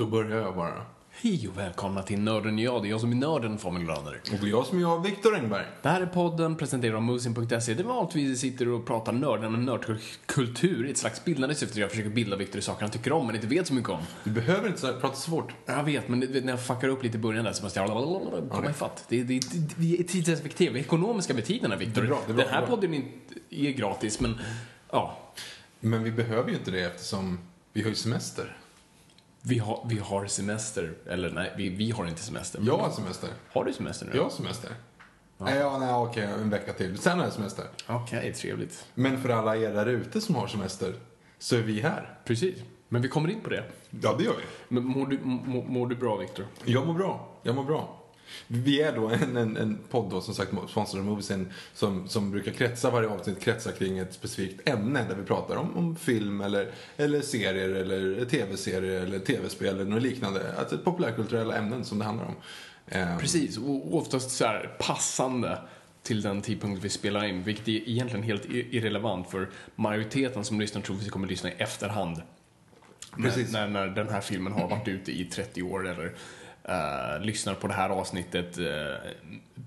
Då börjar jag bara. Hej och välkomna till Nörden och jag. Det är jag som är nörden, Fabian Glader. Och det är jag som är jag, Viktor Engberg. Det här är podden presenterad av Musin.se där vi vanligtvis sitter och pratar nörden och nördkultur i ett slags bildande syfte. Jag försöker bilda Viktor i saker han tycker om men inte vet så mycket om. Du behöver inte så- prata så fort. Jag vet, men det- när jag fuckar upp lite i början där så måste jag komma ifatt. Det, det, det, vi är tidseffektiva, vi är ekonomiska med tiden här, Viktor. Det är det är Den här det är bra. podden är, är gratis, men ja. Men vi behöver ju inte det eftersom vi har ju semester. Vi har, vi har semester. Eller nej, vi, vi har inte semester. Jag har semester. Har du semester nu? Jag har semester. Ja, ja nej, okej, en vecka till. Sen har jag semester. Okej, trevligt. Men för alla er där ute som har semester så är vi här. Precis. Men vi kommer in på det. Ja, det gör vi. Men mår du, mår, mår du bra, Viktor? Jag mår bra. Jag mår bra. Vi är då en, en, en podd då, som sagt sponsrad av Moviesin som, som brukar kretsa, varje avsnitt kretsa kring ett specifikt ämne där vi pratar om, om film eller, eller serier eller tv-serier eller tv-spel eller något liknande. Alltså populärkulturella ämnen som det handlar om. Eh, Precis, och oftast så här passande till den tidpunkt vi spelar in, vilket är egentligen helt irrelevant för majoriteten som lyssnar tror vi kommer lyssna i efterhand. Precis. När, när, när den här filmen har varit ute i 30 år eller eh, lyssnar på det här avsnittet eh,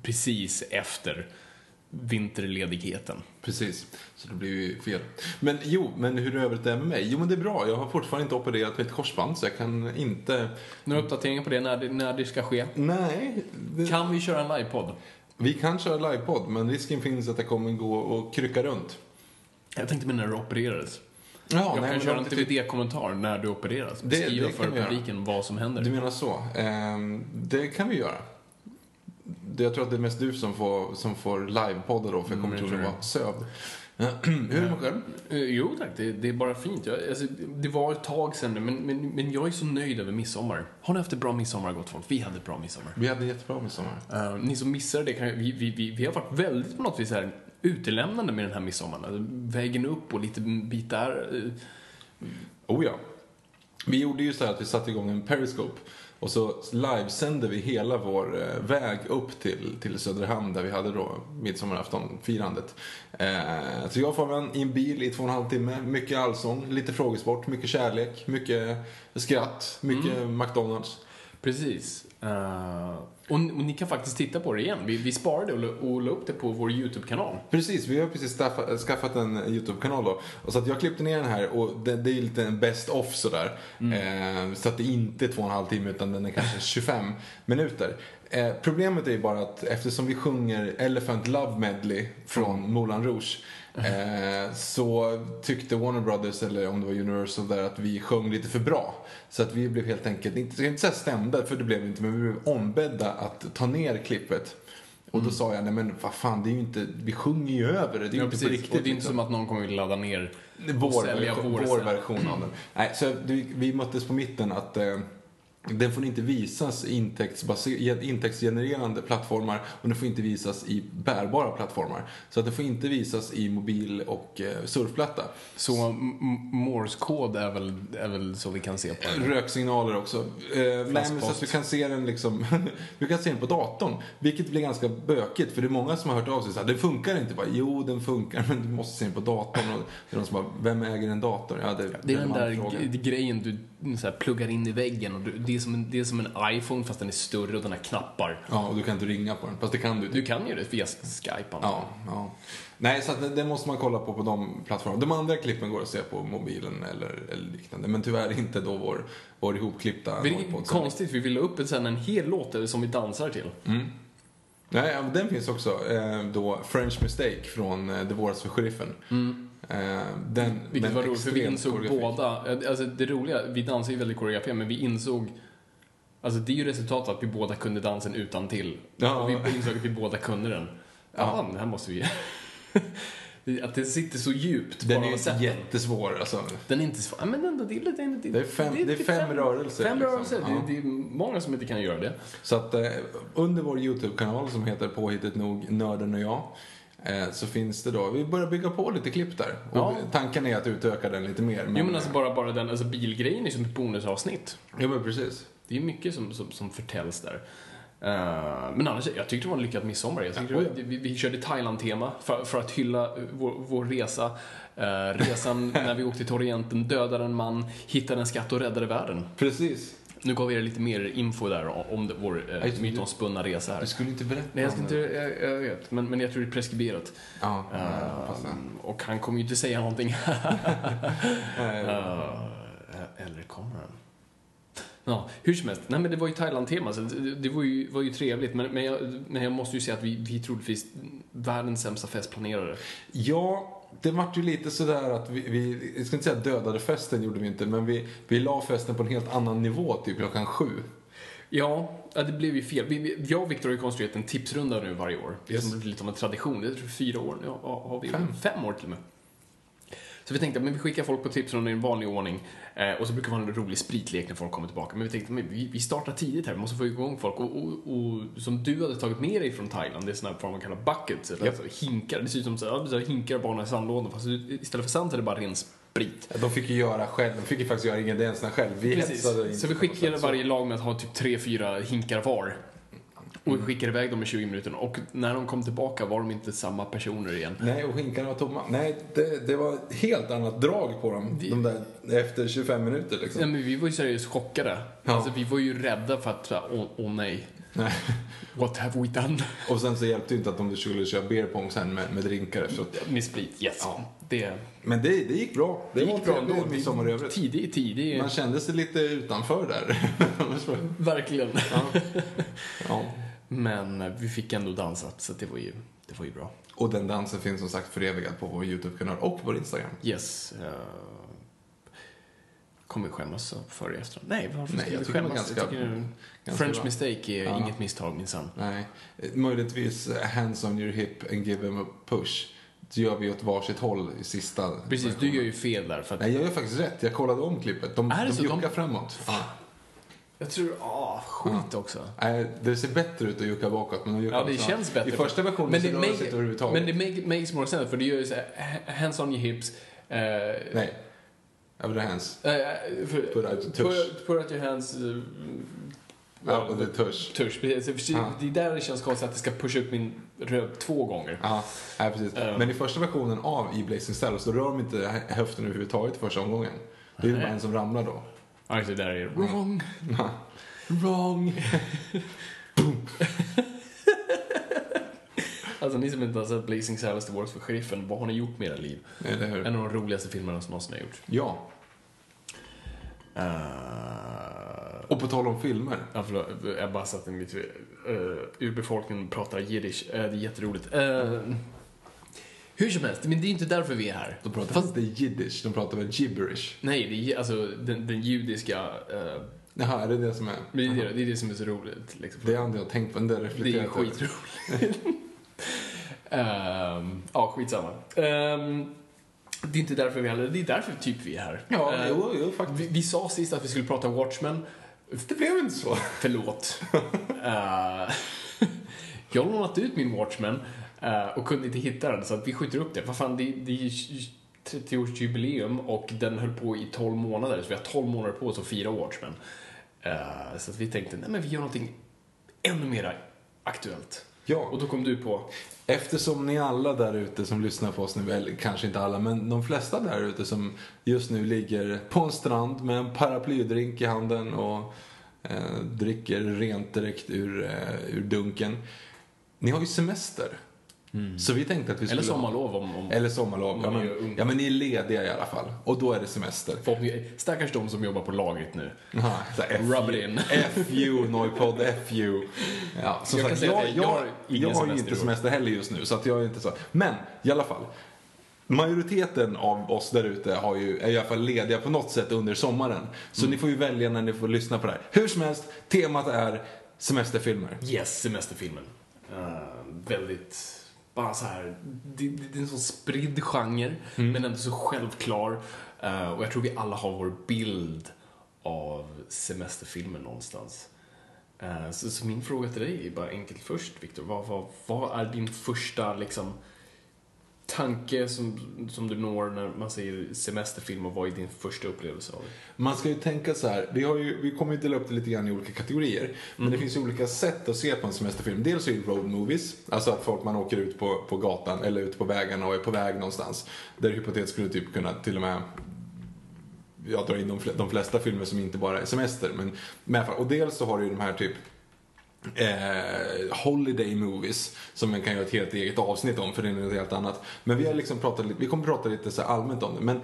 precis efter vinterledigheten. Precis, så det blir ju fel. Men jo, men hur är övrigt det med mig? Jo, men det är bra. Jag har fortfarande inte opererat mitt korsband så jag kan inte... Några uppdateringar på det, när det, när det ska ske? Nej, det... Kan vi köra en livepodd? vi kan köra livepodd, men risken finns att det kommer gå och krycka runt. Jag tänkte med när du opererades. Ja, Jag nej, kan köra en DVD-kommentar när du opereras. Beskriva det för göra. publiken vad som händer. Du menar så? Ehm, det kan vi göra. Det- Jag tror att det är mest du som får, som får livepodda då, för jag kommer Mm, troligen vara sövd. Hur är det med själv? Eh, Jo tack, det, det är bara fint. Jag, alltså, det var ett tag sedan nu, men, men, men jag är så nöjd över midsommar. Har ni haft ett bra midsommar, gott folk? Vi hade ett bra midsommar. Vi hade jättebra midsommar. Uh, ni som missade det, kan, vi, vi, vi, vi har varit väldigt på något vis här utelämnande med den här midsommaren. Alltså, vägen upp och lite bitar. eh, Oh ja. Vi gjorde ju så här att vi satte igång en Periscope och så livesände vi hela vår eh, väg upp till, till Söderhamn där vi hade då midsommaraftonfirandet. Eh, så jag och Fabian i en bil i två och en halv timme, mycket allsång, lite frågesport, mycket kärlek, mycket skratt, mycket McDonalds. Precis. Eh, och, och ni kan faktiskt titta på det igen. Vi, vi sparade och, och la upp det på vår YouTube-kanal. Precis, vi har precis skaffa, skaffat en YouTube-kanal då. Och så att jag klippte ner den här och det, det är lite en best off sådär. Eh, så att det inte är två och en halv timme utan den är kanske 25 minuter. Eh, problemet är ju bara att eftersom vi sjunger Elephant Love Medley från Moulin Rouge eh, så tyckte Warner Brothers, eller om det var Universal där, att vi sjöng lite för bra. Så att vi blev helt enkelt, inte, inte säga stämda, för det blev vi inte, men vi blev ombedda att ta ner klippet. Och då sa jag, nej men vad fan, det är ju inte, vi sjunger ju över det, det är ju Ja, inte precis. på riktigt. och det är inte liksom. som att någon kommer vilja ladda ner och vår, sälja version, vår, vår version av den. Nej, så vi, vi möttes på mitten att, eh, Den får inte visas i intäktsgenererande plattformar och den får inte visas i bärbara plattformar. Så att den får inte visas i mobil och eh, surfplatta. Så m- m- Morse kod är väl, är väl så vi kan se på den? Röksignaler också. Eh, nej, men så att du kan se den liksom, du kan se den på datorn. Vilket blir ganska bökigt för det är många som har hört av sig så här, det funkar inte. Bara, jo, den funkar men du måste se den på datorn. Och det är någon som bara, vem äger en dator? Ja, det, Det är den en där grejen du så här, pluggar in i väggen och du, det, är som en, det är som en iPhone fast den är större och den har knappar. Ja, och du kan inte ringa på den. Fast det kan du. Du kan ju det via Skype. Ja, ja. Nej, så att det, det måste man kolla på på de plattformarna. De andra klippen går att se på mobilen eller, eller liknande. Men tyvärr inte då vår, vår ihopklippta Vilket Norrpodd-sändning. konstigt, vi vill upp en, sen en hel låt som vi dansar till. Nej, ja, den finns också. Eh, då French Mistake från eh, Det våras för sheriffen. Eh, den, Vilket var roligt, för vi insåg båda, alltså det roliga, vi dansar ju väldigt koreograferat, men vi insåg Alltså det är ju resultatet att vi båda kunde dansen utan till. Ja. Och vi insåg att vi båda kunde den. Ja, men det här måste vi Att det sitter så djupt Den är sätten. inte jättesvår alltså. Den är inte svår. Ja, men ändå, det är, lite- det är, Det är fem- det är typ fem rörelser, Fem liksom. rörelser. Ja. Det, det är många som inte kan göra det. Så att eh, under vår YouTube-kanal som heter påhittigt nog Nörden och jag. Eh, så finns det då, vi börjar bygga på lite klipp där. Och Ja. tanken är att utöka den lite mer. Jo men alltså bara, bara den, alltså bilgrejen är som ett bonusavsnitt. Ja men precis. Det är mycket som, som, som förtäljs där. Eh, men annars, jag tyckte det var en lyckad midsommar. Jag tyckte Ja, var, vi, vi körde Thailand-tema för, för att hylla eh, vår, vår resa. Eh, resan när vi åkte till Orienten, dödade en man, hittade en skatt och räddade världen. Precis. Nu gav vi er lite mer info där om, det- vår eh, du- mytomspunna resa här. Du skulle inte berätta Nej, jag, ska inte, jag, jag vet, men, men jag tror det är preskriberat. Ja, passa. och han kommer ju inte säga någonting. Eh, eller kommer han? Ja, hur som helst. Nej, men det var ju Thailand-tema, så det, det var, ju, var ju trevligt. Men, men, jag, men jag måste ju säga att vi, vi troligtvis världens sämsta festplanerare. Ja, det vart ju lite sådär att vi, vi, jag ska inte säga dödade festen gjorde vi inte, men vi, vi la festen på en helt annan nivå typ klockan sju. Ja, det blev ju fel. Vi, jag och Viktor har ju konstruerat en tipsrunda nu varje år. Det är Yes. som lite av en tradition. Det är jag fyra år nu. Har vi Fem. Fem år till och med. Så vi tänkte att vi skickar folk på tipsrunda i en vanlig ordning. Eh, och så brukar det vara en rolig spritlek när folk kommer tillbaka. Men vi tänkte vi, vi startar tidigt här, vi måste få igång folk. Och, och, och som du hade tagit med dig från Thailand, det är sådana här vad man kallar buckets, eller Japp. alltså hinkar. Det ser ut som så här, ja, hinkar bara i sandlådan. Fast istället för sand är det bara ren sprit. De fick ju göra själv, de fick ju faktiskt göra ingredienserna själv. Vi Precis. Så vi skickade varje lag med att ha typ tre fyra hinkar var. Och vi skickade iväg dem i 20 minuter. Och när de kom tillbaka var de inte samma personer igen. Nej, och hinkarna var tomma. Nej, det, det var ett helt annat drag på dem. Det- De där, efter 25 minuter liksom. Ja, men vi var ju seriöst chockade. Ja. Alltså, vi var ju rädda för att, åh, åh nej. Nej. What have we done? Och sen så hjälpte det inte att de skulle köra beer pong sen med, med drinkar efteråt. Med sprit, yes. Ja. Det, Men det, det gick bra. Det, det gick bra ändå. midsommar i övrigt. Tidig, tidig. Man kände sig lite utanför där. Verkligen. ja. ja. Men vi fick ändå dansat, så det var ju, det var ju bra. Och den dansen finns som sagt förevigad på vår YouTube-kanal och på vår Instagram. Yes. Uh, kommer skämmas för det efteråt? Nej, varför Nej, ska jag var skämmas? ganska- jag tycker, ganska French bra. mistake är Ja. inget misstag minsann. Nej, eh, möjligtvis hands on your hip and give them a push. Det gör vi åt varsitt håll i sista Precis, du versionen. gör ju fel där. För att Nej, jag gör faktiskt rätt. Jag kollade om klippet. De, Är de så? De- juckar framåt. Ja. Jag tror, ah, skit också. Nej, det ser bättre ut att jucka bakåt, men Ja, det känns bättre. I första versionen men så det sig make- överhuvudtaget. Men det make, makes more sense, för det gör ju såhär, hands on your hips. Eh, Nej. Över hands. eh, för, Put out your tush. Put, put out your hands. Uh, Ja, och det är tush. tush. precis. Ja. Det är där det känns konstigt att det ska pusha upp min röv två gånger. Ja, nej, precis. Ja. Men i första versionen av i Blazing Style så rör de inte hö- höften överhuvudtaget första omgången. Det är bara en som ramlar då. Ja, just det. Där är det wrong. Wrong. alltså ni som inte har sett Blazing Saddles The Works för Sheriffen, vad har ni gjort med era liv? Eller hur? En av de roligaste filmerna som någonsin har gjorts. Ja. Uh, Och på tal om filmer. Ja, förlåt. Jag bara satte mitt... Uh, urbefolkningen pratar jiddisch. Uh, det är jätteroligt. Uh, hur som helst, men det är inte därför vi är här. De pratar Fast, inte jiddisch, de pratar väl gibberish. nej, det är alltså den, den judiska... Uh, Jaha, är det det som är? det, är det, det är det som är så roligt. Liksom. Det har inte jag tänkt på, men det Det är reflekterar skitroligt. um, ja, skitsamma. Um, det är inte därför vi är här, det är därför typ vi är här. Ja, Eh, jo, jo, faktiskt. vi, vi sa sist att vi skulle prata Watchmen. Det blev inte så. Förlåt. Eh, jag har lånat ut min Watchmen och kunde inte hitta den så att vi skjuter upp det. Vad fan, det, det är ju 30-årsjubileum och den höll på i 12 månader så vi har 12 månader på oss att fira Watchmen. Eh, så att vi tänkte, nej men vi gör någonting ännu mer aktuellt. Ja. Och då kom du på, Eftersom ni alla där ute som lyssnar på oss nu, eller kanske inte alla, men de flesta där ute som just nu ligger på en strand med en paraplydrink i handen och eh, dricker rent direkt ur, eh, ur dunken. Ni har ju semester. Så vi tänkte att vi skulle... eller sommarlov om... om Eller sommarlov. Ja är men, ja men ni är lediga i alla fall. Och då är det semester. förhoppningsvis- Stackars de som jobbar på lagret nu. Aha, Rub it in. FU, Noipod, FU. Ja, som Jag sagt, jag, jag- jag har jag har ju inte semester heller just nu, så att jag är inte så. Men i alla fall. Majoriteten av oss där ute har ju, är i alla fall lediga på något sätt under sommaren. Så Mm. ni får ju välja när ni får lyssna på det här. Hur som helst, temat är semesterfilmer. Yes, semesterfilmen. Uh, väldigt, bara så här, det, det, är en sån spridd genre, men ändå så självklar. Eh, och jag tror vi alla har vår bild av semesterfilmen någonstans. Eh, så, så min fråga till dig är bara enkelt först, Viktor. Vad, vad, vad är din första liksom, tanke som, som du når när man säger semesterfilm och vad är din första upplevelse av det? Man ska ju tänka så här, vi, har ju, vi kommer ju dela upp det lite grann i olika kategorier. Men det finns ju olika sätt att se på en semesterfilm. Dels är det road movies, alltså att folk man åker ut på, på gatan eller ut på vägarna och är på väg någonstans. Där hypotetiskt skulle typ kunna till och med jag drar in de, fl- de flesta filmer som inte bara är semester. Men, och dels så har du ju de här typ eh, holiday movies som man kan göra ett helt eget avsnitt om för det är något helt annat. Men vi har liksom pratat vi kommer prata lite så allmänt om det. Men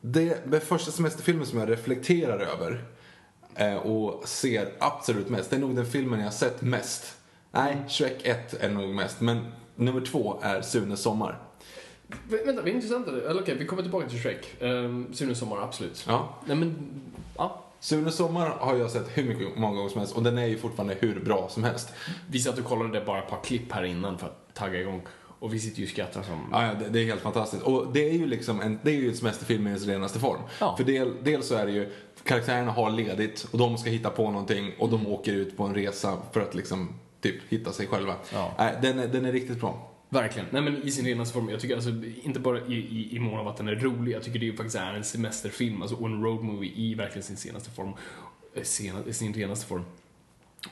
det, det första semesterfilmen som jag reflekterar över eh, och ser absolut mest, det är nog den filmen jag har sett mest. Nej, Shrek 1 är nog mest, men nummer två är Sunes sommar. Vä- Vänta, vad intressant. Eller okej, vi kommer tillbaka till Shrek. Um, Sunes sommar, absolut. Ja. Nej men, ja. Sunes sommar har jag sett hur mycket, många gånger som helst och den är ju fortfarande hur bra som helst. Vi satt och kollade bara ett par klipp här innan för att tagga igång. Och vi sitter ju och skrattar som... Ja, ja, det, det är helt fantastiskt. Och det är ju liksom en, det är ju en semesterfilm i dess renaste form. Ja. För del, dels så är det ju, karaktärerna har ledigt och de ska hitta på någonting och de åker ut på en resa för att liksom typ hitta sig själva. Ja. Nej, den, är, den är riktigt bra. Verkligen. Nej men i sin renaste form. Jag tycker alltså, inte bara i, i, i mån av att den är rolig, jag tycker det ju faktiskt är en semesterfilm, alltså och en road movie i verkligen sin senaste form. Eh, Sena, sin renaste form.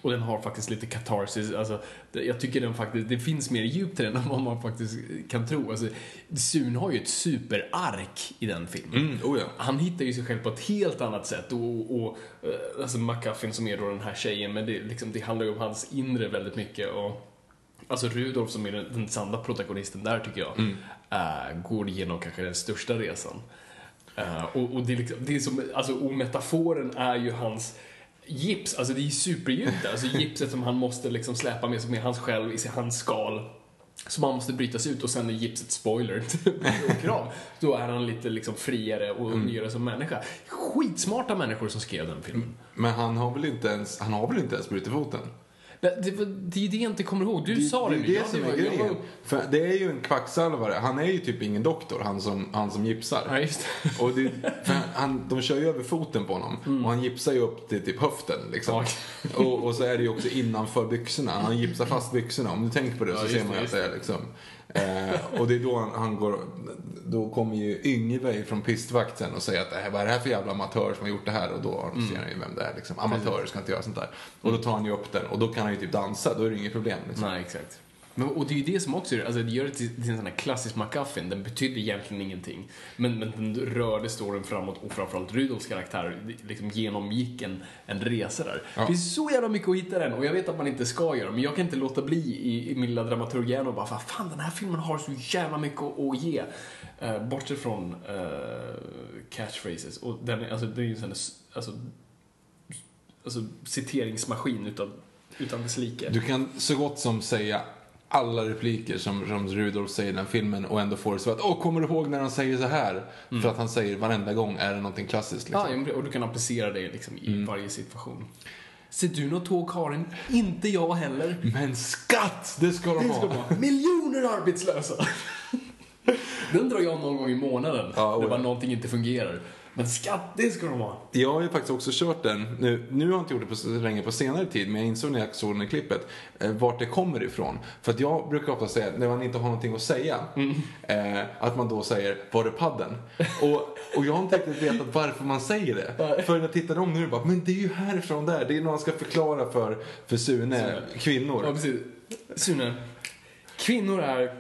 Och den har faktiskt lite catharsis, alltså, jag tycker den faktiskt, det finns mer djup till den än vad man faktiskt kan tro. Alltså, Sun har ju ett superark i den filmen. Mm, oh ja. Han hittar ju sig själv på ett helt annat sätt och, och eh, alltså McCuffin som är då den här tjejen, men det, liksom, det handlar ju om hans inre väldigt mycket och Alltså Rudolf som är den, den sanna protagonisten där tycker jag, eh, går igenom kanske den största resan. Eh, och, och det är liksom, det är som, alltså, och metaforen är ju hans gips, alltså det är ju superdjupt där. Alltså gipset som han måste liksom släpa med sig med hans själv i hans skal. Som han måste brytas ut och sen är gipset spoiler och krav. Då är han lite liksom friare och nyare som människa. Skitsmarta människor som skrev den filmen. Men han har väl inte ens, han har väl inte ens brutit foten? Det, det, det är det jag inte kommer ihåg. Du sa det, det är Ja, det som var- är jag grejen. För det är ju en kvacksalvare. Han är ju typ ingen doktor, han som, han som gipsar. Ja, just det. Och det, han, de kör ju över foten på honom och han gipsar ju upp till typ höften liksom. Och, och så är det ju också innanför byxorna. Han gipsar fast byxorna. Om du tänker på det Ja, så ser det, man ju att det är liksom. Eh, och det är då han, han går, då kommer ju Yngve från pistvakten och säger att "Äh, vad är det här för jävla amatör som har gjort det här? Och då ser han ju vem det är liksom. Amatörer ska inte göra sånt där. Och då tar han ju upp den och då kan han ju typ dansa, då är det inget problem liksom. Nej, exakt. Men, och det är ju det som också alltså det gör det till, till en sån här klassisk MacGuffin. Den betydde egentligen ingenting. Men, men den rörde storyn framåt och framförallt Rudolfs karaktär liksom genomgick en, en resa där. Ja. Det finns så jävla mycket att hitta den och jag vet att man inte ska göra men jag kan inte låta bli i, i min lilla dramaturghjärna och bara "Vad fan den här filmen har så jävla mycket att, att ge. Uh, bortsett från uh, catchphrases och den är, alltså, det är ju en sån här, alltså, alltså citeringsmaskin utan, utan dess like. Du kan så gott som säga alla repliker som, som Rudolf säger i den filmen och ändå få det så att åh, kommer du ihåg när han säger så här? För att han säger varenda gång är det någonting klassiskt liksom. Ja, och du kan applicera det liksom i varje situation. Ser du något tåg, Karin? Inte jag heller. Men skatt, det ska de Det ska ha! vara miljoner arbetslösa. Den drar jag någon gång i månaden. Ja, när bara någonting inte fungerar. Men skatt, det ska de ha. Jag har ju faktiskt också kört den, nu, nu har jag inte gjort det på så länge på senare tid, men jag insåg när jag såg den i klippet, eh, vart det kommer ifrån. För att jag brukar ofta säga, när man inte har någonting att säga, eh, att man då säger, var är padden? och, och jag har inte riktigt vetat varför man säger det. För när jag tittar om nu, bara, men det är ju härifrån där. Det är när man ska förklara för, för Sune, kvinnor. Ja, precis. Sune, kvinnor är...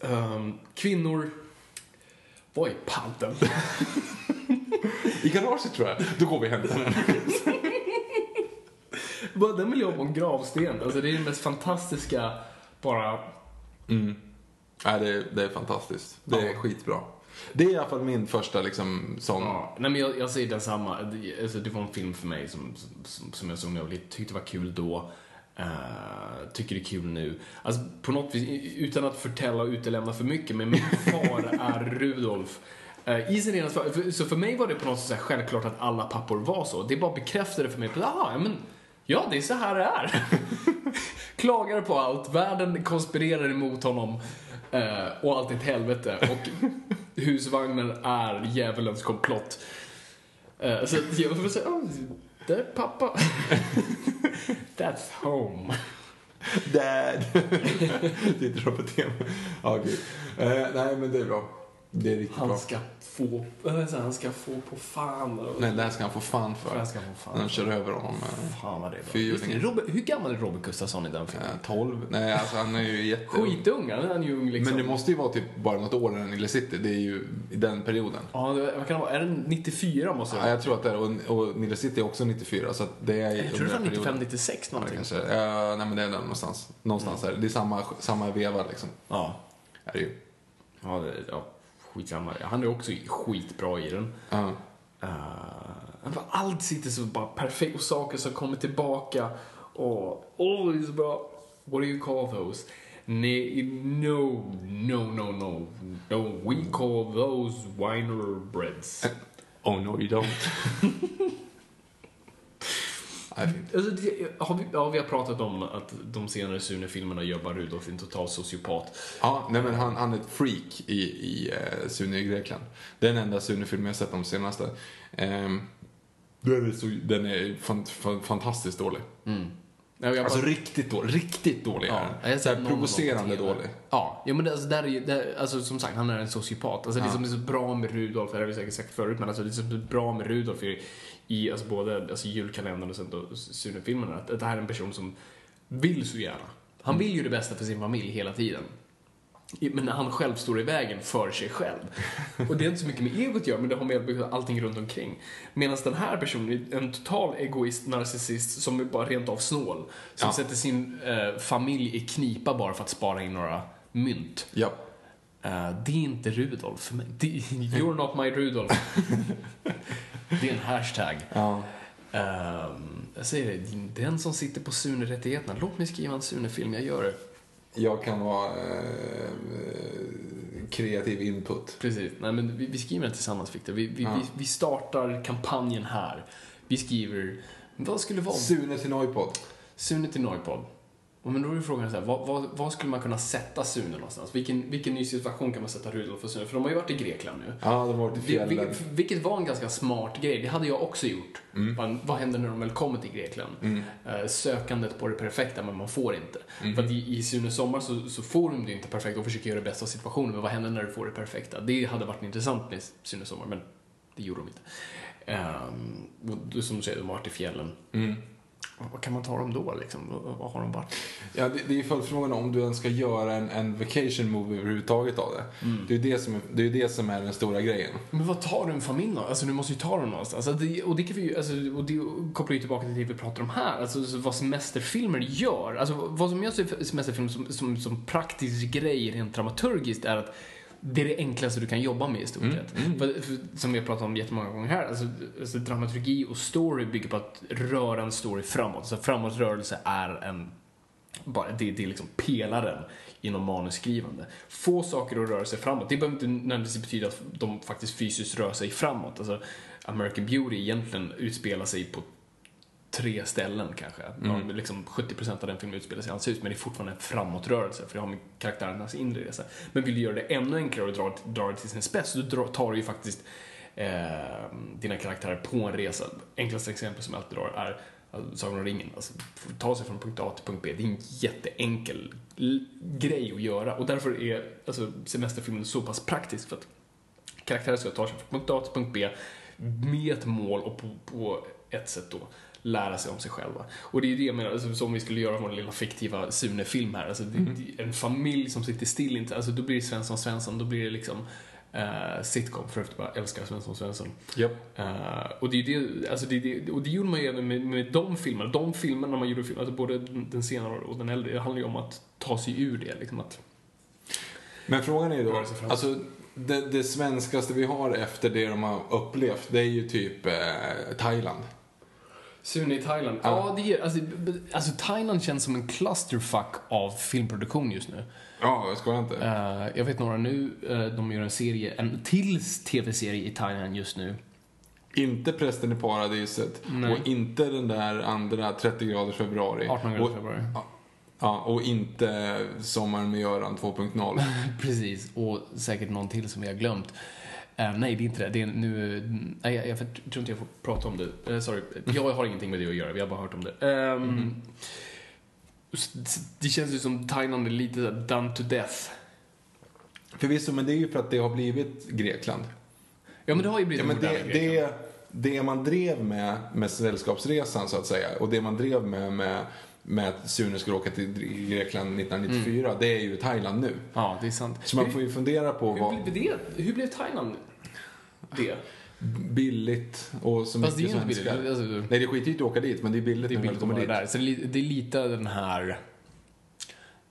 ehm, kvinnor... Vad är padden? I garaget tror jag. Då går vi och hämtar den. Bara Den vill jag ha på en gravsten. Alltså, det är det mest fantastiska, bara... Nej, det, är- det är fantastiskt. Det är Ja. skitbra. Det är i alla fall min första liksom sån. Ja, nej men jag, jag säger densamma. Det, alltså, det var en film för mig som, som, som jag såg när jag var liten. Tyckte var kul då. Eh, tycker det är kul nu. Alltså på något vis, utan att förtälla och utelämna för mycket, men min far är Rudolf. Uh, I sin för, för, så för mig var det på något sätt självklart att alla pappor var så. Det bara bekräftade för mig ja men, ja det är så här det är. Klagar på allt, världen konspirerar emot honom eh, och allt är ett helvete. Och husvagnen är djävulens komplott. Eh, så att jag får säga, oh, där är pappa. That's home. Dad! Tittar på TV. Ja, okej. Eh, nej, men det är bra. Det är riktigt bra. Han ska få, han ska få på fan. Nej, det här ska han få fan för. här ska han få fan När de kör över honom. eh, Fan vad det är bra. Robert, hur gammal är Robert Gustafsson i den filmen? eh, 12? Nej, alltså han är ju jätteung. Skitung, han är han ju ung liksom. Men det måste ju vara typ bara något år än Nile City. Det är ju i den perioden. Ja, det, vad kan det vara? Är det 94 måste det Ja, vara? jag tror att det är, och, och Nile City är också 94, så det är Jag tror det var under den 95, perioden. 96 Ja, det någonting. kanske, ja, nej men det är där någonstans. Någonstans är det. Det är samma, samma veva liksom. Ja. Är det ju. Ja, det, ja, skitsamma. Han är också skitbra i den. Ja. Uh, allt sitter så bara perfekt och saker som kommer tillbaka och åh, det är så bra. What do you call those? Nej, no, no, no, no. No, we call those winer breads. Oh no you don't. Alltså, det, har vi, ja, vi har pratat om att de senare Sune-filmerna gör bara Rudolf till en total sociopat. Ja, nej men han, han är ett freak i, i uh, Sune i Grekland. Det är den enda Sune-filmen jag sett de senaste. Um, den är, så, den är fan, fan, fantastiskt dålig. Ja, jag Alltså bara- riktigt dålig. Riktigt dålig är Ja, har Så här provocerande dålig. Ja, ja men det, alltså, där är ju, där, alltså, som sagt, han är en sociopat. Alltså, det som är så bra med Rudolf, det har vi säkert sagt förut, men alltså, det som är bra med Rudolf i, i alltså, både alltså, julkalendern och sen då Sune-filmerna, att, att det här är en person som vill så gärna. Han vill ju det bästa för sin familj hela tiden. Men när han själv står i vägen för sig själv. Och det är inte så mycket med egot att göra, men det har med allting runt omkring. Medan den här personen är en total egoist, narcissist, som är bara rent av snål. Som Ja. sätter sin eh, familj i knipa bara för att spara in några mynt. Ja. Eh, det är inte Rudolf för mig. Det, you're not my Rudolf. det är en hashtag. ja. Ehm, jag säger det, den som sitter på Sune-rättigheterna, låt mig skriva en Sune-film, jag gör det. Jag kan vara eh, kreativ input. Precis. Nej, men vi, vi skriver den tillsammans, Victor. Vi, vi, Ja. vi, vi startar kampanjen här. Vi skriver, vad skulle vara Sune till Noipod. Sune till Noipod? Och Men då är frågan så här, vad, vad, vad skulle man kunna sätta Sune någonstans? Vilken, vilken ny situation kan man sätta Rudolf och Sune? För de har ju varit i Grekland nu. Ja, de har varit i fjällen. vil- vilket var en ganska smart grej. Det hade jag också gjort. Mm. Vad, vad händer när de väl kommer till Grekland? Eh, sökandet på det perfekta, men man får inte. Mm. För att i, i Sunes sommar så, så får de det inte perfekt och försöker göra det bästa av situationen. Men vad händer när du får det perfekta? Det hade varit intressant med Sunes sommar, men det gjorde de inte. Um, som du säger, de har varit i fjällen. Mm. Vad- kan man ta dem då liksom? Vad, har de varit? Ja, det, det är ju följdfrågan om du ens ska göra en, en vacation movie överhuvudtaget av det. Det är ju det, som är- det, är det som är den stora grejen. Men vad tar du en familj då? Alltså du måste ju ta dem någonstans. Alltså, det, och det kan vi alltså, och det kopplar ju tillbaka till det vi pratar om här. Alltså så vad semesterfilmer gör. Alltså vad som gör semesterfilm som, som, som praktisk grej rent dramaturgiskt är att det är det enklaste du kan jobba med i stort sett. För, för, som vi har pratat om jättemånga gånger här, alltså, alltså dramaturgi och story bygger på att röra en story framåt. Så framåtrörelse är en bara, det, det är liksom pelaren inom manusskrivande. Få saker att röra sig framåt. Det behöver inte nödvändigtvis betyda att de faktiskt fysiskt rör sig framåt. Alltså, American Beauty egentligen utspelar sig på tre ställen kanske. Mm. Liksom 70% av den filmen utspelar sig i hans hus, men det är fortfarande en framåtrörelse, för det har med karaktärernas inre resa. Men vill du göra det ännu enklare och dra, dra det till sin spets, så tar du ju faktiskt eh, dina karaktärer på en resa. Enklaste exempel som jag alltid drar är alltså, Sagan om ringen. Alltså, ta sig från punkt A till punkt B, det är en jätteenkel grej att göra och därför är alltså, semesterfilmen så pass praktisk för att karaktärer ska ta sig från punkt A till punkt B med ett mål och på, på ett sätt då lära sig om sig själva. Och det är ju det jag menar, alltså, som vi skulle göra vår lilla fiktiva Sune-film här. Alltså, det, det, en familj som sitter still, inte, alltså, då blir det Svensson Svensson, då blir det liksom eh, sitcom, för att jag bara älskar Svensson Svensson. Japp. Eh, och det är det, alltså det, det, och det gjorde man ju även med, med de filmerna. De filmerna man gjorde alltså både den senare och den äldre, det handlar ju om att ta sig ur det. Liksom att, Men frågan är ju då, alltså det, det svenskaste vi har efter det de har upplevt, det är ju typ eh, Thailand. Sune i Thailand. Ja. Ja, det ger, alltså, alltså Thailand känns som en clusterfuck av filmproduktion just nu. Ja, jag skojar inte. Eh, jag vet några nu, eh, de gör en serie, en till tv-serie i Thailand just nu. Inte Prästen i paradiset Nej. och inte den där andra 30 graders februari. 18 grader och, februari. Ja, och inte Sommaren med Göran 2.0. Precis, och säkert någon till som vi har glömt. Eh, nej, det är inte det. det är nu, nej, jag, jag tror inte jag får prata om det. Eh, sorry, jag har ingenting med det att göra. Vi har bara hört om det. S- s- Det känns ju som Thailand är lite done to death. Förvisso, men det är ju för att det har blivit Grekland. Ja, men det har ju blivit Ja, men det, det, det man drev med, med Sällskapsresan så att säga och det man drev med, med, med att Sune skulle åka till Grekland 1994, det är ju Thailand nu. Ja, det är sant. Så man får ju fundera på hur, vad blev det? hur blev Thailand det? billigt och så Fast mycket svenskar. Alltså, Nej, det är skitdyrt att åka dit, men det är billigt det är när billigt man kommer där. dit. Så det är li- det är lite den här...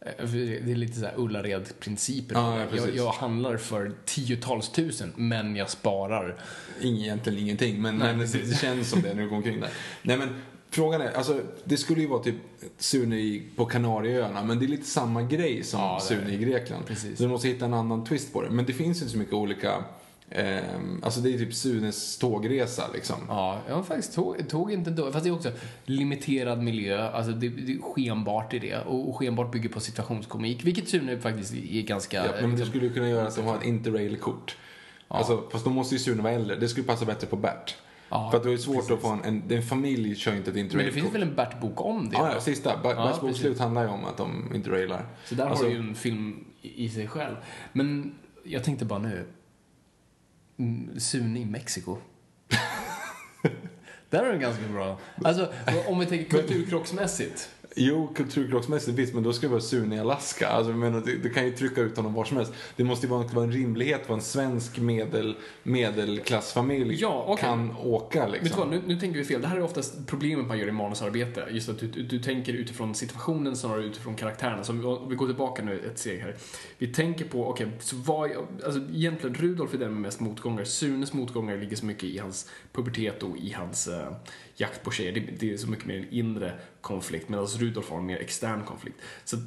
eh, Det är lite så här Ullared-principen. Ja, ja, jag, jag handlar för tiotals tusen, men jag sparar. Egentligen ingenting, men, Nej, men det, känns som det när du går omkring där. Nej, men frågan är, alltså det skulle ju vara typ Sune på Kanarieöarna, men det är lite samma grej som Ja, Sune i Grekland. Precis. Så du måste hitta en annan twist på det. Men det finns ju inte så mycket olika, ehm, alltså det är typ Sunes tågresa liksom. Ja, jag faktiskt tåg, tåg inte då. Fast det är också limiterad miljö, alltså det, det är skenbart i det. Och, och skenbart bygger på situationskomik, vilket Sune faktiskt är ganska... Ja, men du liksom- skulle ju kunna göra att de har ett interrail-kort. Alltså, fast då måste ju Sune vara äldre. Det skulle passa bättre på Bert. Ja, För att det är svårt att få en, en, en familj kör inte ett men interrail-kort. det finns väl en Bert-bok om det? Ja, ja, sista. Berts Ja, bokslut precis. handlar ju om att de interrailar. Så där Alltså- har du ju en film i sig själv. Men jag tänkte bara nu. Mm, Sune i Mexiko. där är den ganska bra. Alltså, om vi tänker kulturkrocksmässigt. Jo, kulturkrocksmässigt visst, men då ska det vara Sune i Alaska. Alltså, jag menar, du, du kan ju trycka ut honom var som helst. Det måste ju vara, vara en rimlighet vad en svensk medel, medelklassfamilj Ja, okej. kan åka liksom. Vet du vad, nu, nu tänker vi fel. Det här är oftast problemet man gör i manusarbete. Just att du, du, tänker utifrån situationen snarare utifrån karaktärerna. Så om vi, går tillbaka nu ett steg här. Vi tänker på, okej, så vad, alltså egentligen Rudolf är den med mest motgångar. Sunes motgångar ligger så mycket i hans pubertet och i hans eh, jakt på tjejer. Det, det är så mycket mer en inre konflikt medan Rudolf har en mer extern konflikt. Så,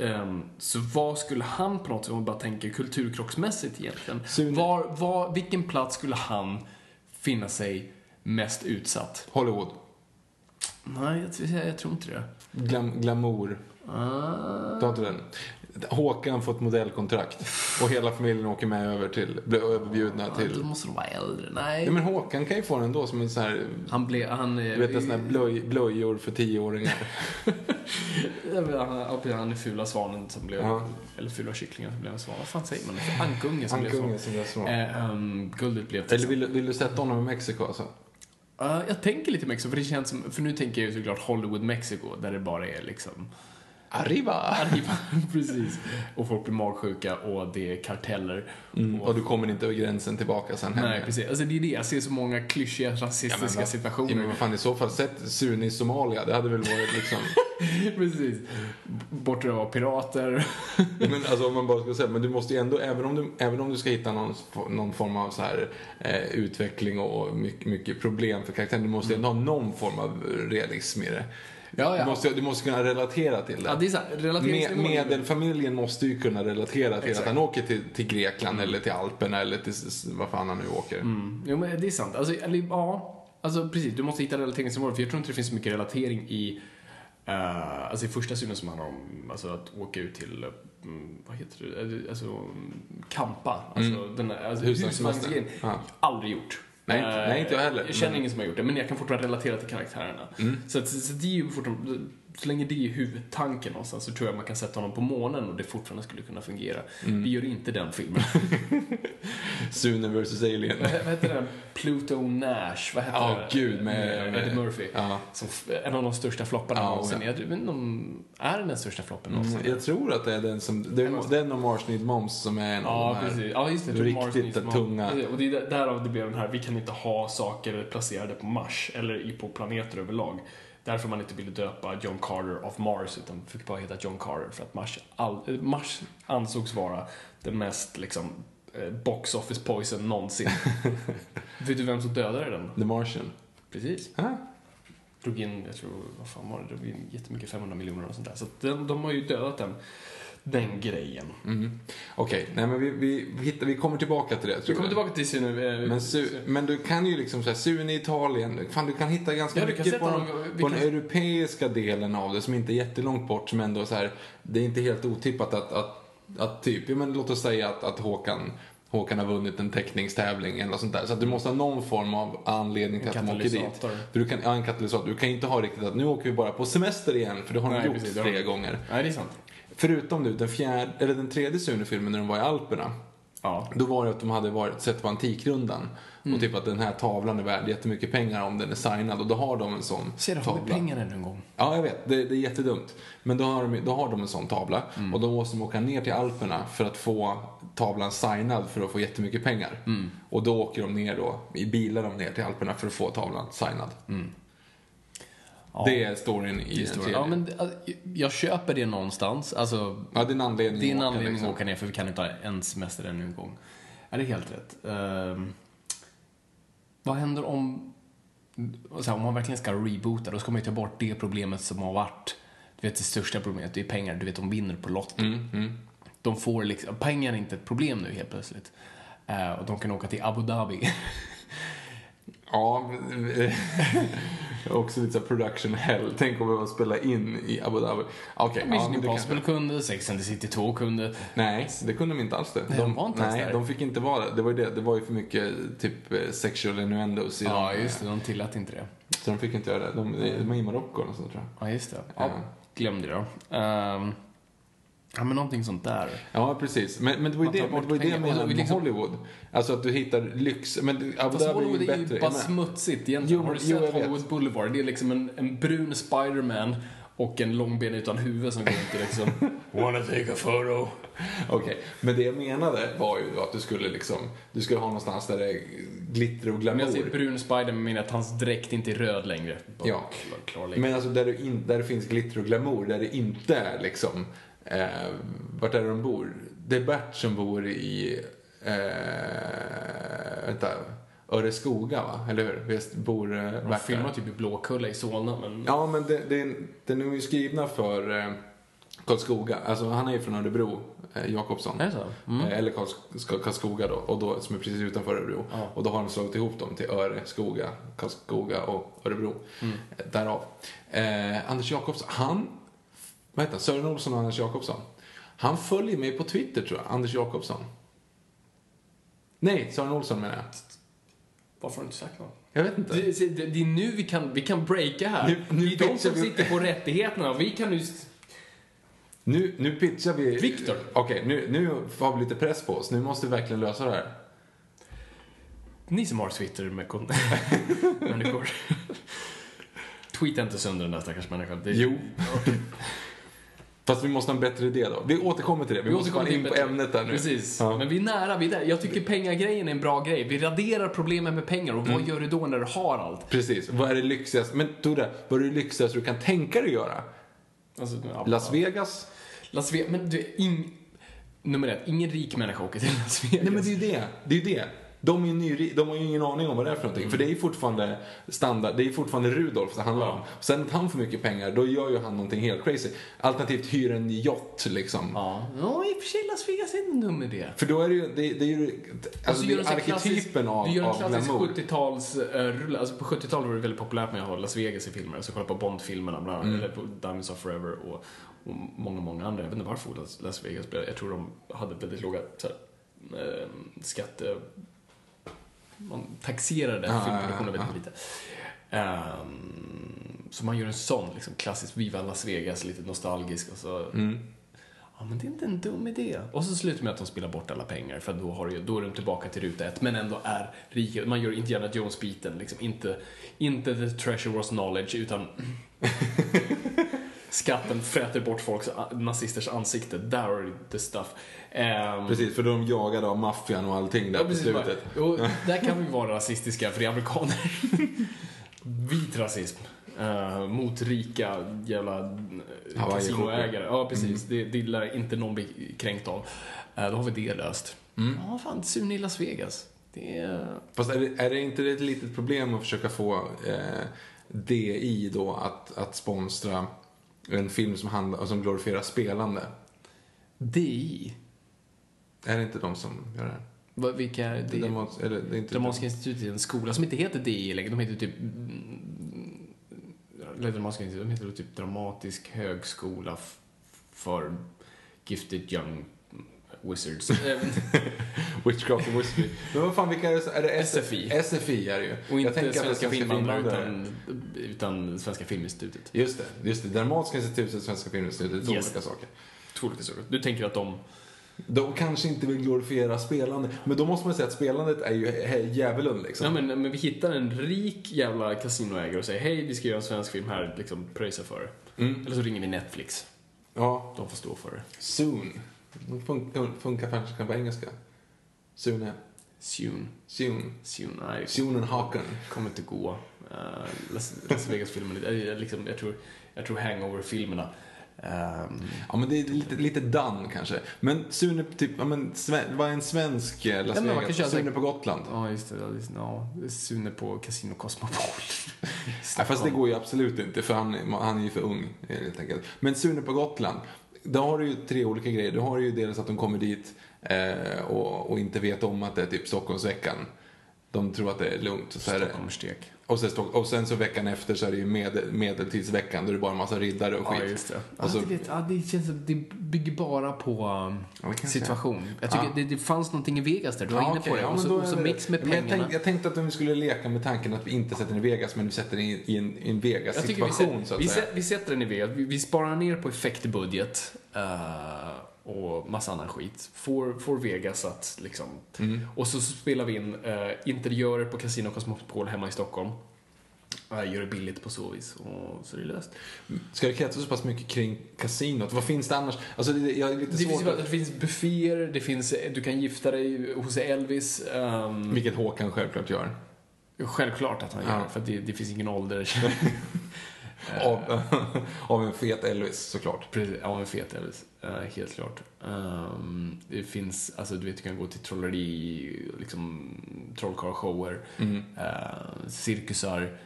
ehm, så vad skulle han på något sätt, om man bara tänker kulturkrocksmässigt egentligen, Sune- var, var, vilken plats skulle han finna sig mest utsatt? Hollywood. Nej, jag, tror- jag tror inte det. Glam, glamour. Ah. Du har inte den? Håkan får ett modellkontrakt och hela familjen åker med över till, blir överbjudna Då till... måste de vara äldre. Nej. Ja, men Håkan kan ju få den ändå som en sån här, Han blev, han... du vet en sån här blöj, blöjor för tioåringar. han, han är fula svanen som blev, Ja. eller fula kycklingen som blev en svan. Vad fan säger man? Ankungen som blev Ankungen svan. som blev så. Eh, um, guldet blev Eller vill, du- vill du sätta honom i Mexiko alltså? Uh, jag tänker lite Mexiko, för det känns som, för nu tänker jag ju såklart Hollywood, Mexiko, där det bara är liksom Arriba! Arriba, precis. Och folk blir magsjuka och det är karteller. Mm, och du kommer inte över gränsen tillbaka sen hem Nej, precis. Alltså det är det, jag ser så många klyschiga rasistiska Ja, men situationer. Ja, men vad fan, i så fall, sätt Sune i Somalia. Det hade väl varit liksom... precis. Var pirater. men alltså om man bara ska säga, men du måste ju ändå, även om du, även om du ska hitta någon, någon form av så här eh, utveckling och mycket, mycket problem för karaktären, du måste ändå ha någon form av realism i det. Ja, ja. Du, måste, du måste kunna relatera till det. Ja, det är så här, Med, medelfamiljen måste ju kunna relatera till Exakt. att han åker till, till Grekland eller till Alperna eller till vad fan han nu åker. Mm. Jo, men det är sant. Alltså, eller, ja. Alltså precis, du måste hitta relateringsnivåer, för jag tror inte det finns så mycket relatering i Uh, alltså i första synen som handlar om alltså, att åka ut till, mm, vad heter det, alltså mm, campa. Alltså, den, här- alltså, husvagnsgrejen. Ja. Aldrig gjort. Nej, Eh, nej, inte jag heller. Jag känner ingen som har gjort det, men jag kan fortfarande relatera till karaktärerna. Så, att, så det är ju fortfarande, så länge det är huvudtanken någonstans så tror jag man kan sätta honom på månen och det fortfarande skulle kunna fungera. Mm. Vi gör inte den filmen. Sune vs Alien. vad vad heter den? Pluto Nash, vad heter Ja, det? gud, med- Eddie Murphy. Ja. Som en av de största flopparna Ja, någonsin. ja. Jag vet inte om, är den den största floppen någonsin? Mm, Jag tror att det är den som, det är den och Mars Need Moms som är en Ja, av de här. precis. Ja, just det. Riktigt tunga. Och det är där- därav det blev den här, vi kan inte ha saker placerade på Mars, eller i- på planeter överlag. Därför man inte ville döpa John Carter of Mars, utan fick bara heta John Carter för att Mars, all, eh, Mars ansågs vara den mest liksom, eh, box office poison någonsin. Vet du vem som dödade den? The Martian. Precis. Ah, Drog in, jag tror, vad fan var det, drog in jättemycket, 500 miljoner och sånt där. Så de, de har ju dödat den, den grejen. mm. Okej, nej men vi, vi, vi, hittar, vi kommer tillbaka till det. tror Vi kommer tillbaka till sin... eh, Men, su, men du kan ju liksom säga Sune i Italien, fan du kan hitta ganska Ja, mycket på, vi på kan- den europeiska delen av det som inte är jättelångt bort som ändå så här, det är inte helt otippat att, att, att typ, ja men låt oss säga att, att Håkan Håkan har vunnit en teckningstävling eller något sånt där. Så att du måste ha någon form av anledning till En att de åker dit. För du kan, ja, en katalysator. Du kan inte ha riktigt att nu åker vi bara på semester igen, för det har de gjort precis, flera gånger. Nej, det är sant. Förutom nu den fjärde, eller den tredje Sune-filmen när de var i Alperna. Ja. Då var det att de hade varit, sett på Antikrundan Mm. och typ att den här tavlan är värd jättemycket pengar om den är signad och då har de en sån Ser du, har vi tavla. pengar ännu en gång? Ja, jag vet. Det, det är jättedumt. Men då har, de, då har de en sån tavla Mm. och då måste de åka ner till Alperna för att få tavlan signad för att få jättemycket pengar. Mm. Och då åker de ner då, i bilar de ner till Alperna för att få tavlan signad. Ja. Det är storyn i Det är den tredje. Ja, men alltså, jag köper det någonstans. Alltså, Ja, det är en anledning det är en att åka, anledning liksom. att åka ner för vi kan inte ha en semester ännu en gång. Ja, det är helt rätt. Ehm, vad händer om, så här, om man verkligen ska reboota, då ska man ju ta bort det problemet som har varit, du vet det största problemet, det är pengar, du vet de vinner på Lotto. Mm, De får liksom, pengar är inte ett problem nu helt plötsligt. Eh, och de kan åka till Abu Dhabi. Ja, också lite så här production hell. Tänk om vi var spela in i Abu Dhabi. Ja, Mission det Impossible kanske- kunde, Sex and the City 2 kunde. Nej, det kunde de inte alls det. Nej, de var inte nej, där. de fick inte vara det. Var ju det. Det var ju för mycket typ eh, sexual innuendos i Ja, dem. just det, de tillät inte det. Så de fick inte göra det. De, de var i Marocko och sånt tror jag. Ja, just det. Ja. Ja, glömde det då. Ehm, ja, men någonting sånt där. Ja, precis. Men, men det var ju det, det, var ju det jag menade med liksom- Hollywood. Alltså att du hittar lyx. Men Abu Dhabi är Hollywood ju är ju bättre. bara Jag menar- smutsigt egentligen. Jo, Har du jo, sett vet. Hollywood Boulevard? Det är liksom en, en brun Spiderman och en långben utan huvud som går runt liksom Wanna take a photo? Okej, men det jag menade var ju att du skulle liksom, du skulle ha någonstans där det är glitter och glamour. jag säger brun Spiderman menar att hans dräkt inte är röd längre. Bara Ja. klar- klarlägga. Men alltså där, du in, där det finns glitter och glamour, där det inte är liksom, eh, vart är det de bor? Det är Bert som bor i, eh, vänta, Öreskoga va? Eller hur? Visst bor eh, De Bert där? filmar typ i Blåkulla i Solna, men... Ja, men det, det, den är ju skrivna för eh, Karlskoga. Alltså han är ju från Örebro, eh, Jakobsson. Är det så? Mm. Eh, Eller Karls- Karlskoga då, och då, som är precis utanför Örebro. Ja. Och då har de slagit ihop dem till Öre, Skoga, Karlskoga och Örebro. Mm. Eh, Därav. Eh, Anders Jakobsson, han, vad heter Sören Olsson och Anders Jakobsson. Han följer mig på Twitter tror jag, Anders Jakobsson. Nej, Sören Olsson menar jag. Varför har du inte sagt något? Jag vet inte. Det, det, det är nu vi kan, vi kan breaka här. Nu- nu det är de som vi- sitter på rättigheterna och vi kan nu... Nu, nu pitchar vi... Viktor. Okej, nu, nu har vi lite press på oss. Nu måste vi verkligen lösa det här. Ni som har Twitter med människor. Tweeta inte sönder den där stackars människan. Det, Jo. Fast vi måste ha en bättre idé då. Vi återkommer till det. Vi, Vi måste komma in på ämnet där nu. Precis. Ja. Men vi är nära, vi är där. Jag tycker pengagrejen är en bra grej. Vi raderar problemen med pengar och Mm. vad gör du då när du har allt? Precis. Vad är det lyxigaste? Men Tore, vad är det lyxigaste du kan tänka dig göra? Alltså, ja, Las Vegas? Las Vegas. Men du, ing... Nummer ett, ingen rik människa åker till Las Vegas. Nej men det är ju det. Det är ju det. De, är ju ny, de har ju ingen aning om vad det är för någonting. För det är ju fortfarande standard, det är fortfarande Rudolf det handlar om. Sen att han får mycket pengar, då gör ju han någonting helt crazy. Alternativt hyr en yacht liksom. Ja, ja i och för sig Las Vegas är en dum idé. För då är det ju, det, det är ju, alltså så det är arketypen av, Du gör en klassisk glamour. 70-tals uh, rulle. Alltså på 70-talet var det väldigt populärt med att ha Las Vegas i filmer. Alltså kolla på Bond-filmerna bland annat. Mm. Eller på Diamonds of Forever och, och många, många andra. Jag vet inte varför Las, Las Vegas blev Jag tror de hade väldigt låga så här, eh, skatte... Man taxerade Ja, filmproduktionen ja, ja. väldigt lite. Ehm, så man gör en sån liksom, klassisk Viva Las Vegas, lite nostalgisk och så Mm. Ja, men det är inte en dum idé. Och så slutar med att de spelar bort alla pengar, för då, har du, då är de tillbaka till ruta ett, men ändå är rika. Man gör Indiana Jones-biten, liksom. inte, inte the treasure was knowledge, utan skatten fräter bort folks nazisters ansikte. Där har du the stuff. Ehm, Precis, för de jagade av maffian och allting där Ja, på precis. slutet. bara- Och där kan vi vara rasistiska, för det är amerikaner. Vit rasism. eh, mot rika jävla uh, Hawaii-skjortor. kasinoägare. Ja, precis. Det, det lär inte någon bli kränkt av. Eh, då har vi det löst. Ja, fan, Sune i Las Vegas. Det är... Fast är det, är det inte ett litet problem att försöka få eh, DI då att, att sponsra en film som, handlar, som glorifierar spelande? DI. Är det inte de som gör det? Vad- Vilka är Det, det? Dramat, eller, det inte Dramatiska institutet är en skola som inte heter DI längre. De heter typ... mm, Eller Dramatiska institutet, de heter typ Dramatisk högskola för gifted young wizards. Witchcraft and Wizardry. Men vad fan, vilka är det? Är det SF, SFI. SFI är det ju. Och inte Svenska invandrare invandrare. utan, utan Svenska Filminstitutet. Just det, just det. Dramatiska institutet och Svenska Filminstitutet, två Yes. olika saker. Två olika saker. Du tänker att de... De kanske inte vill glorifiera spelande, men då måste man säga att spelandet är ju djävulen liksom. Ja, men, men vi hittar en rik jävla kasinoägare och säger hej, vi ska göra en svensk film här, liksom pröjsa för det. Mm. Eller så ringer vi Netflix. Ja, De får stå för det. soon. Funkar, funkar kanske på engelska. Sune. Soon. Soon. Soon. Nej, Soon and Haken. kommer inte gå. Uh, Las, Las Vegas-filmen, liksom, jag tror, jag tror Hangover-filmerna. Ehm, Ja, men det är lite, lite done kanske. Men Sune, typ, ja men Sve- vad är en svensk eh, Las Ja, men man kan Vegas? Sune på Gotland? Ja, just det. Ja, just- Ja, Sune på Casino Cosmopol. Nej, fast det går ju absolut inte för han, han är ju för ung helt enkelt. Men Sune på Gotland, då har du ju tre olika grejer. Du har ju dels att de kommer dit eh, och, och inte vet om att det är typ Stockholmsveckan. De tror att det är lugnt. Så är det, Stockholmsstek. Och, sen, och sen så veckan efter så är det ju med, medeltidsveckan. Då är det bara en massa riddare och skit. Ja, just det. Och så- ja, det, ja, det känns som det bygger bara på um, Ja, situation. Jag tycker Ja. det, det fanns någonting i Vegas där, du var Ja, inne okej. på det. Och, men så, och är så mix med Men jag, pengarna. tänk, jag tänkte att vi skulle leka med tanken att vi inte sätter den i Vegas, men vi sätter den i, i en, en vi, Vegas-situation så att vi, säga. sätter, vi sätter den i Vegas. Vi, vi sparar ner på effektbudget eh, och massa annan skit. Får, får Vegas att liksom... Mm. Och så, spelar vi in uh, interiörer på Casino Cosmopol hemma i Stockholm. Uh, gör det billigt på så vis och så är det löst. Ska det kretsa så pass mycket kring kasinot? Vad finns det annars? Alltså, det, jag är lite Det svårt finns, att... det finns bufféer, det finns, du kan gifta dig hos Elvis. ehm, Vilket Håkan självklart gör. Självklart att han Ja. gör, för det, det finns ingen ålder. Av, av en fet Elvis såklart. Precis, ja men fet Elvis. Eh, helt klart. Ehm, det finns, alltså du vet, du kan gå till trolleri, liksom trollkarlshower, Mm. uh, cirkusar,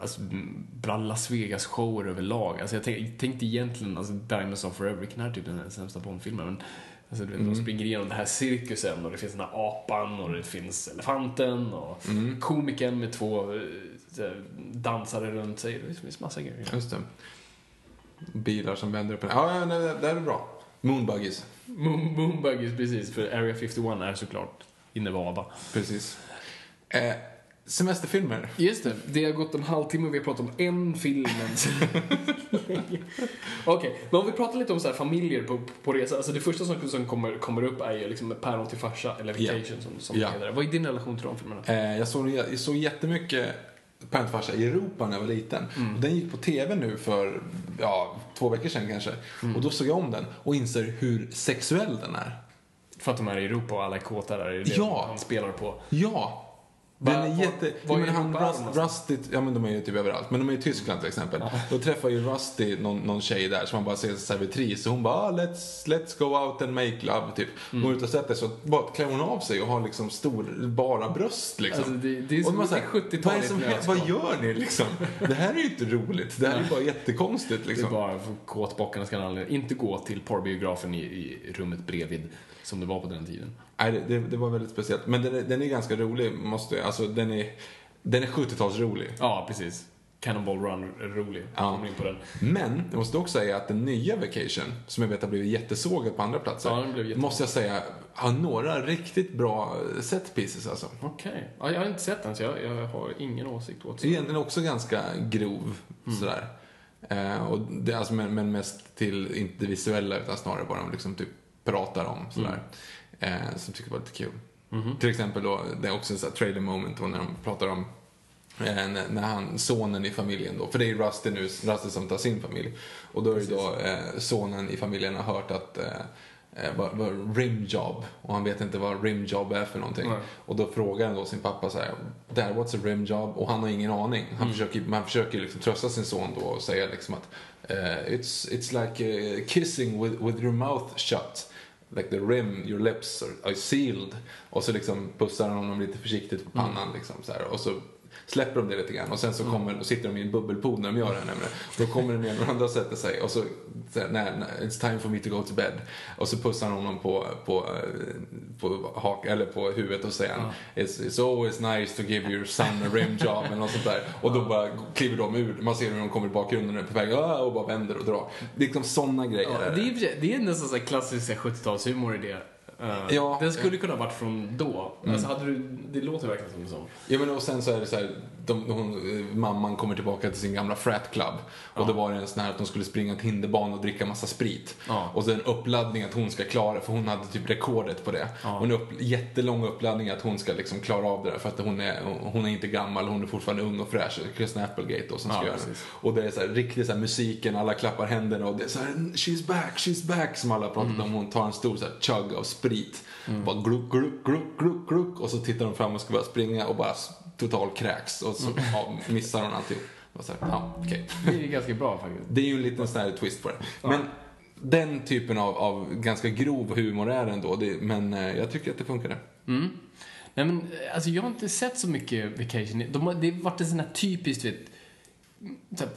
alltså bland Las Vegas-shower överlag. Alltså jag tänk, tänkte egentligen, alltså Diamonds of Forever, vilken är typ den sämsta Bondfilmen, men Alltså, du vet, Mm. De springer igenom den här cirkusen och det finns den här apan och det finns elefanten och Mm. komikern med två eh, dansare runt sig. Det finns massa grejer. Just det. Bilar som vänder upp en... Ja, ja, nej, det är bra. Moonbuggies. Moon- Moonbuggies, precis. För Area 51 är såklart i Nevada. Precis. Eh, semesterfilmer. Just det, det har gått en halvtimme och vi har pratat om en film. Okej, men om vi pratar lite om så här familjer på, på resa. Alltså det första som, som kommer, kommer upp är ju liksom päron till farsa, eller vacation som, som det heter. Vad är din relation till de filmerna? Eh, jag, såg, jag såg jättemycket Pantfarsa i Europa när jag var liten. Mm. Och den gick på TV nu för ja, två veckor sedan kanske. Mm. Och då såg jag om den och inser hur sexuell den är. För att de är i Europa och alla är kåta där. Är det Ja. han spelar på? Ja! Den är var- jätte... var ja, men han, Rust? Rusty, ja men de är ju typ överallt. Men de är i Tyskland till exempel. Då träffar ju Rusty någon, någon tjej där som man bara ser som servitris. Och hon bara, ah, let's, let's go out and make love, typ. Mm. Går ut och sätter sig och bara klär hon av sig och har liksom stor, bara bröst liksom. Alltså, det- det är Och som man ett säger, 70-taligt vad, är som vad gör ni liksom? Det här är ju inte roligt. Det här är ju bara jättekonstigt Det är liksom. bara för kåtbockarna ska aldrig- inte gå till porrbiografen i, i rummet bredvid, som det var på den tiden. Nej, det, det, var väldigt speciellt. Men den är, den är ganska rolig, måste jag- Alltså den är, den är 70-talsrolig. Ja, precis. Cannonball Run är rolig. Ja. Kommer in på den. Men jag måste också säga att den nya Vacation, som jag vet har blivit jättesågad på andra platser, Ja, jättebra. måste jag säga har några riktigt bra set pieces alltså. Okej. Ja, jag har inte sett den, så jag, jag har ingen åsikt åt Det är egentligen också ganska grov Mm. sådär. Eh, och det, alltså, men, men mest till, inte det visuella utan snarare vad de liksom typ pratar om sådär. Mm. Eh, som tycker var lite kul. Mhm. Till exempel då, det är också en sån trailer moment då när de pratar om eh, när, han, sonen i familjen då, för det är ju Rusty nu, Rusty som tar sin familj. Och då är det då eh, sonen i familjen har hört att eh, eh, vad, vad rimjob och han vet inte vad rimjob är för någonting. Nej. Och då frågar han då sin pappa så här, Dad what's a rimjob? Och han har ingen aning. Han Mm. försöker, man försöker liksom trösta sin son då och säga liksom att eh, it's, it's like eh, kissing with, with your mouth shut. Like the rim, your lips are, are sealed. Och så liksom pussar han honom lite försiktigt på pannan Mm. liksom så här. Och så släpper de det lite grann och sen så kommer, och sitter de i en bubbelpool när de gör det här nämligen. Då kommer den ena och andra sätter sig och så, här, nej, nej, it's time for me to go to bed. Och så pussar han honom på, på, eh, på, hak, eller på huvudet och säger han, it's, it's always nice to give your son a rim job eller något sånt där. Och då bara kliver de ur, man ser hur de kommer i bakgrunden på väg "Ah", och bara vänder och drar. Det är liksom sådana grejer. Ja, det, är, det är nästan klassisk så här 70-talshumor i det. Eh, Ja. den skulle kunna varit från då. Alltså hade du, det låter verkligen som en sån. Ja men och sen så är det så här, de, hon, eh, mamman kommer tillbaka till sin gamla frat club. Och då var det en sån här att de skulle springa till hinderbana och dricka massa sprit. Ja. Och så en uppladdning att hon ska klara, för hon hade typ rekordet på det. Och en upp, jättelång uppladdning att hon ska liksom klara av det där för att hon är, hon är inte gammal, hon är fortfarande ung och fräsch. Kristen Applegate då som ska Ja, göra det. Och det är så här, riktigt så här, musiken, alla klappar händerna och det är så här, she's back, she's back som alla pratat Mm. om. Hon tar en stor så här, chug av sprit. Bara gluck, gluck, gluck, gluck, gluck. Och så tittar de fram och ska börja springa och bara total kräks. Och så Mm. ja, missar hon alltihop. Och så här, ja, okej. Det är ganska bra faktiskt. Det är ju en liten sån här twist på det. Men den typen av, av ganska grov humor är det ändå. Det, men eh, jag tycker att det funkade. Nej men, alltså jag har inte sett så mycket Vacation. De har, det har varit en sån här typiskt, vet, så här,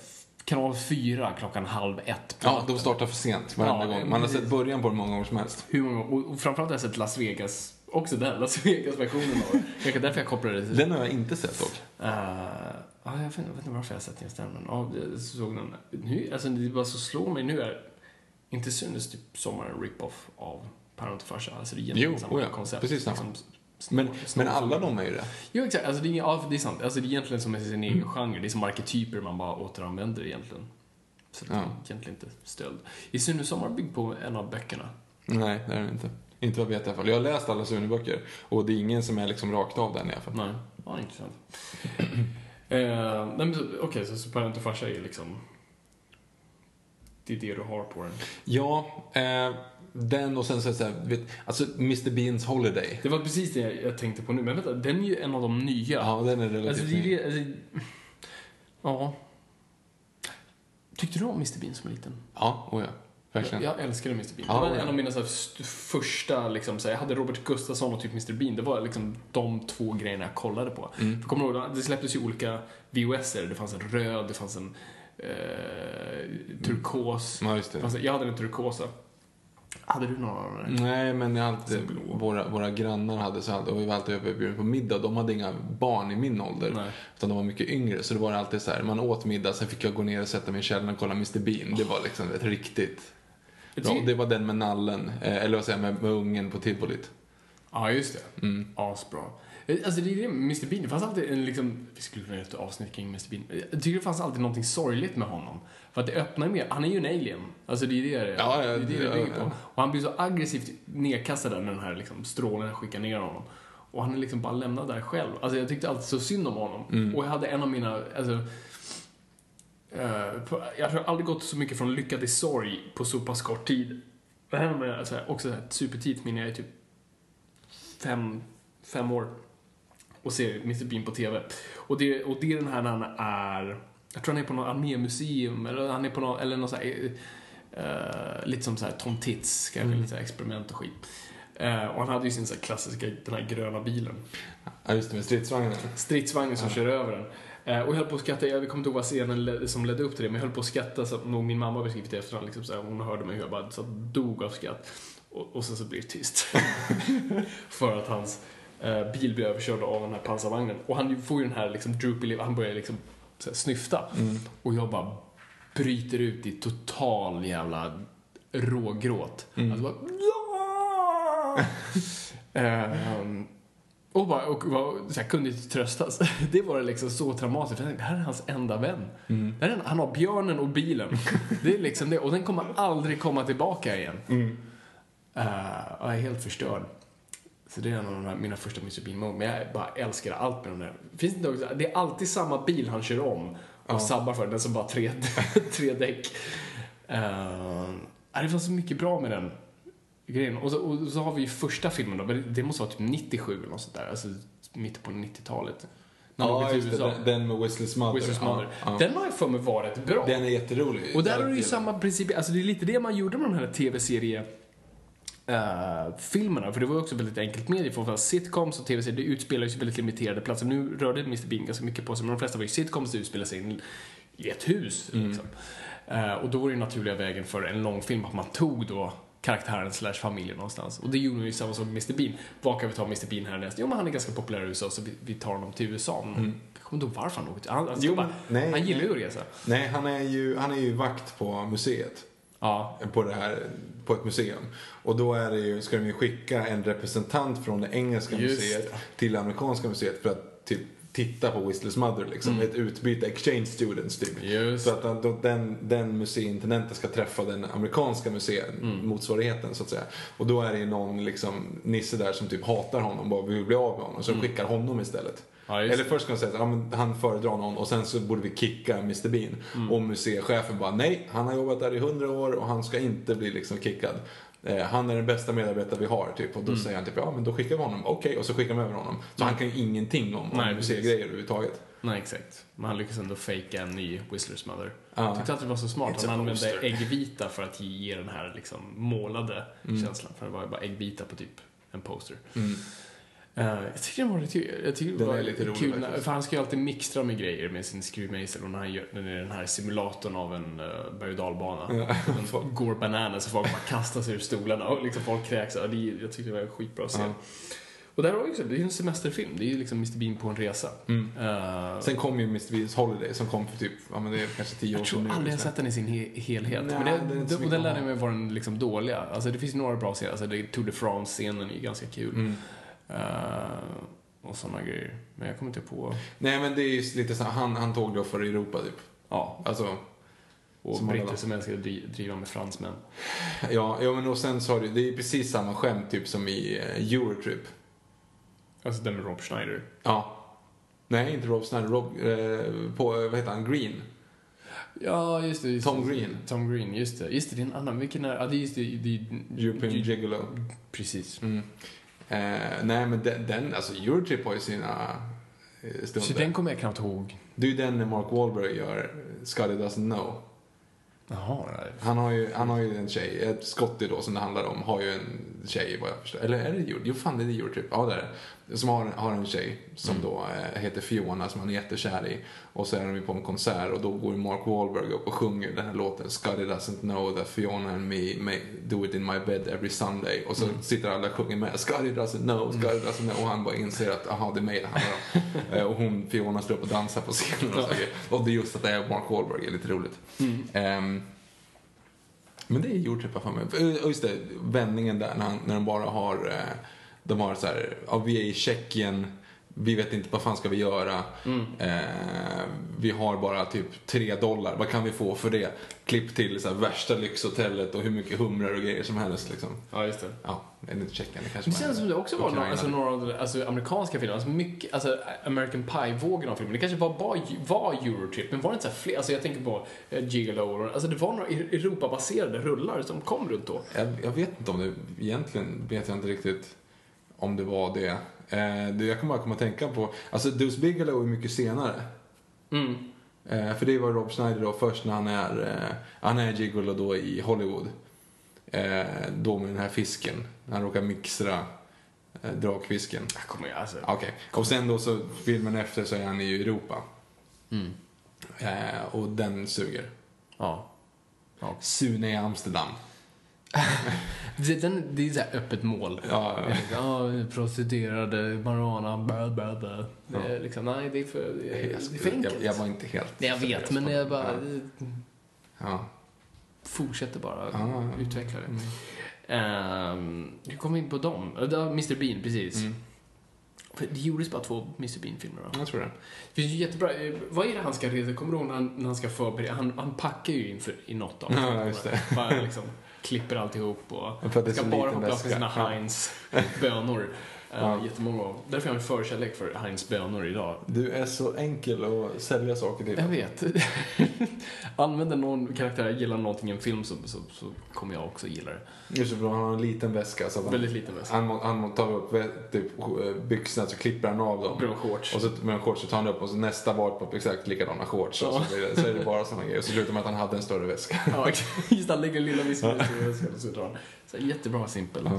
kanal 4 klockan halv ett. på Ja, de startar för sent varenda Ja, gång. Man har sett början på det många gånger som helst. Hur många, och, och framförallt har jag sett Las Vegas, också där, Las Vegas-versionen av. Kanske därför jag kopplade det till... Den har jag inte sett dock. Eh, ja, jag, vet, inte varför jag har sett just den, men ja, jag såg den. Nu, alltså det bara så slår mig nu är, inte synes typ sommaren rip-off av Parent och farsa. Alltså det är egentligen Jo, samma oh ja, koncept. precis samma. Liksom, Men, men alla de är ju det. Jo, exakt. Alltså, det, är, ja, det är sant. Alltså, det är egentligen som sin egen genre. Det är som arketyper man bara återanvänder egentligen. Så det är Ja. egentligen inte stöld. Är Sune Sommar byggd på en av böckerna? Nej, det är det inte. Inte vad jag vet i alla fall. Jag har läst alla Sune-böcker och det är ingen som är liksom rakt av den i alla fall. Nej. Ja, intressant. eh, nej, Okej, så, så Parent och farsa är liksom... Det är det du har på den. Ja, eh, den och sen så så här, vet, alltså Mr Beans Holiday. Det var precis det jag, tänkte på nu. Men vänta, den är ju en av de nya. Ja, den är relativt Alltså, ny. alltså, Ja. Tyckte du om Mr Bean som liten? Ja, oh ja. Verkligen. Jag älskade Mr Bean. Ja, det var ja. en av mina så här, st- första, liksom, så här, jag hade Robert Gustafsson och typ Mr Bean. Det var liksom de två grejerna jag kollade på. Mm. För kommer ihåg, det släpptes ju olika VHS-er. Det fanns en röd, det fanns en eh, turkos. Ja, just Det det. fanns, jag hade den turkosa. Hade du någon av dem? Nej, men jag hade, våra, våra grannar hade så hade, och vi var alltid överbjudna på middag. De hade inga barn i min ålder. Nej. Utan de var mycket yngre. Så det var alltid så här, man åt middag, sen fick jag gå ner och sätta mig i källaren och kolla Mr Bean. Det var liksom ett riktigt Tycker- Det var den med nallen, eh, eller vad säger jag, med, med ungen på tivolit. Ja, just det. Mm. Asbra. Eh, Alltså det är det Mr Bean. Det fanns alltid en liksom, vi skulle kunna göra ett avsnitt kring Mr Bean. Jag tycker det fanns alltid någonting sorgligt med honom. För att det öppnar ju mer, han är ju en alien. Alltså det är det det, Ja, ja, det, är det, det ja, bygger ja. på. Och han blir så aggressivt nedkastad när den här liksom, strålen skickar ner honom. Och han är liksom bara lämnad där själv. Alltså jag tyckte alltid så synd om honom. Mm. Och jag hade en av mina, alltså, eh, jag har aldrig gått så mycket från lycka till sorg på så pass kort tid. Det här med alltså, också ett supertidigt minne, jag är typ fem, fem år. och ser Mr Bean på TV. Och det, och det är den här när han är, jag tror han är på något armémuseum eller han är på något, eller något så här, eh, lite som så här Tom Tits, kanske lite så här experiment och skit. Eh, och han hade ju sin så klassiska, den här gröna bilen. Ja, just det, med stridsvagnen. Stridsvagnen som kör över den. Eh, och jag höll på att skratta, jag kommer inte ihåg vad scenen som ledde upp till det, men jag höll på att skratta så att nog min mamma beskrivit det efterhand. Liksom, så här, hon hörde mig och jag bara så dog av skratt. Och, och sen så blir det tyst. För att hans eh, bil blir överkörd av den här pansarvagnen. Och han får ju den här liksom droopy han börjar liksom här, snyfta. Och jag bara bryter ut i total jävla rågråt. Alltså bara, Ehm, och, bara, och var, så här, kunde inte tröstas. Det var liksom så traumatiskt. För jag tänkte, det här är hans enda vän. Det här är, han har björnen och bilen. Det är liksom det. Och den kommer aldrig komma tillbaka igen. Eh, och jag är helt förstörd. Så det är en av de här, mina första Mr Bean. Men jag bara älskar allt med den där. Finns det, också, det är alltid samma bil han kör om och sabbar för. Den som bara tre, tre däck. Uh, det var så mycket bra med den grejen. Och så, och så har vi ju första filmen då. men Det måste vara typ 97 eller något sånt där. Alltså mitt på 90-talet. När Ja, just det. Den, den med Whistler's Mother. Whistler's Mother. Ja. Den har jag för mig var rätt bra. Den är jätterolig. Och där är det ju samma princip, alltså det är lite det man gjorde med de här tv-serie eh, filmerna, för det var också väldigt enkelt medie för sitcoms och tv-serier, det utspelar sig väldigt limiterade platser. Nu rörde Mr Bean ganska mycket på sig, men de flesta var ju sitcoms, det utspelar sig i ett hus. Liksom. Eh, och då var det ju naturliga vägen för en långfilm att man tog då karaktären slash familjen någonstans. Och det gjorde ju samma sak med Mr Bean. Vad kan vi ta Mr Bean härnäst? Jo, men han är ganska populär i USA, så vi, vi tar honom till USA. Men Jag kommer inte ihåg varför han åkte. Han, han, Jo, bara, nej, han gillar ju att resa. Nej, han är, ju, han är ju vakt på museet. Ja, På, det här, på ett museum. Och då är det ju, ska de ju skicka en representant från det engelska Just museet till det amerikanska museet för att typ titta på Whistler's Mother liksom. Ett utbyte, exchange students typ. Mm. Just Så att då, den, den museiintendenten ska träffa den amerikanska museet, Mm. motsvarigheten så att säga. Och då är det ju någon liksom, nisse där som typ hatar honom, bara vill bli av med honom. Så de skickar honom istället. Mm. Ja, Eller först ska de säga att ja, han föredrar någon och sen så borde vi kicka Mr Bean. Mm. Och museichefen bara nej, han har jobbat där i hundra år och han ska inte bli liksom kickad. Eh, han är den bästa medarbetare vi har typ. Och då Mm. säger han typ ja men då skickar vi honom. Okej, och så skickar de över honom. Så han kan ju ingenting om, museigrejer överhuvudtaget. Nej, exakt. Men han lyckas ändå fejka en ny Whistler's Mother. Ja. Jag tyckte alltid det var så smart. It's Han använde äggvita för att ge den här liksom målade Mm. känslan. För det var ju bara äggvita på typ en poster. Eh, jag tycker den var lite, jag tycker det Den var lite rolig kul. Faktiskt. för han ska ju alltid mixtra med grejer med sin skruvmejsel och när han gör den, är den här simulatorn av en uh, berg och dalbana. Den går bananas och folk bara kastar sig ur stolarna och liksom folk kräks. Ja, det, jag tyckte det var en skitbra scen. Ja. Och där vi också, det är ju en semesterfilm. Det är ju liksom Mr Bean på en resa. Mm. Eh, Sen kom ju Mr Bean's Holiday som kom för typ, ja men det är kanske tio år jag sedan tror nu. aldrig jag liksom. sett den i sin he helhet. Nej, men det, inte så och den lärde ha. mig vara den liksom dåliga. Alltså det finns några bra scener. Alltså det, Tour de France-scenen är ju ganska kul. Mm. Eh, och sådana grejer. Men jag kommer inte på... Nej men det är ju lite så han, han tåg då för Europa typ. Ja, Alltså, och Som britter som älskar att dri- driva med fransmän. ja, ja men och sen så har du, det är precis samma skämt typ som i eh, Eurotrip. Alltså den med Rob Schneider. Ja. Nej, inte Rob Snyder. Rob, eh, på, vad heter han, Green. Ja, just det. Just Tom det. Green. Tom Green, just det. Just det, det är en annan. Vilken är... Ja, det är just det. det European Gi- Gigolo. Precis. Mm. Eh, nej men den, den, alltså Eurotrip har ju sina eh, stunder. Så den kommer jag knappt ihåg. Det är ju den när Mark Wahlberg gör Scotty Doesn't Know. Jaha. Han har ju, han har ju en tjej, Scotty då som det handlar om, har ju en tjej vad jag förstår. Eller är det Eurotrip? Jo fan det är Eurotrip. Ja det är det. Som har, har en tjej som då eh, heter Fiona som han är jättekär i. Och så är de ju på en konsert och då går Mark Wahlberg upp och sjunger den här låten Scotty doesn't know that Fiona and me may do it in my bed every Sunday. Och så sitter alla och sjunger med Scotty doesn't know, Scotty doesn't know. Och han bara inser att aha det är mig det handlar om. Eh, och hon, Fiona står upp och dansar på scenen och saker. Och det är just att det är Mark Wahlberg är lite roligt. Ehm, men det är Eurotrip för mig. Eh, Och just det, vändningen där när, han, när de bara har, eh, de har så här, ja, vi är i Tjeckien, vi vet inte vad fan ska vi göra. Eh, vi har bara typ tre dollar, vad kan vi få för det? Klipp till så här, värsta lyxhotellet och hur mycket humrar och grejer som helst liksom. Ja, just det. Ja, är det inte Tjeckien? Det kanske Det känns som det också var några, alltså, några av de- alltså, amerikanska filmer, alltså mycket, alltså American Pie-vågen av filmer. Det kanske var, bara, var Eurotrip, men var det inte så fler? Alltså jag tänker på uh, Gigolo, alltså det var några Europabaserade rullar som kom runt då. Jag, jag vet inte om det, egentligen vet jag inte riktigt om det var det. Eh, det jag kommer bara komma att tänka på, alltså Deuce Bigelow är mycket senare. Mm. Eh, för det var Rob Schneider då först när han är, eh, han är Gigolo då i Hollywood. Eh, då med den här fisken, när han råkar mixtra eh, drakfisken. Jag kommer ju, alltså. Okej, och sen då så filmen efter så är han i Europa. Mm. Eh, och den suger. Ja. ja. Sune i Amsterdam. Det, den, det är så här öppet mål. Ja, ja. Ja, prostituerade, marijuana, bla bla bla. Det är liksom, nej, det är för, det är, Jag, det är för enkelt. jag, jag var inte helt Nej, jag vet, men jag det. bara Ja. Ja. fortsätter bara Ja, ja, ja. utveckla det. Ehm, du kom in på dem. Ja, det Mr Bean, precis. Mm. För Det gjordes bara två Mr Bean-filmer va? Jag tror det. Det finns ju jättebra, vad är det han ska resa? Kommer du ihåg när han, när han ska förbereda? Han, han packar ju inför i något av dem. Ja, just det. Bara liksom klipper alltihop och För att det är ska bara ha plats med sina Ja. Ja. Jättemånga av. Därför har jag en förkärlek för Heinz bönor idag. Du är så enkel att sälja saker till. Jag vet. Använder någon karaktär gillar någonting i en film så, så, så kommer jag också gilla det. Just det, för han har en liten väska. Så att han, Väldigt liten väska. han, han må ta upp vä- typ, eh, byxorna så klipper han av dem. Bra shorts. Och så med en shorts så tar han upp och så nästa var på exakt likadana shorts. Och Ja. så, blir det, så är det bara sådana grejer. Och så slutar med att han hade en större väska. Ja, just. Han lägger lilla visken i väskan och så drar han. Så jättebra simpel.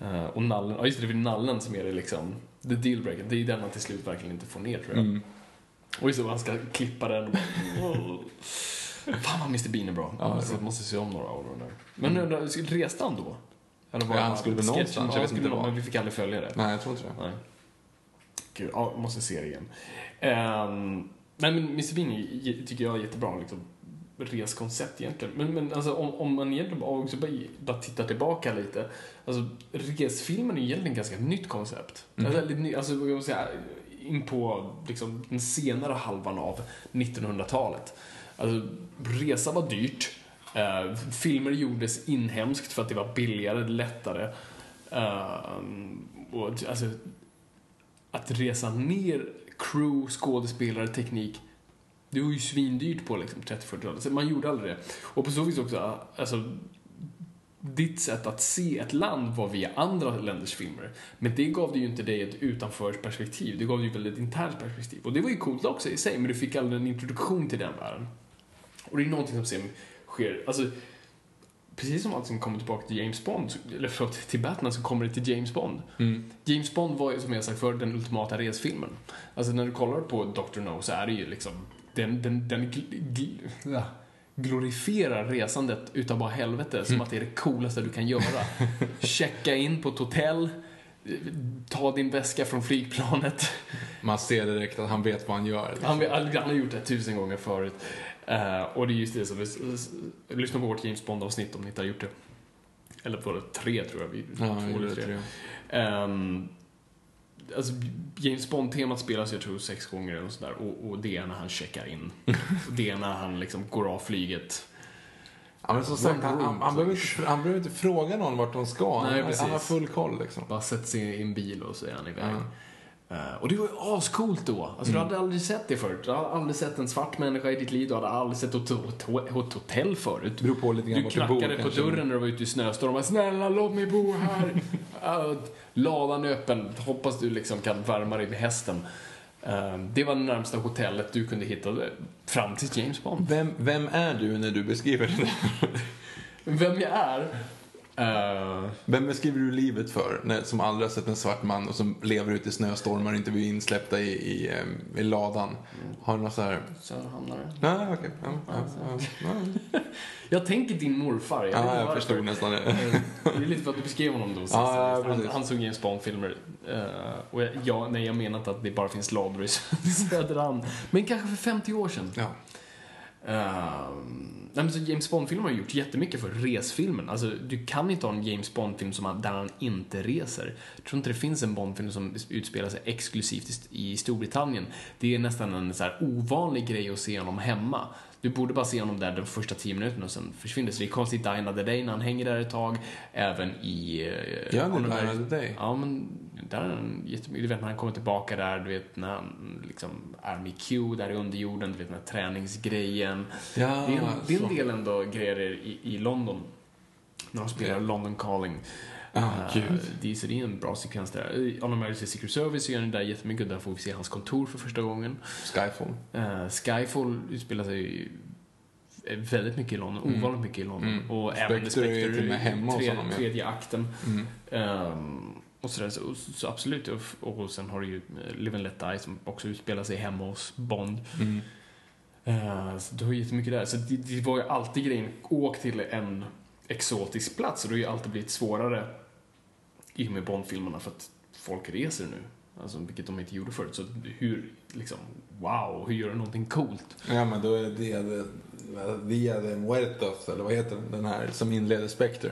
Eh, och nallen, ja just det, det är nallen som är det liksom, the dealbreaker. Det är den man till slut verkligen inte får ner tror jag. Mm. Och just det, han ska klippa den och Fan vad Mr Bean är bra. Ja, måste, måste se om några av dem där. Men mm. reste han då? Eller Ja, han skulle väl någonstans, jag Ja, vet inte var. men vi fick aldrig följa det. Nej, jag tror inte det. Nej. Gud, ja, måste se det igen. Um, nej, men Mr Bean tycker jag är jättebra. Liksom, reskoncept egentligen. Men, men alltså, om, om man egentligen bara, också bara, bara tittar tillbaka lite. Alltså, resfilmen är egentligen ett ganska nytt koncept. Alltså, lite ny, alltså, vad ska man säga, in på liksom, den senare halvan av 1900-talet. Alltså, resa var dyrt. Eh, filmer gjordes inhemskt för att det var billigare, lättare. Eh, och, alltså, att resa ner crew, skådespelare, teknik. Det var ju svindyrt på liksom 30-40-talet. Så man gjorde aldrig det. Och på så vis också, alltså, ditt sätt att se ett land var via andra länders filmer. Men det gav det ju inte dig ett utanförsperspektiv. Det gav dig väl ett internt perspektiv. Och det var ju coolt också i sig, men du fick aldrig en introduktion till den världen. Och det är någonting som sen sker, alltså precis som allt som kommer tillbaka till James Bond, eller förlåt, till Batman så kommer det till James Bond. Mm. James Bond var ju som jag sagt för den ultimata resfilmen. Alltså när du kollar på Dr. No så är det ju liksom, den, den, den gl, gl, glorifierar resandet utav bara helvete som att det är det coolaste du kan göra. Checka in på ett hotell, ta din väska från flygplanet. Man ser direkt att han vet vad han gör. Han, han har gjort det tusen gånger förut. Eh, och det är just det som, lyssna på vårt James Bond-avsnitt om ni inte har gjort det. Eller var det tre tror jag? Vi, Ja, två eller tre. tror Ehm, alltså, James Bond-temat spelas jag tror sex gånger eller sådär och, och det är när han checkar in. och det är när han liksom går av flyget. Ja, men som sagt, han, han, han, behöver inte, han behöver inte fråga någon vart de ska. Nej, han, han har full koll liksom. Bara sätter sig i en bil och så är han iväg. Ja. Eh, och det var ju ascoolt då. Alltså, Du hade aldrig sett det förut. Du hade aldrig sett en svart människa i ditt liv. Du hade aldrig sett ett, hot- ett hotell förut. Det beror på lite grann Du du bor. knackade på dörren när du var ute i snöstorm och snälla låt mig bo här. Ja, Ladan är öppen. Hoppas du liksom kan värma dig med hästen. Eh, Det var det närmsta hotellet du kunde hitta fram till James Bond. Vem, vem är du när du beskriver det? Vem jag är? Eh, Vem beskriver du livet för? När, som aldrig har sett en svart man och som lever ute i snöstormar och inte blir insläppta i, i, i ladan. Har du något så här... Söderhamnare. Nej, okej. Ja, ja, ja, ja. Jag tänker din morfar. Jag, inte jag förstod nästan det. Eh, Det är lite för att du beskrev honom då ja, han, han såg James Bond-filmer. Eh, och jag, ja, nej, jag menar inte att det bara finns lador i Söderhamn. Men kanske för 50 år sedan. Um, nej, men så James Bond-filmer har gjort jättemycket för resfilmen. Alltså, du kan inte ha en James Bond-film som han, där han inte reser. Jag tror inte det finns en Bond-film som utspelar sig exklusivt i, i Storbritannien. Det är nästan en så här ovanlig grej att se honom hemma. Du borde bara se honom där de första tio minuterna och sen försvinner. Så det är konstigt i Die Another Day när han hänger där ett tag. Även i... eh, det Oliver- Die Another Day. Ja, men där är han jättemycket. Du vet när han kommer tillbaka där, du vet när han liksom är med Q där i underjorden, du vet den här träningsgrejen. Ja, det, är en, det är så. en del ändå grejer i, i London. När de spelar Okej. London Calling. Eh, gud. det, är- så det är en bra sekvens där. On Emergency Secret Service gör den där jättemycket där får vi se hans kontor för första gången. Skyfall. Eh, Skyfall utspelar sig väldigt mycket i London, Mm. ovanligt mycket i London. Mm. Och Spectre även är Spectre till och med hemma tre, honom, ja. tredje akten. Mm. Ehm, och sådär, så, så absolut. Och, och sen har du ju eh, Live and Let Die som också utspelar sig hemma hos Bond. Mm. Eh, så du har ju jättemycket där. Så det, det var ju alltid grejen, åk till en exotisk plats och det har ju alltid blivit svårare i och med Bond-filmerna för att folk reser nu. Alltså, vilket de inte gjorde förut. Så hur, liksom, wow, hur gör du någonting coolt? Ja, men då är det det- Dia de Muertos, eller vad heter den, den här som inleder Spectre.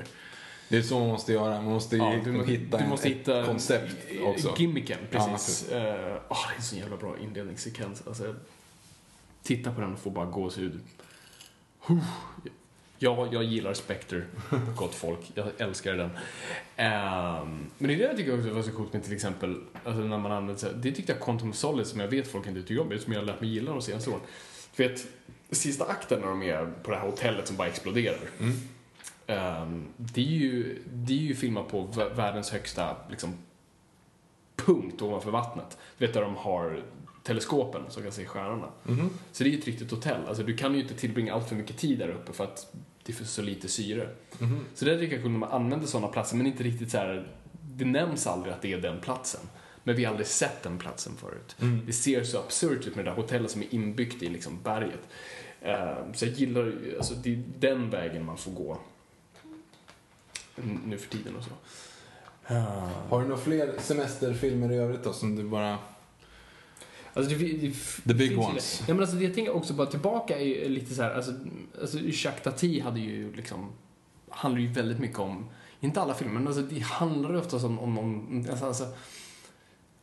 Det är så man måste göra. Man måste Ja, du, hitta, du måste hitta ett koncept också. Gimmicken, Ja, precis. Ja, det är en så jävla bra inledningssekvens. Alltså, titta på den och få bara gåshud. Huh. Ja, jag gillar Spectre, gott folk. Jag älskar den. Ehm, men det är det jag tycker också var så coolt med till exempel, alltså när man använder sig, det tyckte jag Quantum Solace, som jag vet folk inte tycker om, som jag har lärt mig gilla de senaste åren. Du vet, sista akten när de är på det här hotellet som bara exploderar. Mm. Ehm, det, är ju, det är ju filmat på vä- världens högsta liksom, punkt ovanför vattnet. Du vet där de har teleskopen som kan se stjärnorna. Mhm. Så det är ju ett riktigt hotell. Alltså, du kan ju inte tillbringa allt för mycket tid där uppe för att det är för så lite syre. Mhm. Så det är lika kul när man använder sådana platser, men inte riktigt så här. Det nämns aldrig att det är den platsen. Men vi har aldrig sett den platsen förut. Mm. Det ser så absurt ut med det där hotellet som är inbyggt i liksom berget. Ehm, så jag gillar ju- alltså det är den vägen man får gå nu för tiden och så. Ehm, Har du några fler semesterfilmer i övrigt då som du bara... Alltså det, det, The big ones. Ja, men alltså det jag tänker också bara tillbaka är lite så här, alltså, alltså Jacques Tati hade ju liksom, handlar ju väldigt mycket om, inte alla filmer, men alltså det handlar ju oftast om, om, om alltså, alltså,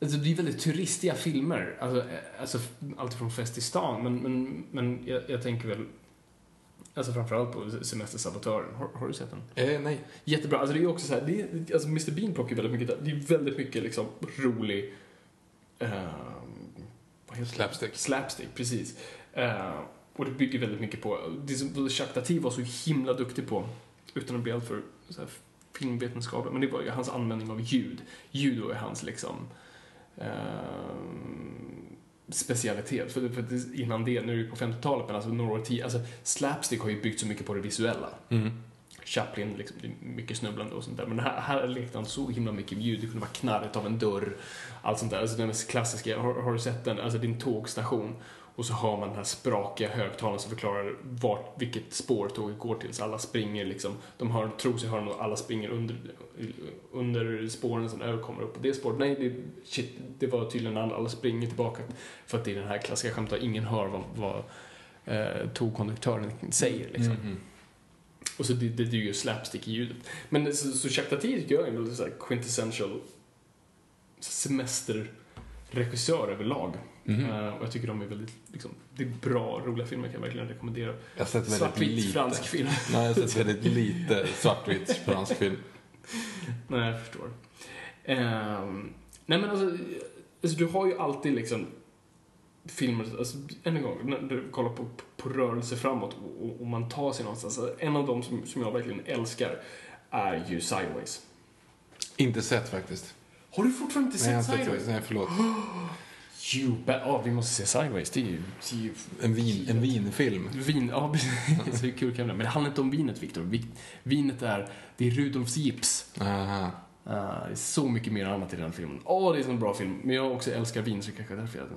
alltså det är väldigt turistiga filmer, alltså, eh, alltså allt från Fest i stan, men, men, men jag, jag tänker väl, alltså framförallt på Semestersabotören, har, har du sett den? Eh, nej. Jättebra. Alltså det är ju också så här, det är, alltså Mr Bean plockar ju väldigt mycket där. Det är väldigt mycket liksom rolig, eh? Slapstick. Slapstick, precis. Eh, och det bygger väldigt mycket på, det som Jacques Tati var så himla duktig på, utan att bli alltför så här, filmvetenskaplig, men det var ju hans användning av ljud. Ljud är hans liksom eh, specialitet. För, för innan det, nu är det på 50-talet, men alltså några år tid, alltså slapstick har ju byggt så mycket på det visuella. Mm. Chaplin, liksom, det är mycket snubblande och sånt där. Men här, här lekte han så himla mycket ljud. Det kunde vara knarret av en dörr, allt sånt där. Alltså den mest klassiska, har, har du sett den? Alltså din tågstation. Och så har man den här sprakiga högtalaren som förklarar vart, vilket spår tåget går till. Så alla springer liksom, de har, tror sig höra något, alla springer under, under spåren som sen kommer upp på det spåret. Nej, det, shit, det var tydligen alla, alla springer tillbaka. För att det är den här klassiska skämtet, ingen hör vad, vad eh, tågkonduktören säger liksom. Mhm. Och så det, det, det är ju slapstick i ljudet. Men så, så Tati tycker jag är en så här quintessential semesterregissör överlag. Mhm. Eh, och jag tycker de är väldigt, liksom, det är bra, roliga filmer kan jag verkligen rekommendera. Jag har sett väldigt Svartvit lite. fransk film. Nej, jag har sett väldigt lite svartvit fransk film. Nej, jag förstår. Ehm, nej men alltså, alltså, du har ju alltid liksom filmer, alltså, än en gång, när du kollar på, på rörelse framåt och, och, och man tar sig någonstans. Alltså, en av dem som, som jag verkligen älskar är ju Sideways. Inte sett faktiskt. Har du fortfarande inte Nej, sett inte Sideways? Nej, förlåt. You bet. Ja, vi måste se Sideways. Det är ju... Det är ju En, vin, en vinfilm. Vin, ja precis. Hur kul kan det? Men det handlar inte om vinet, Viktor. Vi- Vinet är, det är Rudolfs gips. Aha. Uh, det är så mycket mer annat i den filmen. Åh, det är en bra film. Men jag också älskar vin, så kanske därför jag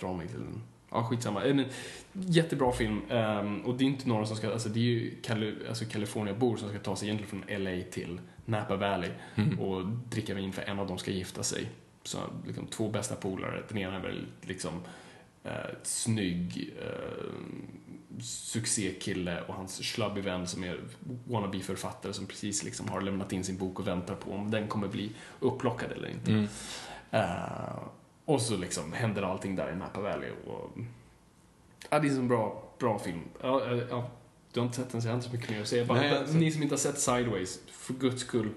drar mig till den. Ja, skitsamma. Men, jättebra film. Ehm, och det är inte några som ska, alltså det är ju Cali- alltså California-bor som ska ta sig egentligen från LA till Napa Valley Mm. och dricka vin för en av dem ska gifta sig. Så liksom två bästa polare. Den ena är väl liksom eh, snygg eh, succékille och hans schlubby vän som är wannabe-författare som precis liksom har lämnat in sin bok och väntar på om den kommer bli upplockad eller inte. Mm. Eh, och så liksom händer allting där i Napa Valley och... Ja, det är en bra, bra film. Ja, ja, du har inte sett den så jag har inte så mycket mer att säga. Bara, Nej, inte ni som inte har sett Sideways, för guds skull,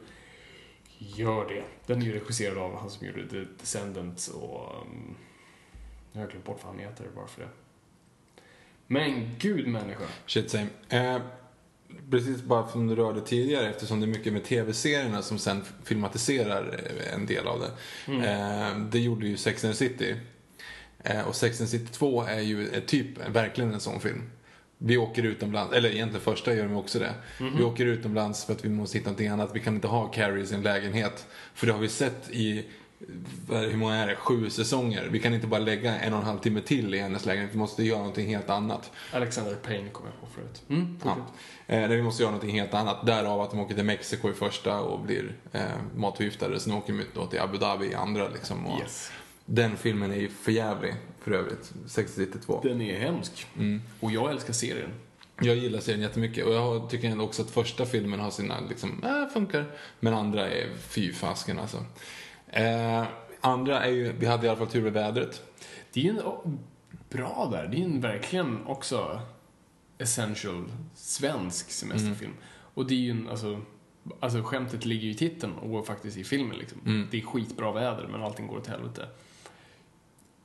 gör det. Den är ju regisserad av han som gjorde The Descendants och... Um, jag har glömt bort vad han heter bara för det. Men gud människa. Shit same. Eh, precis bara som du rörde tidigare, eftersom det är mycket med tv-serierna som sen filmatiserar eh, en del av det. Mm. Eh, det gjorde ju Sex and the City. Eh, och Sex and the City 2 är ju typ verkligen en sån film. Vi åker utomlands, eller egentligen första gör de också det. Mhm. Vi åker utomlands för att vi måste hitta någonting annat. Vi kan inte ha Carrie i sin lägenhet. För det har vi sett i, hur många är det, sju säsonger. Vi kan inte bara lägga en och en halv timme till i hennes lägenhet. Vi måste göra någonting helt annat. Alexander Payne kom jag på förut. Mm, Ja. Eh, vi måste göra någonting helt annat. Därav att de åker till Mexiko i första och blir eh, matförgiftade. Sen åker de då till Abu Dhabi i andra liksom. Och Yes. Den filmen är ju förjävlig för övrigt. 62. Den är hemsk. Mm. Och jag älskar serien. Jag gillar serien jättemycket och jag tycker ändå också att första filmen har sina, liksom, äh, funkar. Men andra är fy fasken alltså. Eh, andra är ju, vi hade i alla fall tur med vädret. Det är ju en, oh, bra där. Det är ju en verkligen också essential svensk semesterfilm. Och det är ju en, alltså, alltså skämtet ligger ju i titeln och faktiskt i filmen liksom. Mm. Det är skitbra väder men allting går åt helvete.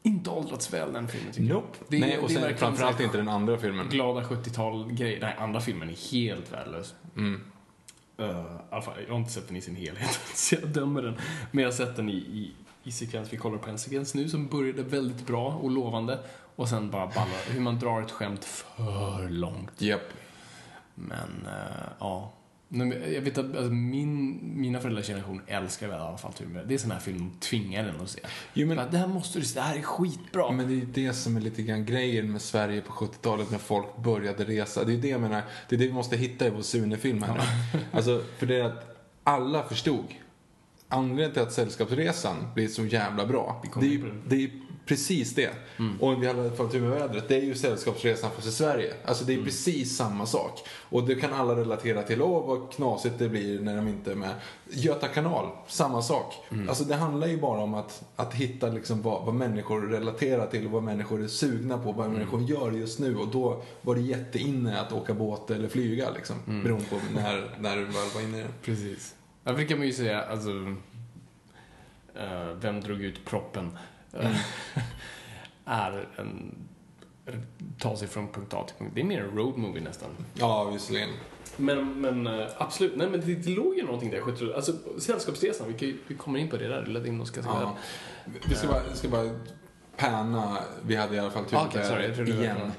Inte åldrats väl den filmen tycker jag. Det är- Nej, och det sen framförallt inte den andra filmen. Glada 70-tal-grej. Nej, andra filmen är helt värdelös. Mm. Uh, fall, jag har inte sett den i sin helhet, så jag dömer den. Men jag har sett den i, i, i sekvens. Vi kollar på en sekvens nu som började väldigt bra och lovande. Och sen bara ballar, hur man drar ett skämt för långt. Japp. Men, uh, ja. Jag vet att alltså, min, mina föräldrars generation älskar väl i alla fall Turbo. Det är sån här film de tvingar den att se. Jo, men- det här måste du se, det här är skitbra. Men det är ju det som är lite grann grejen med Sverige på 70-talet när folk började resa. Det är det jag menar, det är det vi måste hitta i vår Sune-film här nu. Alltså, för det är att alla förstod. Anledningen till att Sällskapsresan blir så jävla bra, det är, ju, det. är ju precis det. Och vi hade fått tur med vädret, det är ju Sällskapsresan fast i Sverige. Alltså det är precis samma sak. Och det kan alla relatera till, åh vad knasigt det blir när de inte är med. Göta kanal, samma sak. Alltså det handlar ju bara om att, att hitta liksom vad, vad människor relaterar till och vad människor är sugna på, vad människor gör just nu. Och då var det jätteinne att åka båt eller flyga liksom. Beroende på när, när du väl var inne i det. Precis. Där brukar man ju säga, alltså... eh, vem drog ut proppen? Eh, är en... Ta sig från punkt A till punkt Det är mer en road movie nästan. Ja, visserligen. Men, men eh, absolut, nej men det, det låg ju någonting där. Alltså Sällskapsresan, vi, kan, vi kommer in på det där. Lät in oss ganska väl. Vi ska bara, ska bara panna, vi hade i alla fall tur Ah, okej, sorry, det igen.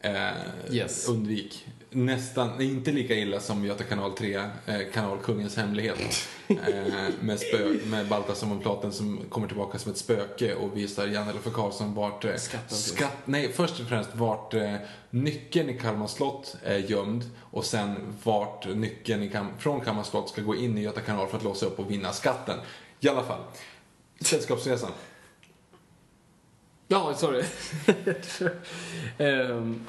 Eh, Yes. Undvik. Nästan, inte lika illa som Göta kanal 3, eh, kanalkungens hemlighet. Eh, med, spö, med Baltasar von Platen som kommer tillbaka som ett spöke och visar Jan Elfer Karlsson vart... Eh, Skatten skatt, nej, först och främst vart eh, nyckeln i Kalmar slott är gömd och sen vart nyckeln i Kam- från Kalmar slott ska gå in i Göta kanal för att låsa upp och vinna skatten. I alla fall. Sällskapsresan. Ja, sorry. Ehm,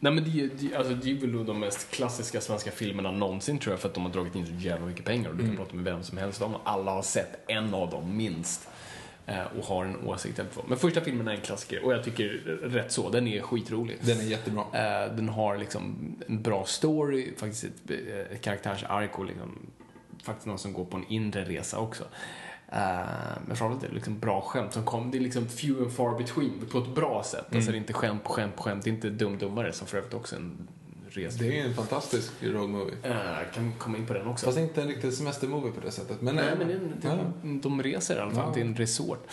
nej men det, det, alltså, det är väl de mest klassiska svenska filmerna någonsin tror jag för att de har dragit in så jävla mycket pengar och du kan prata med vem som helst om dem. Alla har sett en av dem minst. eh, Och har en åsikt eller. Men första filmen är en klassiker och jag tycker rätt så, den är skitrolig. Den är jättebra. Eh, den har liksom en bra story, faktiskt ett, eh, ett karaktärsark och liksom, faktiskt någon som går på en inre resa också. Eh, men framförallt är det liksom bra skämt som kom. Det är liksom few and far between på ett bra sätt. Alltså det är inte skämt på skämt på skämt. Det är inte dum-dummare som för övrigt också en resa. Det är en fantastisk roadmovie. Eh, kan komma in på den också. Fast inte en riktig semestermovie på det sättet. Men, Nej, men det är en, det, ja. de reser i alla fall Ja. till en resort.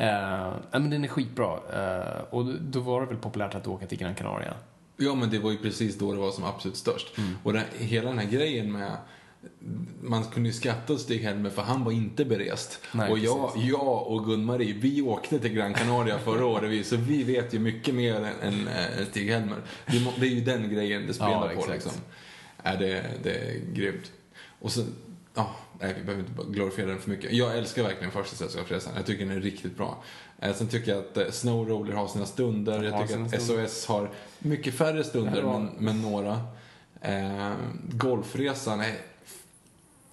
Uh, men den är skitbra. Eh, och då var det väl populärt att åka till Gran Canaria. Ja, men det var ju precis då det var som absolut störst. Mm. Och det, hela den här grejen med... Man kunde ju skratta åt Stig-Helmer för han var inte berest. Nej, och jag, precis. jag och Gun-Marie, vi åkte till Gran Canaria förra året, vi, så vi vet ju mycket mer än, än, än Stig-Helmer. Det, må- det är ju den grejen det spelar Ja, på liksom. Är det, det är grymt. Och så, ja, nej, vi behöver inte glorifiera den för mycket. Jag älskar verkligen första Sällskapsresan. Jag tycker den är riktigt bra. Eh, Sen tycker jag att eh, Snow Roller har sina stunder. De Jag tycker att. SOS har mycket färre stunder, men, men några. Eh, golfresan är...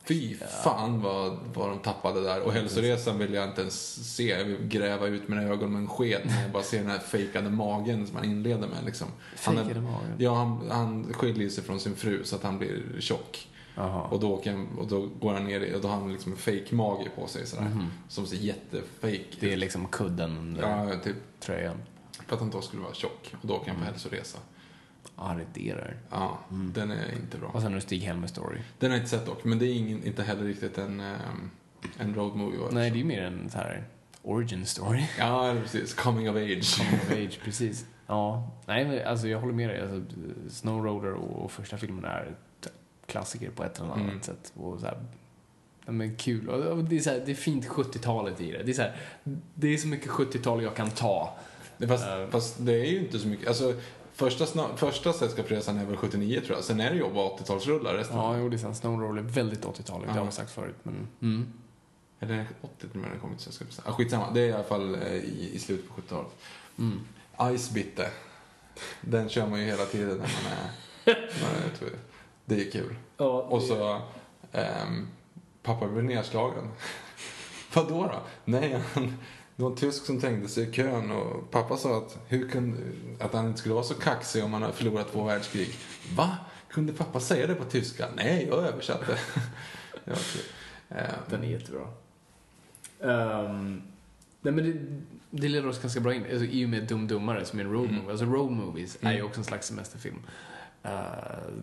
Fy fan vad, vad de tappade där. Och hälsoresan vill jag inte ens se. Jag vill gräva ut mina ögon med en sked när jag bara ser den här fejkade magen som han inleder med. Liksom. Han är- Fejkade magen? Ja, han, han skiljer sig från sin fru så att han blir tjock. Jaha. Och då, åker och då går han ner och då har han liksom en fake mage på sig sådär. Som ser jättefake Det är liksom kudden under Ja, typ tröjan. för att han då skulle vara tjock. Och då åker han på hälsoresa. Arrederar. Ja, den är inte bra. Och sen har du Stig-Helmer Story. Den har jag inte sett dock, men det är ingen, inte heller riktigt en, ehm, en road movie. Nej, det är ju mer en så här origin story. Ja, precis. Coming of age. Coming of age, precis. Ja, nej men alltså jag håller med dig. Alltså, Snow Roller och, och första filmen är t- klassiker på ett eller annat Mm. sätt. Och så här, ja, men kul. Och, det, är så här, det är fint 70-talet i det. Det är, så här, det är så mycket 70-tal jag kan ta. Fast, Eh. fast det är ju inte så mycket. Alltså, första, första Sällskapsresan är väl 79 tror jag. Sen är det ju bara 80-talsrullar resten. Ja, jo, det är sant. Snow Roller är väldigt 80-taligt. Det har jag sagt förut. Men, mm. Eller är det 80 när den kommer till Sällskapsresan? Ah, skitsamma, det är i alla fall eh, i, i slutet på 70-talet. Mm. Ice Bitte. Den kör man ju hela tiden när man är... man är det är kul. Ja, Och så... ehm, pappa blev nedslagen. Vadå då? Nej, han, det var en tysk som trängde sig i kön och pappa sa att, hur kunde, att han inte skulle vara så kaxig om han hade förlorat två världskrig. Va? Kunde pappa säga det på tyska? Nej, jag översatte. var kul. Ehm, Den är jättebra. Um, nej, men det, det leder oss ganska bra in. Alltså, I och med Dum Dummare som är en road Mm. movie. Alltså road movies är ju Mm. också en slags semesterfilm. Uh,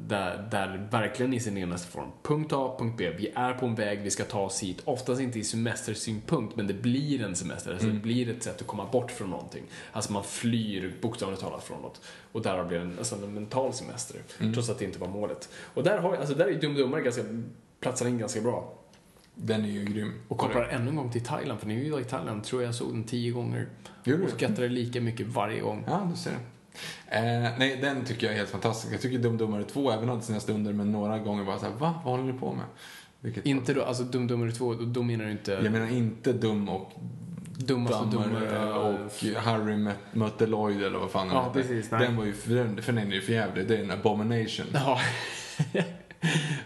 där, där verkligen i sin renaste form. Punkt A, punkt B. Vi är på en väg, vi ska ta oss hit. Oftast inte i semestersynpunkt, men det blir en semester. Alltså, Mm. Det blir ett sätt att komma bort från någonting. Alltså man flyr bokstavligt talat från något. Och därav blir det en, alltså en mental semester. Mm. Trots att det inte var målet. Och där, har, alltså, där är Dum Dummare ganska, platsar in ganska bra. den är ju grym. Och kopplar ännu en gång till Thailand, för ni är ju i Thailand, tror jag såg den tio gånger. Gjorde Och du? skrattade lika mycket varje gång. Ja, du ser. Eh, nej, den tycker jag är helt fantastisk. Jag tycker Dum Dummare 2 även hade sina stunder, men några gånger bara såhär, va? Vad håller ni på med? Vilket Inte då, alltså Dum Dummare 2, då, menar du inte Jag menar inte Dum och Dummaste Dummare och Harry mö- mötte Lloyd eller vad fan Ja, precis, nej. Den var ju, för den, för den är ju för jävlig. Det är en abomination. Ja.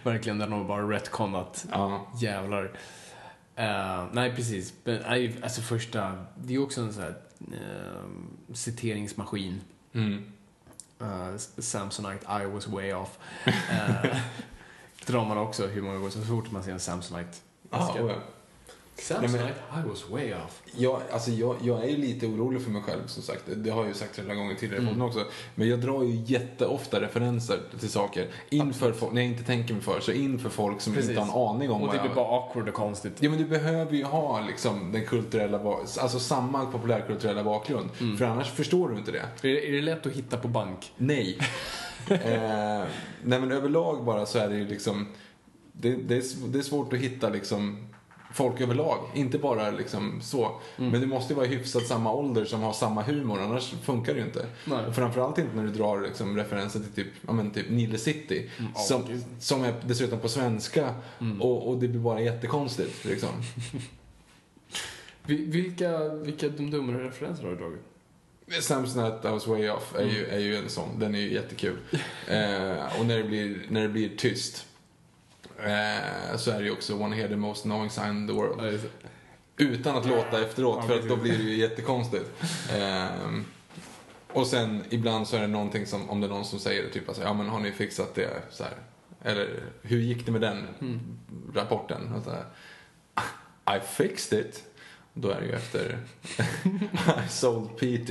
Verkligen, den har bara retconat. Ja. Jävlar. Eh, nej, precis. Men, alltså första, det är ju också en sån här uh, citeringsmaskin. Mm. Uh, Samsonite, I was way off. Uh, drar man också hur många gånger så fort man ser en Samsonite. Ja, Ska- och jag- Samsonite, I was way off. Jag, alltså jag, jag är ju lite orolig för mig själv som sagt. Det har jag ju sagt flera gånger tidigare Mm. också. Men jag drar ju jätteofta referenser till saker. Inför folk, när jag inte tänker mig för, så inför folk som Precis. inte har en aning om Och vad det blir jag... bara awkward och konstigt. Ja men du behöver ju ha liksom den kulturella, alltså samma populärkulturella bakgrund. Mm. För annars förstår du inte det. Är det, är det lätt att hitta på bank? Nej. eh, nej men överlag bara så är det ju liksom, det, det, är, det är svårt att hitta liksom folk överlag. Inte bara liksom så. Mm. Men det måste ju vara hyfsat samma ålder som har samma humor, annars funkar det ju inte. Nej. Och framförallt inte när du drar liksom referenser till typ, ja, men typ Nile City. Mm, som, gud. som är dessutom på svenska Mm. och, och det blir bara jättekonstigt. Liksom. Vi- Vilka, vilka Dum Dummare-referenser har du dragit? Samsonite I was way off är, Mm. ju, är ju en sån. Den är ju jättekul. eh, och när det blir, när det blir tyst eh, så är det ju också Wanna hear the most annoying sign in the world. Utan att låta efteråt Ja, för att då blir det ju jättekonstigt. Ehm, och sen ibland så är det någonting som, om det är någon som säger typ alltså, ja men har ni fixat det? Så här. Eller hur gick det med den Mm. rapporten? Och så här, I fixed it. Då är det ju efter I sold PT.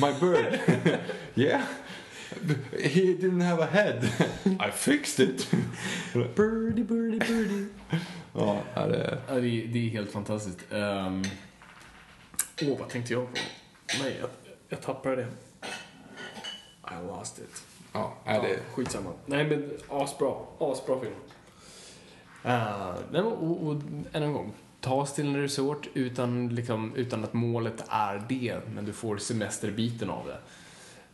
My bird. yeah. He didn't have a head. I fixed it. Birdie, birdie, birdie. ja, det är... Ja, det, är, det är helt fantastiskt. Åh, oh, vad tänkte jag på? Nej, jag, jag tappade det. I lost it. Ja, är det... Ja, skitsamma. Nej, men asbra. Asbra film. Uh, nej, men, och, och än en gång. Ta oss till en resort utan, liksom, utan att målet är det, men du får semesterbiten av det.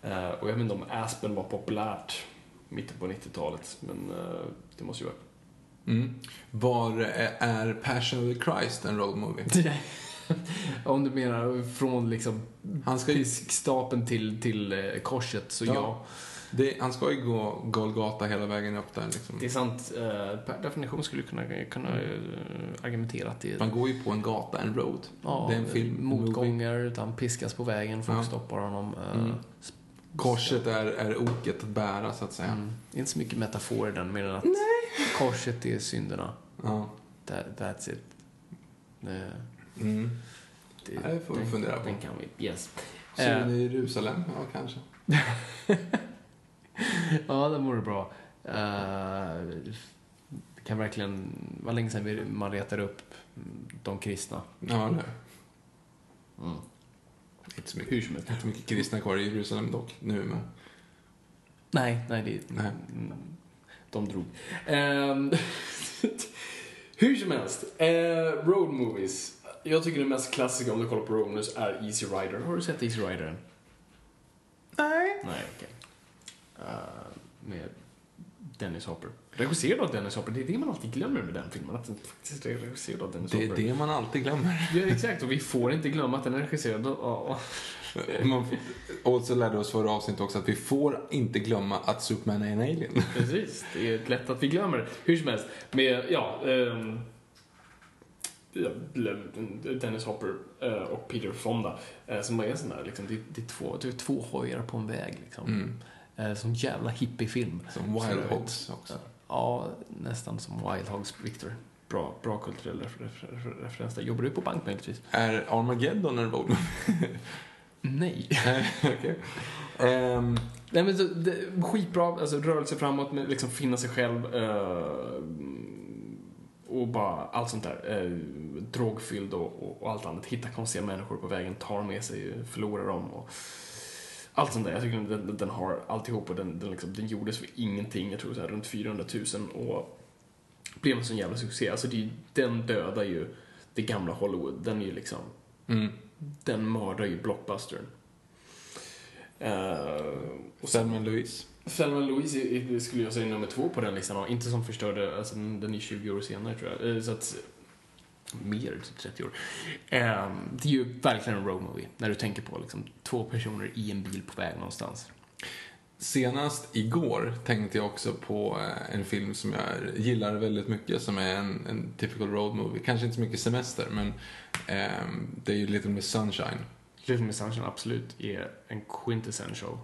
Eh, och jag vet inte om Aspen var populärt mitten på 90-talet, men eh, det måste ju vara. Mm. Var är Passion of the Christ en road movie? om du menar från liksom Han ska ju, piskstapeln till, till eh, korset, så Ja. ja. det, han ska ju gå Golgata hela vägen upp där liksom. Det är sant. eh, per definition skulle du kunna, kunna eh, argumentera att det Man går ju på en gata, en road. Ja, det är en film, en movie. motgångar, utan piskas på vägen, folk Ja. stoppar honom. eh, Mm. Korset är, är oket att bära så att säga. Mm. Det är inte så mycket metafor i den, mer än att korset är synderna. Ja. That, that's it. Det, Mm. det, Det får vi den- fundera på. Den kan vi, yes. Synen Eh, i Jerusalem, ja kanske. Ja, den vore bra. Uh, det kan verkligen vara länge sedan man retar upp de kristna. Ja, det. Mm. Inte så mycket, Hur som helst. inte mycket kristna kvar i Jerusalem dock, nu men. Nej, nej, det, Nej. Mm, de drog. Ehm, hur som helst, eh, road movies. Jag tycker det mest klassiska om du kollar på road movies är Easy Rider. Har du sett Easy Rider än? Nej. Nej, okej. Eh, med Dennis Hopper. Regisserad av Dennis Hopper. Det är det man alltid glömmer med den filmen. Att den faktiskt är regisserad av Dennis Det är Hopper. det man alltid glömmer. Ja, exakt. Och vi får inte glömma att den är regisserad av... Man, och så lärde oss förra avsnittet också att vi får inte glömma att Superman är en alien. Precis, det är lätt att vi glömmer. Hur som helst, med, ja, ja, Dennis Hopper eh, och Peter Fonda, eh, som är sån där, liksom, det, det, är två, det är två hojar på en väg, liksom. Mm. Eh, som jävla hippiefilm. Som Wild Hogs också. Ja, nästan som Wild Hogs, Victor. Bra, bra kulturell refer, refer, referens där. Jobbar du på bank möjligtvis? Är Armageddon en road Nej. Okej. Ehm, Nej men så, det, skitbra, alltså rörelse framåt, med liksom finna sig själv eh, och bara allt sånt där. Eh, drogfylld och, och, och allt annat. Hitta konstiga människor på vägen, tar med sig, förlorar dem och allt sånt där. Jag tycker den, den har alltihop och den, den, liksom, den gjordes för ingenting. Jag tror så här runt 400 000 och blev en sån jävla succé. Alltså det, den dödar ju det gamla Hollywood. Den är ju liksom mm. den mördar ju blockbustern. Uh, och sen, Selma Louise. Selma Louise är- skulle jag säga nummer två på den listan. Inte som förstörde, alltså den den är 20 år senare tror jag. Eh, Så att, mer, typ 30 år. Eh, det är ju verkligen en road movie. När du tänker på liksom, två personer i en bil på väg någonstans. Senast igår tänkte jag också på eh, en film som jag gillar väldigt mycket som är en, en typical road movie. Kanske inte så mycket semester men ehm, det är ju Little Miss Sunshine. Little Miss Sunshine absolut är en quintessential.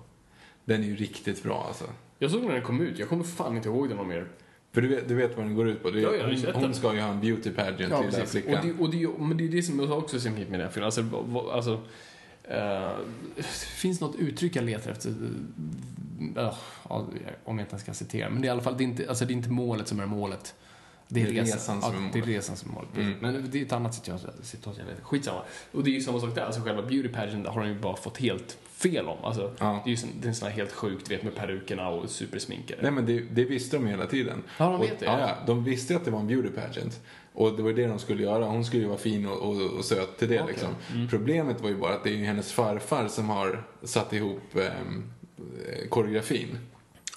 Den är ju riktigt bra alltså. Jag såg den när den kom ut. Jag kommer fan inte ihåg den någon mer. För du vet, du vet vad den går ut på? Du, Ja, sett hon, hon ska ju ha en beauty pageant till den där Och flickan. det, och det, men det är det som jag också är så fint med den här filmen. Alltså, alltså, det finns något uttryck jag letar efter. ja, om jag inte ska citera. Men det är i alla fall, det är inte, alltså, det är inte målet som är målet. Det är, resan, resan som är ja, målet. Det är resan som är målet. Mm. Men det är ett annat citat, citat jag vet. Skitsamma. Och det är ju samma sak där. Alltså själva beauty pageant har de ju bara fått helt fel om. Alltså, Ja. Det är ju det är en sån här helt sjukt, vet, med perukerna och supersminkare. Nej men det, det visste de hela tiden. Ja, de och, vet det, Ja, ja. ja, de visste att det var en beauty pageant. Och det var det de skulle göra. Hon skulle ju vara fin och, och, och söt till det Okej. liksom. Mm. Problemet var ju bara att det är hennes farfar som har satt ihop ehm, eh, koreografin.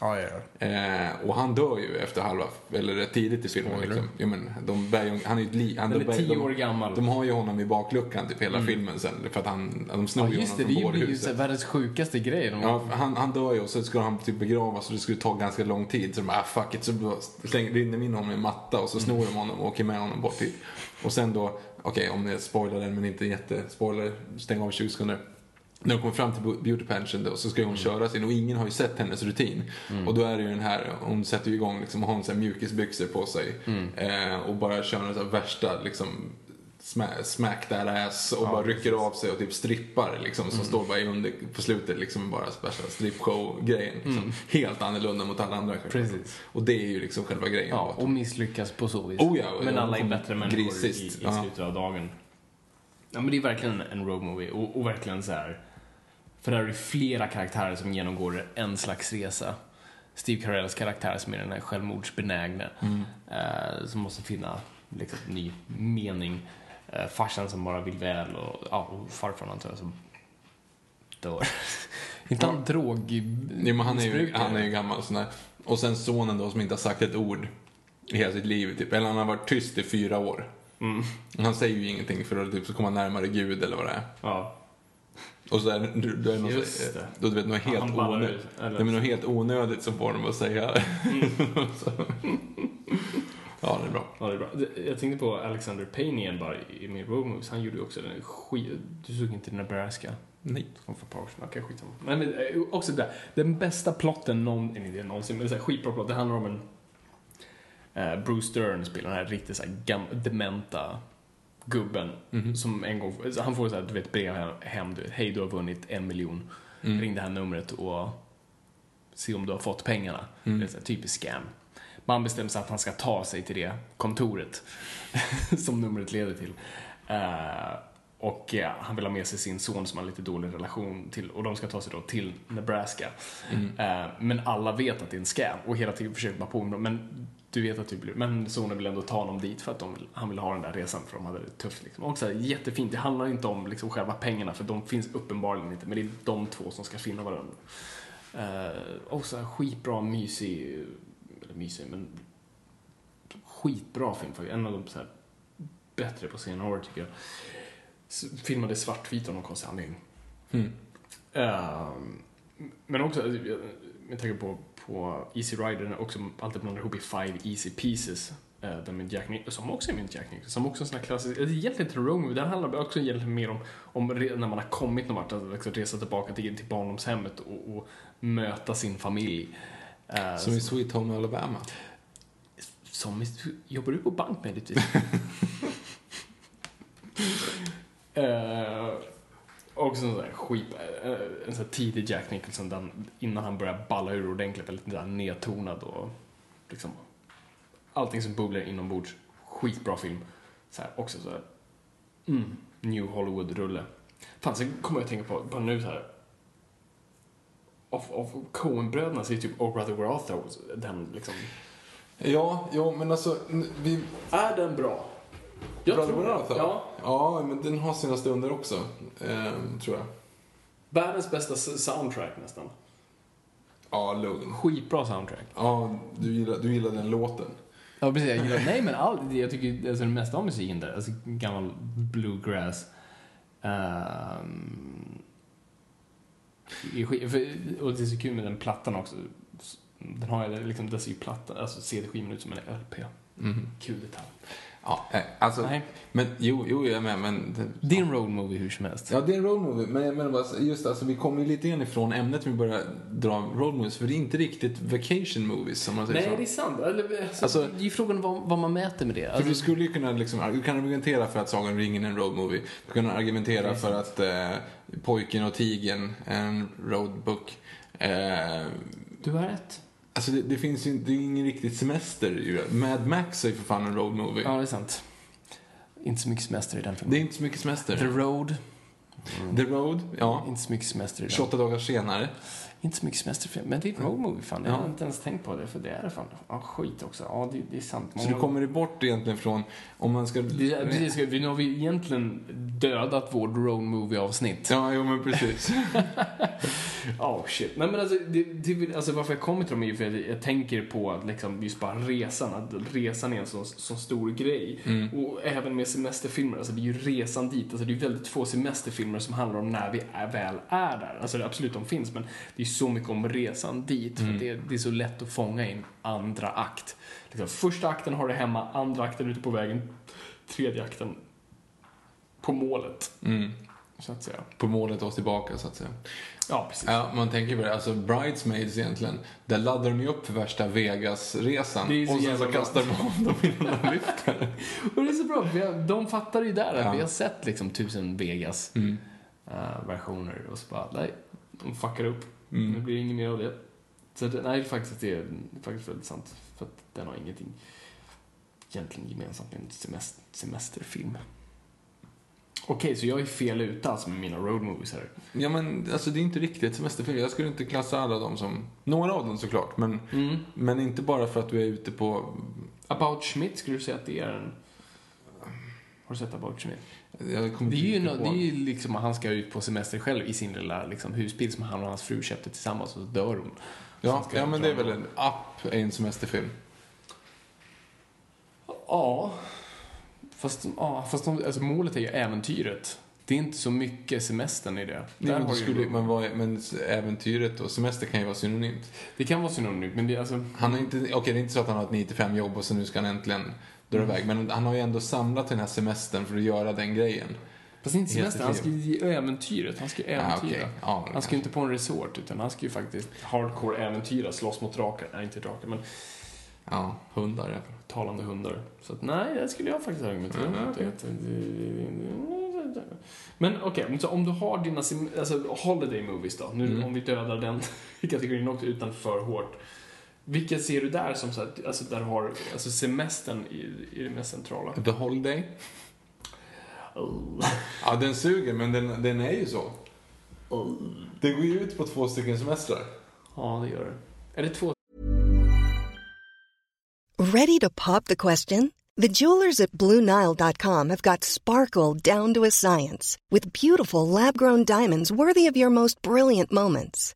Ja, ja, ja. Eh, och han dör ju efter halva, eller rätt tidigt i filmen. Liksom. Ja, men de bär ju, han är ju ett li, han, de, är bär- tio de, år gammal. de har ju honom i bakluckan typ hela filmen sen. För att han, de snor Ja, ju just det. honom Det från bårhuset. så här världens sjukaste grej. De, Ja, han, han dör ju och så ska han typ begravas och det skulle ta ganska lång tid. Så de bara, ah, fuck it. Så slänger, rinner de in honom i en matta och så Mm. snor de honom och åker med honom bort dit. Och sen då, okej om ni spoilar den men inte jättespoiler, stäng av 20 sekunder. När de kommer fram till beauty pageant då, så ska Mm. hon köra sin och ingen har ju sett hennes rutin. Och då är det ju den här, hon sätter ju igång liksom och har sån här mjukisbyxor på sig. Mm. Eh, och bara kör den så värsta liksom smack, smack that ass och Ja, bara precis. rycker av sig och typ strippar liksom som står bara under på slutet liksom bara värsta strippshow-grejen. Liksom. Helt annorlunda mot alla andra. Precis. Och det är ju liksom själva grejen. Ja, och misslyckas på så vis. Oh ja, men alla är bättre människor i, i slutet av dagen. Ja, men det är verkligen en road movie och, och verkligen så här. För där är det flera karaktärer som genomgår en slags resa. Steve Carells karaktär som är den här självmordsbenägne. Mm. Eh, som måste finna liksom, ny mening. Eh, farsan som bara vill väl och, ja, och farfarn antar jag som dör. inte han drog... Jo, men han, är ju, han är ju gammal sån där. Och sen sonen då som inte har sagt ett ord i hela sitt liv. Typ. Eller han har varit tyst i fyra år. Mm. Han säger ju ingenting för att typ, så komma närmare Gud eller vad det är. Ja. Och så är det, då är Just det. Då, du vet, något helt, onödigt? Nej, men något helt onödigt som får dem att säga. Mm. Ja, det är bra. Ja, det är bra. Jag tänkte på Alexander Payne igen bara i med Road Movies. Han gjorde ju också den skit... Du såg inte Nebraska? Nej. Kom för Powers. Okej, skitsamma. Men, men eh, också det där. Den bästa plotten någon, det någonsin, men skitbra plott. Det handlar om en... Eh, Bruce Dern spelar den här riktigt så här dementa gubben Mhm. som en gång, han får så här, du vet brev hem, du vet, hej du har vunnit en miljon. Mm. Ring det här numret och se om du har fått pengarna. Mm. Det är så här typiskt scam. Man bestämmer sig att han ska ta sig till det kontoret som numret leder till. Eh, och eh, han vill ha med sig sin son som har lite dålig relation till, och de ska ta sig då till Nebraska. Eh, men alla vet att det är en scam och hela tiden försöker man påminna dem. Men du vet att det blir, men sonen vill ändå ta honom dit för att de han vill ha den där resan för de hade det tufft. Liksom. Och så här, jättefint, det handlar inte om liksom, själva pengarna för de finns uppenbarligen inte, men det är de två som ska finna varandra. Eh, och så här, skitbra, mysig, eller mysig, men skitbra film faktiskt. En av de så här, bättre på senare år tycker jag. Filmade svartvit av någon konstig anledning. Mm. Ehm, men också, jag tänker på, på Easy Rider, är också alltid blandar ihop i Five Easy Pieces. Uh, den med Jack Nicholson, som också är med Jack Nicholson, som också är en sån här klassisk, egentligen inte movie, den handlar också egentligen mer om, om när man har kommit någon vart, att liksom resa tillbaka till, till barndomshemmet och, och möta sin familj. Eh, Som i Sweet Home Alabama. som i, jobbar du på bank möjligtvis? uh, och så där skit, eh, en sån här tidig Jack Nicholson den, innan han börjar balla ur ordentligt, väldigt där nedtonad och liksom allting som bubblar inombords. Skitbra film. Så här, också så här, mm, New Hollywood-rulle. Fan, sen kommer jag att tänka på, bara nu så här. Av, av Coen-bröderna så är typ Oh Brother Where Art den liksom Ja, ja, men alltså, vi... Är den bra? Jag Brother tror det. Art Thou? Ja. Ja, men den har sina stunder också, ehm, tror jag. Världens bästa soundtrack nästan. Ja, lugn. Skitbra soundtrack. Ja, du gillar, du gillar den låten. Ja, precis. Jag gillar, nej, men all, jag tycker alltså, det mesta av musiken där, alltså gammal bluegrass. Um, och det är så kul med den plattan också. Den har ju liksom, det ser ju platta, alltså CD-skivan ut som en LP. Mhm. Kul detalj. Ja, eh, alltså, Nej. men jo, jo, jag är med, men... Det är en road movie hur som helst. Ja, det är en road movie, men jag menar bara, just alltså, vi kommer ju lite grann ifrån ämnet vi börjar dra road movies, för det är inte riktigt vacation movies, som man säger Nej, så. det är sant. Eller, alltså, Alltså- det är ju frågan vad, vad man mäter med det. För Alltså, du skulle ju kunna liksom, du kan argumentera för att Sagan om ringen är en road movie. Du kan argumentera är för att eh, Pojken och tigern är en roadbook. Eh, du har rätt. Alltså det, det finns ju det är ingen riktigt semester ju. Mad Max är ju för fan en road movie. Ja, det är sant. Inte så mycket semester i den Det filmen. är inte så mycket semester. The Road. The Road, ja. Inte så mycket semester i den. 28 dagar senare. Inte så mycket semesterfilm. Men det är en road movie, fan. Jag Ja. har inte ens tänkt på det, för det är det fan. Ja, skit också. Ja, det, det är sant. Så du kommer bort egentligen från, om man ska... Det, är- precis, vi- nu har vi egentligen dödat vårt road movie-avsnitt. Ja, jo men precis. Oh shit. Nej men alltså, det, det, alltså varför jag kommer till dem är ju för att jag tänker på att liksom just bara resan, att resan är en så, så stor grej. Och även med semesterfilmer, alltså det är ju resan dit. Alltså det är väldigt få semesterfilmer som handlar om när vi är, väl är där. Alltså det, absolut de finns, men det är så mycket om resan dit. För det, det är så lätt att fånga i en andra akt. Liksom, första akten har du hemma, andra akten ute på vägen, tredje akten på målet. Mm. Så att säga. På målet oss tillbaka så att säga. Ja, precis. Ja, man tänker på det. Alltså Bridesmaids egentligen. Där laddar de ju upp för värsta Vegas-resan. Och sen så kastar de av dem innan de lyfter. Och det är så bra, jag- de fattar ju där att Ja. vi har sett liksom tusen Vegas Mm. eh, versioner och så bara, nej, de fuckar upp. Mm. Det blir inget mer av det. Så det, nej, faktiskt, det är faktiskt väldigt sant. För att den har ingenting egentligen gemensamt med en semester, semesterfilm. Okej, så jag är fel ute alltså med mina road movies här. Ja men alltså det är inte riktigt semesterfilm. Jag skulle inte klassa alla dem som, några av dem såklart. Men, Mm. men inte bara för att du är ute på, About Schmidt, skulle du säga att det är en... Har du sett About Schmidt? Det är ju, no, det är ju liksom han ska ut på semester själv i sin lilla liksom, husbil som han och hans fru köpte tillsammans och så dör hon. Ja, ja men det är väl en app, är en semesterfilm. Ja. Fast, ja, fast de, alltså, målet är ju äventyret. Det är inte så mycket semestern i det. Nej, men, skulle, men, vad är, men äventyret och semester kan ju vara synonymt. det kan vara synonymt, men det, alltså, Han har inte, okej det är inte så att han har ett 9-5 jobb och så nu ska han äntligen dra Mm. iväg. Men han har ju ändå samlat den här semestern för att göra den grejen. fast inte semestern. Han ska ju äventyret. Han ska ju äventyra. okej. Ja, Han ska ju inte på en resort, utan han ska ju faktiskt hardcore äventyra, slåss mot drakar. Nej, inte drakar, men Ja, hundar ja. talande hundar. Så att, nej, det skulle jag faktiskt argumentera Mm, mot. Att det- Men okej, så om du har dina alltså, holiday movies då, nu Mm. om vi dödar den kategorin också utan för hårt. Vilka ser du där som så här, alltså där har alltså semestern i, i det mest centrala? The Holiday. Oh. Ja, den suger, men den, den är ju så. Det går ju ut på två stycken semestrar. Ja, det gör det. Är det två? Ready to pop the question? The jewelers at BlueNile.com have got sparkle down to a science with beautiful lab grown diamonds worthy of your most brilliant moments.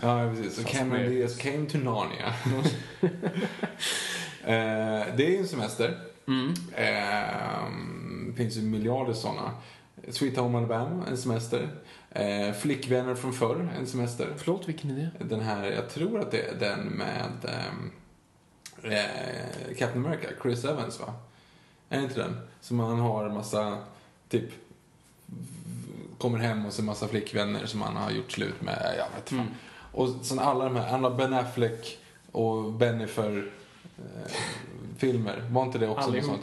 Ja, precis. Så Fast Cameron med- Diaz came to Narnia. eh, det är ju en semester. Mm. Eh, finns ju miljarder sådana. Sweet Home Alabama, en semester. Eh, Flickvänner från förr, en semester. Förlåt, vilken är det? Den här, jag tror att det är den med ehm, eh, Captain America, Chris Evans va? Är det inte den? Som han har massa, typ, kommer hem och så massa flickvänner som han har gjort slut med, jag vet fan. Mm. Och sen alla de här, Anna Ben Affleck och Bennifer eh, filmer. Var inte det också något sånt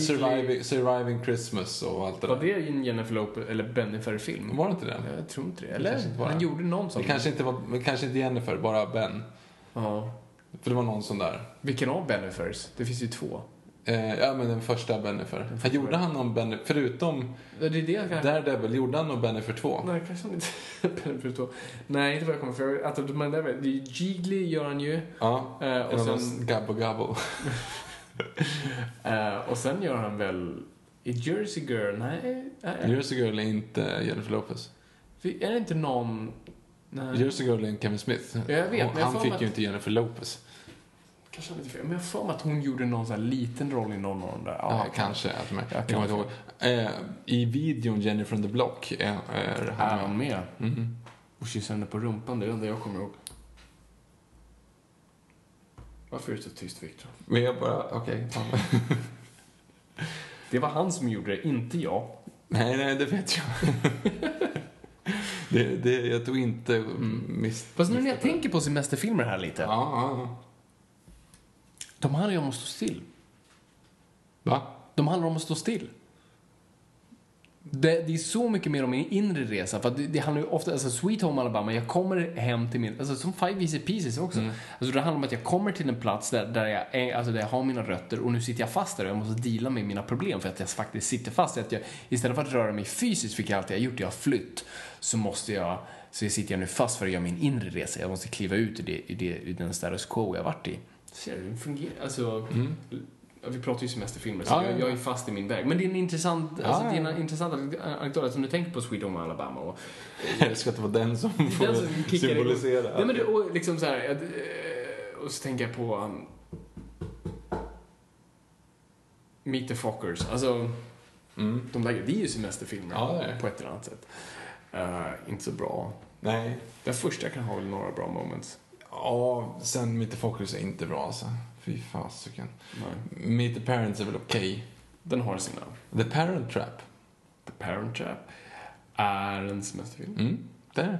Surviving, Surviving Christmas och allt det Var där. det en Jennifer Lopez eller Bennifer-film? Var det inte det? Jag tror inte det. Det Eller? kanske inte var Han det. gjorde någon sån. Det kanske inte var, kanske inte Jennifer, bara Ben. Ja. För det var någon sån där. Vilken av Bennifers? Det finns ju två. Eh, ja, men den första Bennifer. Han gjorde han någon Bennifer, förutom Det är det kanske... Daredevil, gjorde han någon Bennifer 2? Nej, kanske inte... Bennifer 2. Nej, inte vad jag kommer för. Att de där, det är Jiggly gör han ju. Ja. Eh, och, sen. Gabbo Gabbo. eh, och sen gör han väl... I Jersey Girl? Nej. nej. Jersey Girl är inte Jennifer Lopez. Är det inte någon... Nej. Jersey Girl är en Kevin Smith. Ja, jag vet, men jag han fick mig ju att- inte Jennifer Lopez. Kanske inte fel. Men jag för mig att hon gjorde någon sån här liten roll i någon av de där. Ja, kanske. Att är, Jag kommer inte ihåg. Eh, I videon Jennifer on the Block är, är Är han han med? Mhm. Och kysser henne på rumpan, det är det enda jag kommer ihåg. Varför är det så tyst, Victor? Men jag bara, okej. ja. Det var han som gjorde det, inte jag. nej, nej, det vet jag. det, det, jag tog inte mm. miss... Fast nu när jag tänker på semesterfilmer här lite. Ja, ja. De handlar ju om att stå still. Va? De handlar om att stå still. Det, det är så mycket mer om min inre resa. För det, det handlar ju ofta, alltså Sweet Home Alabama, jag kommer hem till min, alltså som Five Easy Pieces också. Alltså det handlar om att jag kommer till en plats där, där, jag, är, alltså där jag har mina rötter och nu sitter jag fast där och jag måste deala med mina problem för att jag faktiskt sitter fast. Att jag, istället för att röra mig fysiskt, vilket jag alltid har gjort, jag har flytt, så måste jag, så sitter jag nu fast för att göra min inre resa. Jag måste kliva ut ur, det, ur, det, ur den status quo jag varit i. Ser du, fungerar, alltså, Ja, Vi pratar ju semesterfilmer, så Ja, jag, ja, jag ja. är fast i min väg. Men det är en intressant, alltså, Ja, det är ja. en intressant anekdot. Alltså, om du tänker på Sweet Home Alabama och Jag älskar att det var den som får den som symbolisera. Nej, men det, och liksom så här, eh, och så tänker jag på um, Meet the Fockers. Alltså, Mm. de där, det är ju semesterfilmer Ja, på ett eller annat sätt. Eh, inte så bra. Nej. Den första kan ha väl några bra moments. Ja, sen Meet the Fockers är inte bra alltså. Fy fasiken. Meet the Parents är väl okej. Den har sina. The Parent Trap. The Parent Trap är en semesterfilm. Mm. det är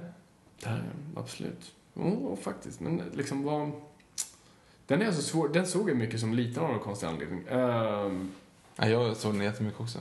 det. Är absolut. Jo, faktiskt. Men liksom vad... Den är så svår. Den såg jag mycket som liten av någon konstig anledning. Ehm, Ja, jag såg den jättemycket också.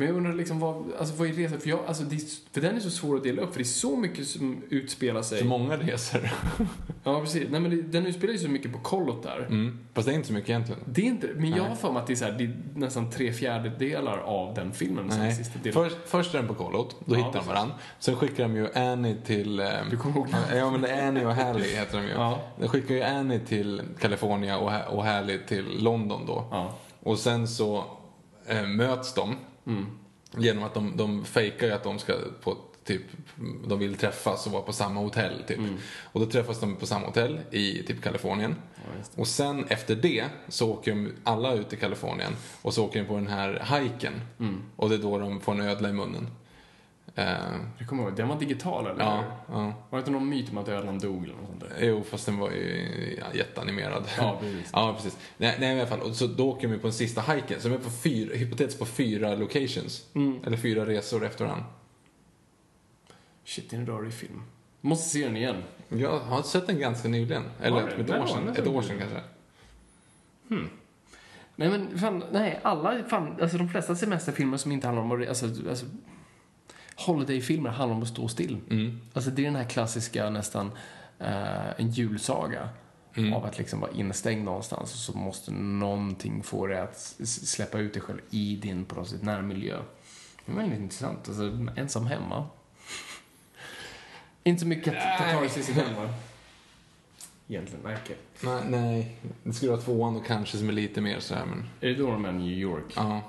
Men jag undrar liksom vad, alltså vad är resan? För, jag, alltså, det, är- för den är så svår att dela upp, för det är så mycket som utspelar sig. Så många resor. Ja, precis. Nej, men det, den utspelar ju så mycket på kollot där. Mm. Fast det är inte så mycket egentligen. Det är inte, men jag har för mig att det är, så här, det är nästan tre fjärdedelar av den filmen. Sen sista delen. Först, först är den på kollot, då Ja, hittar de varandra. Sen skickar de ju Annie till... Eh, Du kommer ihåg Ja, men det är Annie och Hallie heter de ju. Ja. De skickar ju Annie till California och, och Hallie till London då. Ja. Och sen så eh, möts de Mm. genom att de, de fejkar ju att de ska på typ, de vill träffas och vara på samma hotell typ. Mm. Och då träffas de på samma hotell i typ Kalifornien. och sen efter det så åker de alla ut till Kalifornien och så åker de på den här hajken. Mm. Och det är då de får en ödla i munnen. Eh, Jag kommer ihåg, den var digital eller? ja, ja. Var det inte någon myt om att ödlan dog eller något sånt där? Jo, fast den var ju ja, jätteanimerad. Ja, precis. ja, precis. Nej, nej, i alla fall. Och så då åker de på den sista hajken. Så de är på fyra, hypotetiskt på fyra locations. Mm. Eller fyra resor efter varandra. Shit, det är en rörig film. Måste se den igen. Jag har sett den ganska nyligen. Eller ett Nej, år sedan. Ett år sedan kanske. Nej men fan, nej, alla, fan, alltså de flesta semesterfilmer som inte handlar om att, alltså, alltså Holiday-filmer handlar om att stå still. Mm. Alltså det är den här klassiska nästan, eh, en julsaga. Mm. Av att liksom vara instängd någonstans och så måste någonting få dig att släppa ut dig själv i din på något sätt närmiljö. Det är väldigt intressant. Alltså, ensam hemma. Inte så mycket katalysis i den va? Egentligen, nej okej. Nej, nej, det skulle vara tvåan då kanske som är lite mer sådär men... Är det då de är New York? Ja.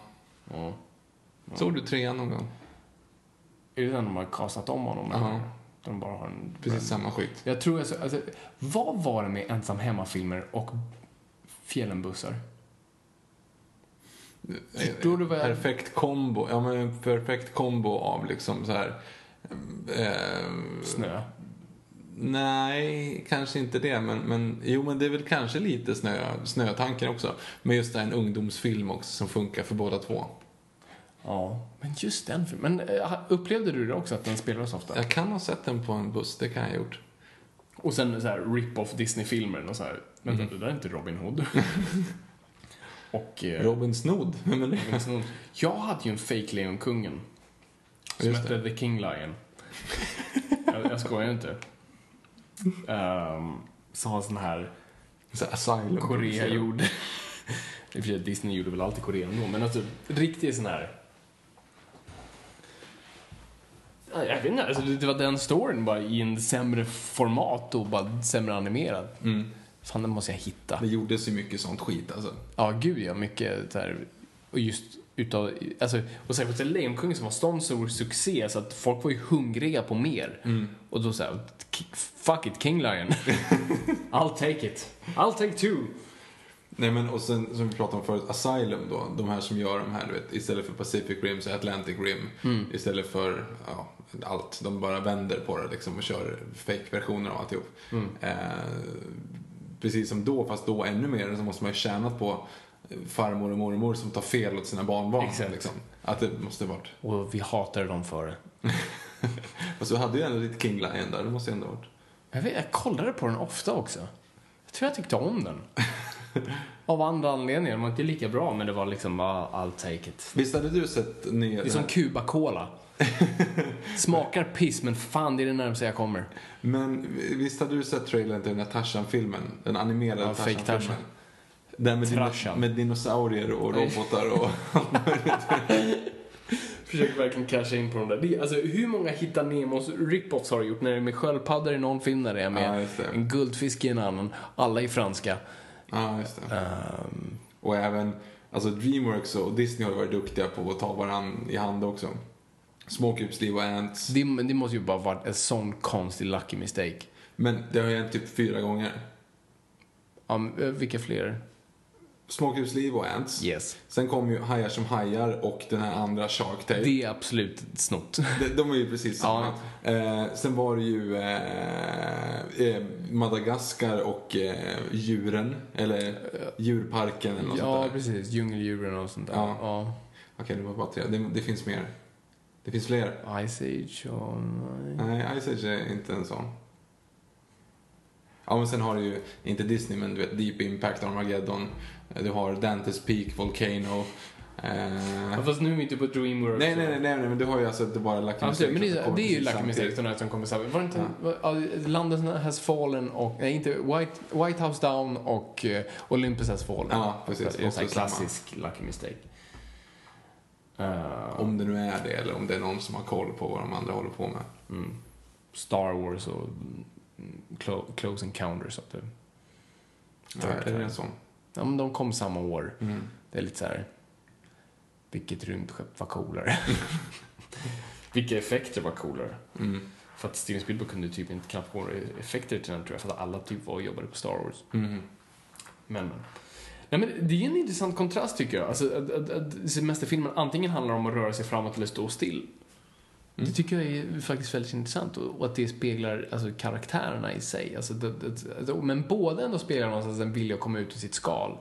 Ja. Såg du trean någon gång? Är det den de har kastat om honom? Eller? De bara har en... Precis samma skit. Jag tror alltså, alltså, vad var det med ensam hemmafilmer och fjällenbussar? Förstår du vad jag- Perfekt kombo. Ja men en perfekt kombo av liksom så här. Eh, Snö. Nej, kanske inte det. Men, men jo, men det är väl kanske lite snö, snötanken också. Men just det här en ungdomsfilm också som funkar för båda två. Ja, men just den filmen. Men eh, upplevde du det också, att den spelades ofta? Jag kan ha sett den på en buss, det kan jag ha gjort. Och sen så här rip-off Disney-filmer och så här. Vänta, Mm. det där är inte Robin Hood. och... Eh, Robin Snood, vem är det? Robin. Jag hade ju en fake Lejonkungen. Som hette The King Lion. jag, jag skojar inte. Um, som var sån här Så Asylum. Korea gjorde. I och för sig, Disney gjorde väl alltid Korea ändå, men alltså riktigt sån här... Ja, Jag vet inte, alltså det var den storyn bara i en sämre format och bara sämre animerad. Mm. Fan, den måste jag hitta. Det gjordes ju mycket sånt skit alltså. Ja, gud ja, mycket så här, och just utav, alltså, och särskilt Lejonkungen som var sån stor succé så att folk var ju hungriga på mer. Och då såhär, fuck it, King Lion. I'll take it. I'll take two. Nej men och sen som vi pratade om förut, Asylum då. De här som gör de här, du vet, istället för Pacific Rim så Atlantic Rim. Istället för ja, allt. De bara vänder på det liksom och kör fake-versioner av alltihop. Eh, precis som då, fast då ännu mer, så måste man ju tjänat på farmor och mormor som tar fel åt sina barnbarn. Exakt. Liksom. Att det måste varit. Och vi hatade dem för det. Fast du hade ju ändå lite King Lion där, det måste ju ändå varit. Jag, vet, jag kollade på den ofta också. Jag tror jag tyckte om den. Av andra anledningar. Den var inte lika bra, men det var liksom, ah, I'll take it. Visst hade du sett nya... Det är som Cuba Cola. Smakar piss, men fan det är det närmaste jag kommer. Men visst hade du sett trailern till den här Tarzan-filmen? Den animerade Ja, Tarzan-filmen? Tarzan. Den med, Tarzan. med dinosaurier och robotar och... Försöker verkligen casha in på de där. Det, alltså, hur många Hitta Nemos rip-offs har du gjort? När det är med sköldpaddor i någon film, när det är med Ja, det. en guldfisk i en annan. Alla i franska. Ja, just det. Ehm, Och även, alltså Dreamworks och Disney har ju varit duktiga på att ta varann i hand också. Småkrypsliv och Ants. det, det måste ju bara varit en sån konstig lucky mistake. Men det har ju hänt typ fyra gånger. Um, vilka fler? Småkrypsliv och Ants. Yes. Sen kom ju Hajar som hajar och den här andra Shark Tale. Det är absolut snott. De, de är ju precis samma. Eh, sen var det ju eh, eh, Madagaskar och eh, djuren, eller djurparken eller något ja, sånt där. precis. Djungeldjuren och sånt där. Ja. Ja. Okej, det var bara tre. Det, det finns mer. Det Det finns fler. Ice Age och... Nej, Ice Age är inte en sån. Ja, men sen har du ju, inte Disney, men du vet Deep Impact, Armageddon. Eh, Du har Dante's Peak, Volcano. Eh... Ja, fast nu är vi inte på Dreamworks. Nej, nej, nej, nej, men du har ju alltså inte bara Lucky Ja, Mistake. men det, är- det är ju Lucky Mistake samtidigt. som kommer samman. Var det inte... Ja. London has fallen och... Nej, inte White, White House Down och eh, Olympus has fallen. Ja, precis. Det är en klassisk Lucky Mistake. Eh, Om det nu är det, eller om det är någon som har koll på vad de andra håller på med. mm, Star Wars och mm, Clo- Close Encounters. Att det, Ja, är det en sån? Ja, men de kom samma år. Mm. Det är lite så här... Vilket rymdskepp var coolare? Vilka effekter var coolare? Mm. För att Steven Spielberg kunde typ inte knappt få effekter till den tror jag, för att alla typ var och jobbade på Star Wars. Mm. Men, men. Nej, men det är en intressant kontrast tycker jag. Alltså, att, att, att semesterfilmen antingen handlar om att röra sig framåt eller stå still. Det tycker jag är faktiskt väldigt intressant och, att det speglar alltså, karaktärerna i sig. Alltså, det, det, men båda ändå speglar någonstans en vilja att komma ut ur sitt skal.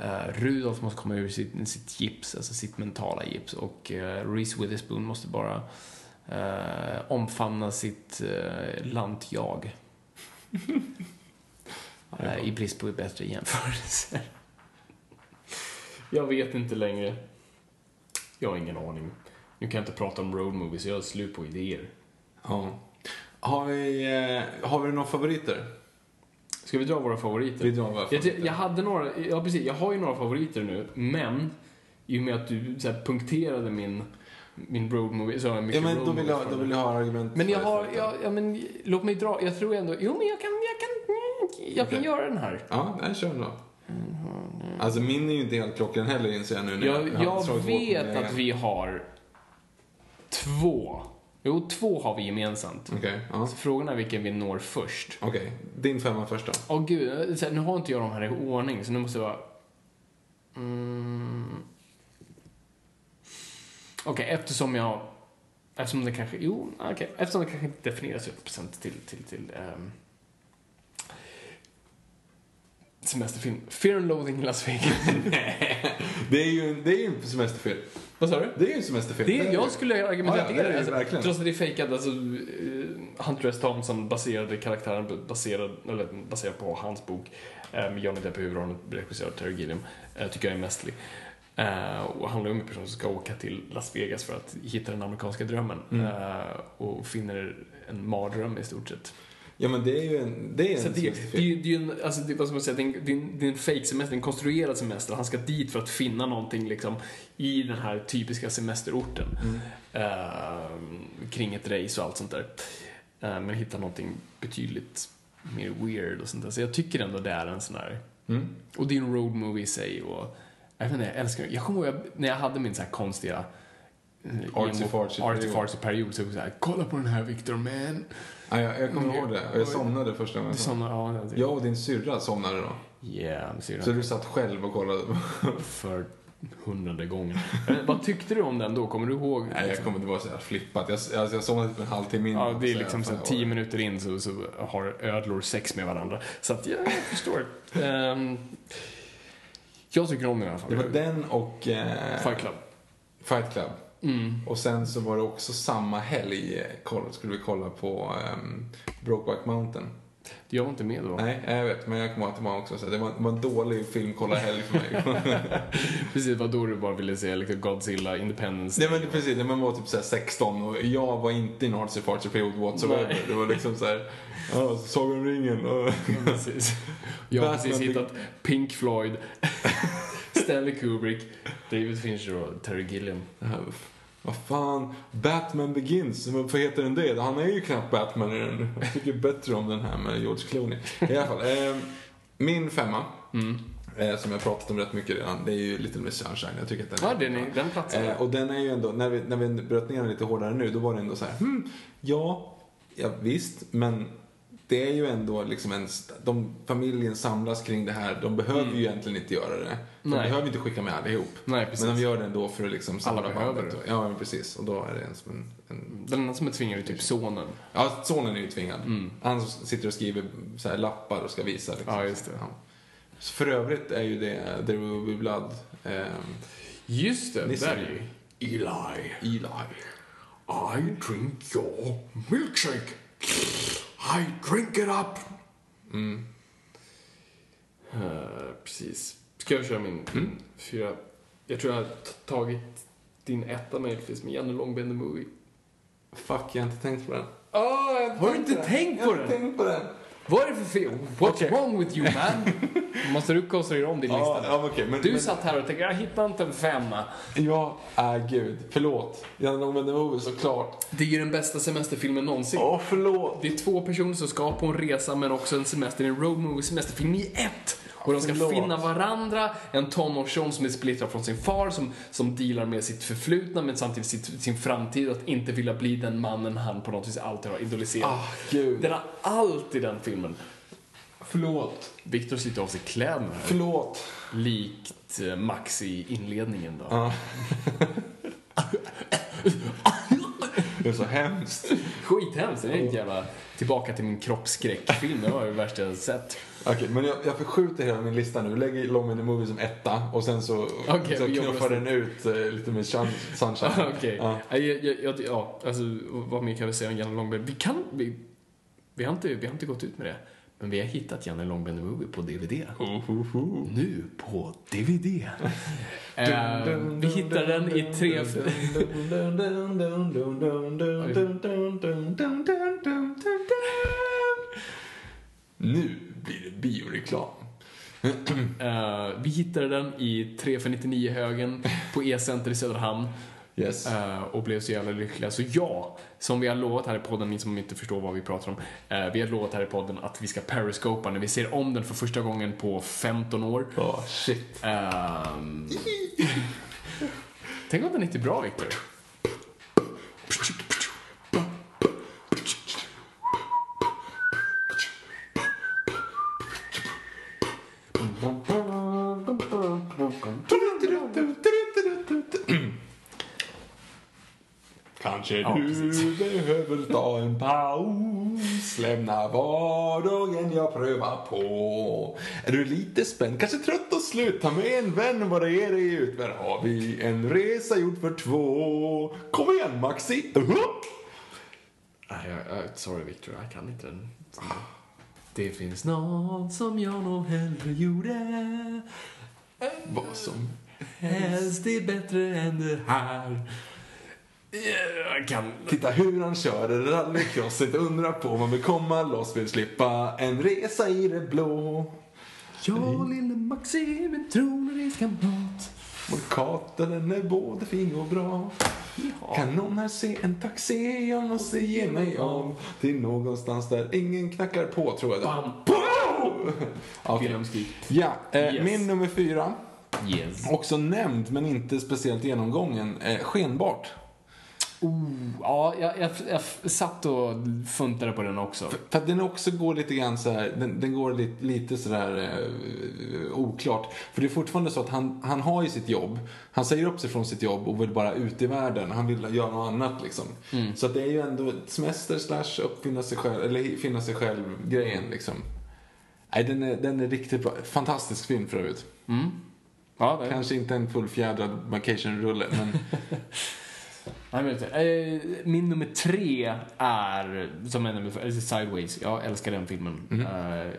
Uh, Rudolf måste komma ur sitt, sitt gips, alltså sitt mentala gips och uh, Reese Witherspoon måste bara uh, omfamna sitt uh, lantjag. Uh, I brist på bättre jämförelser. Jag vet inte längre. Jag har ingen aning. Nu kan jag inte prata om road movies, jag har slut på idéer. Ja. Har vi, eh, har vi några favoriter? Ska vi dra våra favoriter? Vi drar våra Jag, favoriter. jag hade några, ja precis, jag har ju några favoriter nu, men i och med att du så här, punkterade min, min road movie så har jag mycket Ja, men då vill, jag, då vill jag ha argument Men jag har, för- ja, men låt mig dra, jag tror ändå, jo men jag kan, jag kan, jag kan Okej. göra den här. Ja, nej, kör då. Alltså min är ju inte helt klockren heller inser jag nu när Jag, jag på vet att vi har två, jo två har vi gemensamt. Okej, ja. Så frågan är vilken vi når först. Okej, din femma först då. Åh gud, nu har inte jag de här i ordning så nu måste jag vara... Mm. Okej, eftersom jag... Eftersom det kanske... Jo, okej. Eftersom det kanske inte definieras 100% till, till, till ehm, semesterfilm. Fear and Loathing i Las Vegas. Det är ju, det är ju en semesterfilm. Vad sa du? Det är ju en semesterfilm. Det, jag skulle argumentera Ja, ja, det är det alltså, verkligen. Trots att det är fejkat, alltså eh, Hunter S. Thompson baserade karaktären baserad, eller, baserad på hans bok eh, med Johnny Depp i huvudrollen, regisserad av Terry Gilliam, eh, tycker jag är mästerlig. Eh, och handlar om en person som ska åka till Las Vegas för att hitta den amerikanska drömmen Mm. eh, och finner en mardröm i stort sett. Ja, men det är ju en, det är en det, det, är det är en, alltså det, vad ska man säga, det är en, det är en, det är en fake semester, en konstruerad semester. Han ska dit för att finna någonting liksom i den här typiska semesterorten. Eh, kring ett race och allt sånt där. Eh, men hitta någonting betydligt mer weird och sånt där. Så jag tycker ändå det är en sån här... Mm. Och det är en road movie i sig och... Jag vet inte, jag älskar Jag kommer ihåg när jag hade min så här konstiga... eh, artsy-fartsy-period så var det så här, kolla på den här Victor man. Ja, jag, jag kommer ihåg det. Och jag somnade första gången. Är såna, ja, Jag och din syrra somnade då. Yeah, ser Så du satt själv och kollade? för hundrade gången. Eh, Vad tyckte du om den då? Kommer du ihåg? Nej, jag kommer inte vara så här flippat. Jag, alltså, jag somnade typ en halvtimme innan. Ja, det är liksom så här, tio minuter in så, så har ödlor sex med varandra. Så att, ja, jag förstår. Ehm, jag tycker om den i alla fall. Det var den och eh, Fight Club. Fight Club. Mm. Och sen så var det också samma helg skulle vi kolla på um, Brokeback Mountain. Jag var inte med då. Nej, jag vet, men jag kommer ihåg att det var också så det var, det var en dålig filmkollarhelg för mig. Precis, vad då du bara ville säga liksom Godzilla, Independence Nej men precis, nej, man var typ så här 16 och jag var inte i en artsy fartsy period whatsoever. Nej. Det var liksom så här, ja, Sagan om ringen. och- Precis. Jag har precis hittat Pink Floyd, Stanley Kubrick, David Fincher och Terry Gilliam. Vad fan, Batman Begins, varför heter den det? Han är ju knappt Batman i den. Jag tycker bättre om den här med George Clooney. I alla fall, eh, min femma, Mm. eh, som jag pratat om rätt mycket redan, det är ju Little Miss Sunshine. Jag tycker att den Ja, den, är, den platsar. Eh, och den är ju ändå, när vi, när vi bröt ner den lite hårdare nu, då var det ändå så här, hmm, ja, ja visst, men det är ju ändå liksom en, de, familjen samlas kring det här, de behöver ju egentligen inte göra det. De Mm. Nej. behöver inte skicka med allihop. Nej, precis. Men de gör det ändå för att liksom samla Alla behöver det. Ja, men precis. Och då är det en som en, en Den enda som är tvingad är typ sonen. Ja, sonen är ju tvingad. Han sitter och skriver så lappar och ska visa. Liksom. Ja, just det. Så för övrigt är ju det There Will Be Blood. ehm, Just det, Nisse. där är ju Eli. Eli. I drink your milkshake. I drink it up. Eh, precis. Ska jag köra min fyra? Jag tror jag har tagit din etta möjligtvis med Janne Långben the Movie. Fuck, jag har inte tänkt på den. Har du inte tänkt på Jag har den? tänkt på den. Vad är det för fel? What's Okej. wrong with you man? Måste du konstruera om din Ja, lista? ja, okej, men, Du men, satt här och tänkte, jag hittar inte en femma. Ja, är gud. Förlåt. Janne Långben the Movie såklart. Det är ju den bästa semesterfilmen någonsin. Åh, förlåt. Det är två personer som ska på en resa men också en semester. En road movie semesterfilm i ett. Och de ska Förlåt. finna varandra. En tonårsson som är splittrad från sin far som, som dealar med sitt förflutna men samtidigt sitt, sin framtid. Att inte vilja bli den mannen han på något vis alltid har idoliserat. Ah, gud. Den har allt i den filmen. Förlåt. Viktor sitter av sig kläderna. Förlåt. Likt eh, Max i inledningen då. Ja. det är så hemskt. Skithemskt. Det är en jävla tillbaka till min kroppsskräckfilm. Det var det värsta jag sett. Okej, men jag, jag förskjuter hela min lista nu. Lägger Long the Movie som etta och sen så, Okej, så knuffar den ut eh, lite med sun, sunshine. Okej. Ja. Ja. Jag, jag, jag, ja, alltså vad mer kan vi säga om Janne Långben? Vi kan... Vi, vi, har inte, vi har inte gått ut med det. Men vi har hittat Janne Långben the Movie på DVD. Nu på DVD. Eh, vi hittar den i tre... Nu bioreklam. Eh, vi hittade den i 3 för 99 högen på E-center i Söderhamn. Yes. Eh, och blev så jävla lyckliga. Så ja, som vi har lovat här i podden, ni som inte förstår vad vi pratar om. eh, vi har lovat här i podden att vi ska periscopa när vi ser om den för första gången på 15 år. Åh, shit. Ehm, Tänk om den är inte bra, Victor. Kanske Ja, du precis. behöver ta en paus Lämna vardagen jag prövar på Är du lite spänd, kanske trött och slut Ta med en vän, bara ge dig ut Här har vi en resa gjord för två Kom igen Maxi! Nej, jag, jag, sorry Victor, jag kan inte den. Det finns något som jag nog hellre gjorde. Vad som Helst är bättre än det här. Jag kan... Titta hur han kör rallycrosset Undra på om man vill komma loss Vill slippa en resa i det blå Jag lille Maxi, min tronreskamrat. Vår karta den är både fin och bra Kan någon här se en taxi? Jag måste ge mig av Till någonstans där ingen knackar på tror jag det Bam. Wilhelmskrik. Ja, eh, Yes. min nummer fyra Yes. Också nämnd men inte speciellt genomgången eh, Skenbart Ja, jag, jag, jag satt och funtade på den också. För att den också går lite grann så här, den, den går lite, lite sådär eh, oklart. För det är fortfarande så att han, han har ju sitt jobb. Han säger upp sig från sitt jobb och vill bara ut i världen. Han vill göra något annat liksom. Så att det är ju ändå ett semester slash uppfinna sig själv, eller finna sig själv grejen liksom. Nej, den är, den är riktigt bra. Fantastisk film för övrigt. Ja, det. Kanske inte en fullfjädrad vacation-rulle, men Du, eh, min nummer tre är, som nämnde förut, Sideways. Jag älskar den filmen. Eh,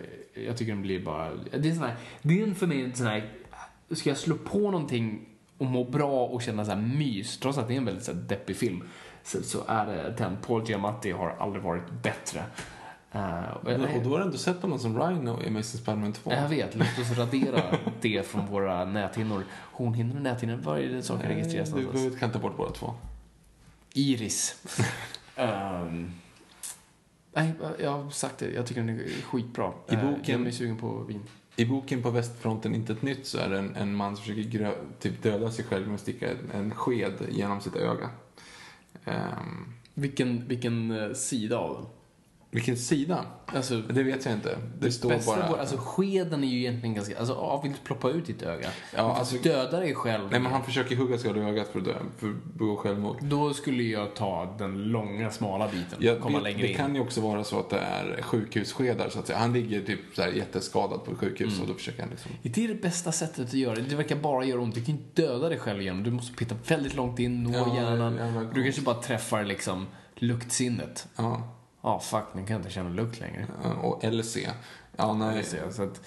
jag tycker den blir bara... Det är, sån här, det är för mig en sån här... Ska jag slå på någonting och må bra och känna så här mys, trots att det är en väldigt så här, deppig film, så, så är det den. Paul Giamatti har aldrig varit bättre. Eh, och då har du ändå sett honom som Rhino i Mrs. Spiderman 2. jag vet, låt oss radera det från våra näthinnor. Hornhinnor och näthinnor, var är det saker registreras Du någonstans? behöver kan ta bort båda två. Iris. Ehm, nej, jag har sagt det. Jag tycker den är skitbra. I Eh, boken- Jag är sugen på vin. I boken På västfronten inte ett nytt så är det en, en man som försöker grö, typ döda sig själv med att sticka en, en sked genom sitt öga. Ehm, Vilken, vilken eh, sida av den? Vilken sida? Alltså, Det vet jag inte. Det, står bästa bara... vore- alltså skeden är ju egentligen ganska, alltså ja, vill du ploppa ut ditt öga? Ja, alltså- döda dig själv. Nej, men han försöker hugga sig i ögat för att dö, för att begå självmord. Då skulle jag ta den långa, smala biten. Ja, komma det, längre det in. kan ju också vara så att det är sjukhusskedar så att säga. Han ligger typ så här jätteskadad på ett sjukhus Mm. och då försöker han liksom... Det är det bästa sättet att göra det. Det verkar bara göra ont. Du kan inte döda dig själv igen. Du måste pitta väldigt långt in, nå Ja, hjärnan. ja, du kanske bara träffar liksom luktsinnet. Ja. Ja, fuck, nu kan jag inte känna lukt längre. ja, Och LC. Ja, nej. Det jag. Så att,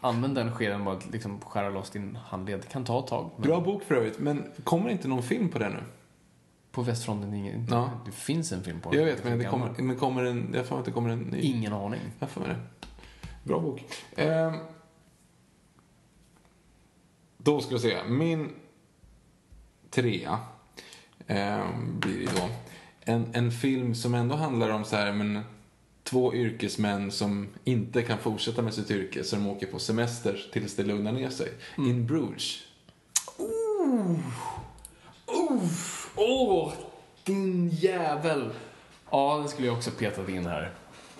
använd den skeden bara att liksom skära loss din handled. Det kan ta ett tag. Men Bra bok för övrigt, men kommer inte någon film på det nu? På västfronten, det, ingen- Ja. det finns en film på Jag den. vet, men det kommer, men kommer en... Jag får att det kommer en ny. Ingen aning. Jag får med det. Bra bok. Ehm, då ska vi se. Min trea ehm, blir det då. En, en film som ändå handlar om så här, men två yrkesmän som inte kan fortsätta med sitt yrke så de åker på semester tills det lugnar ner sig. In Bruges. Åh, din jävel! Ja, den skulle jag också petat in här.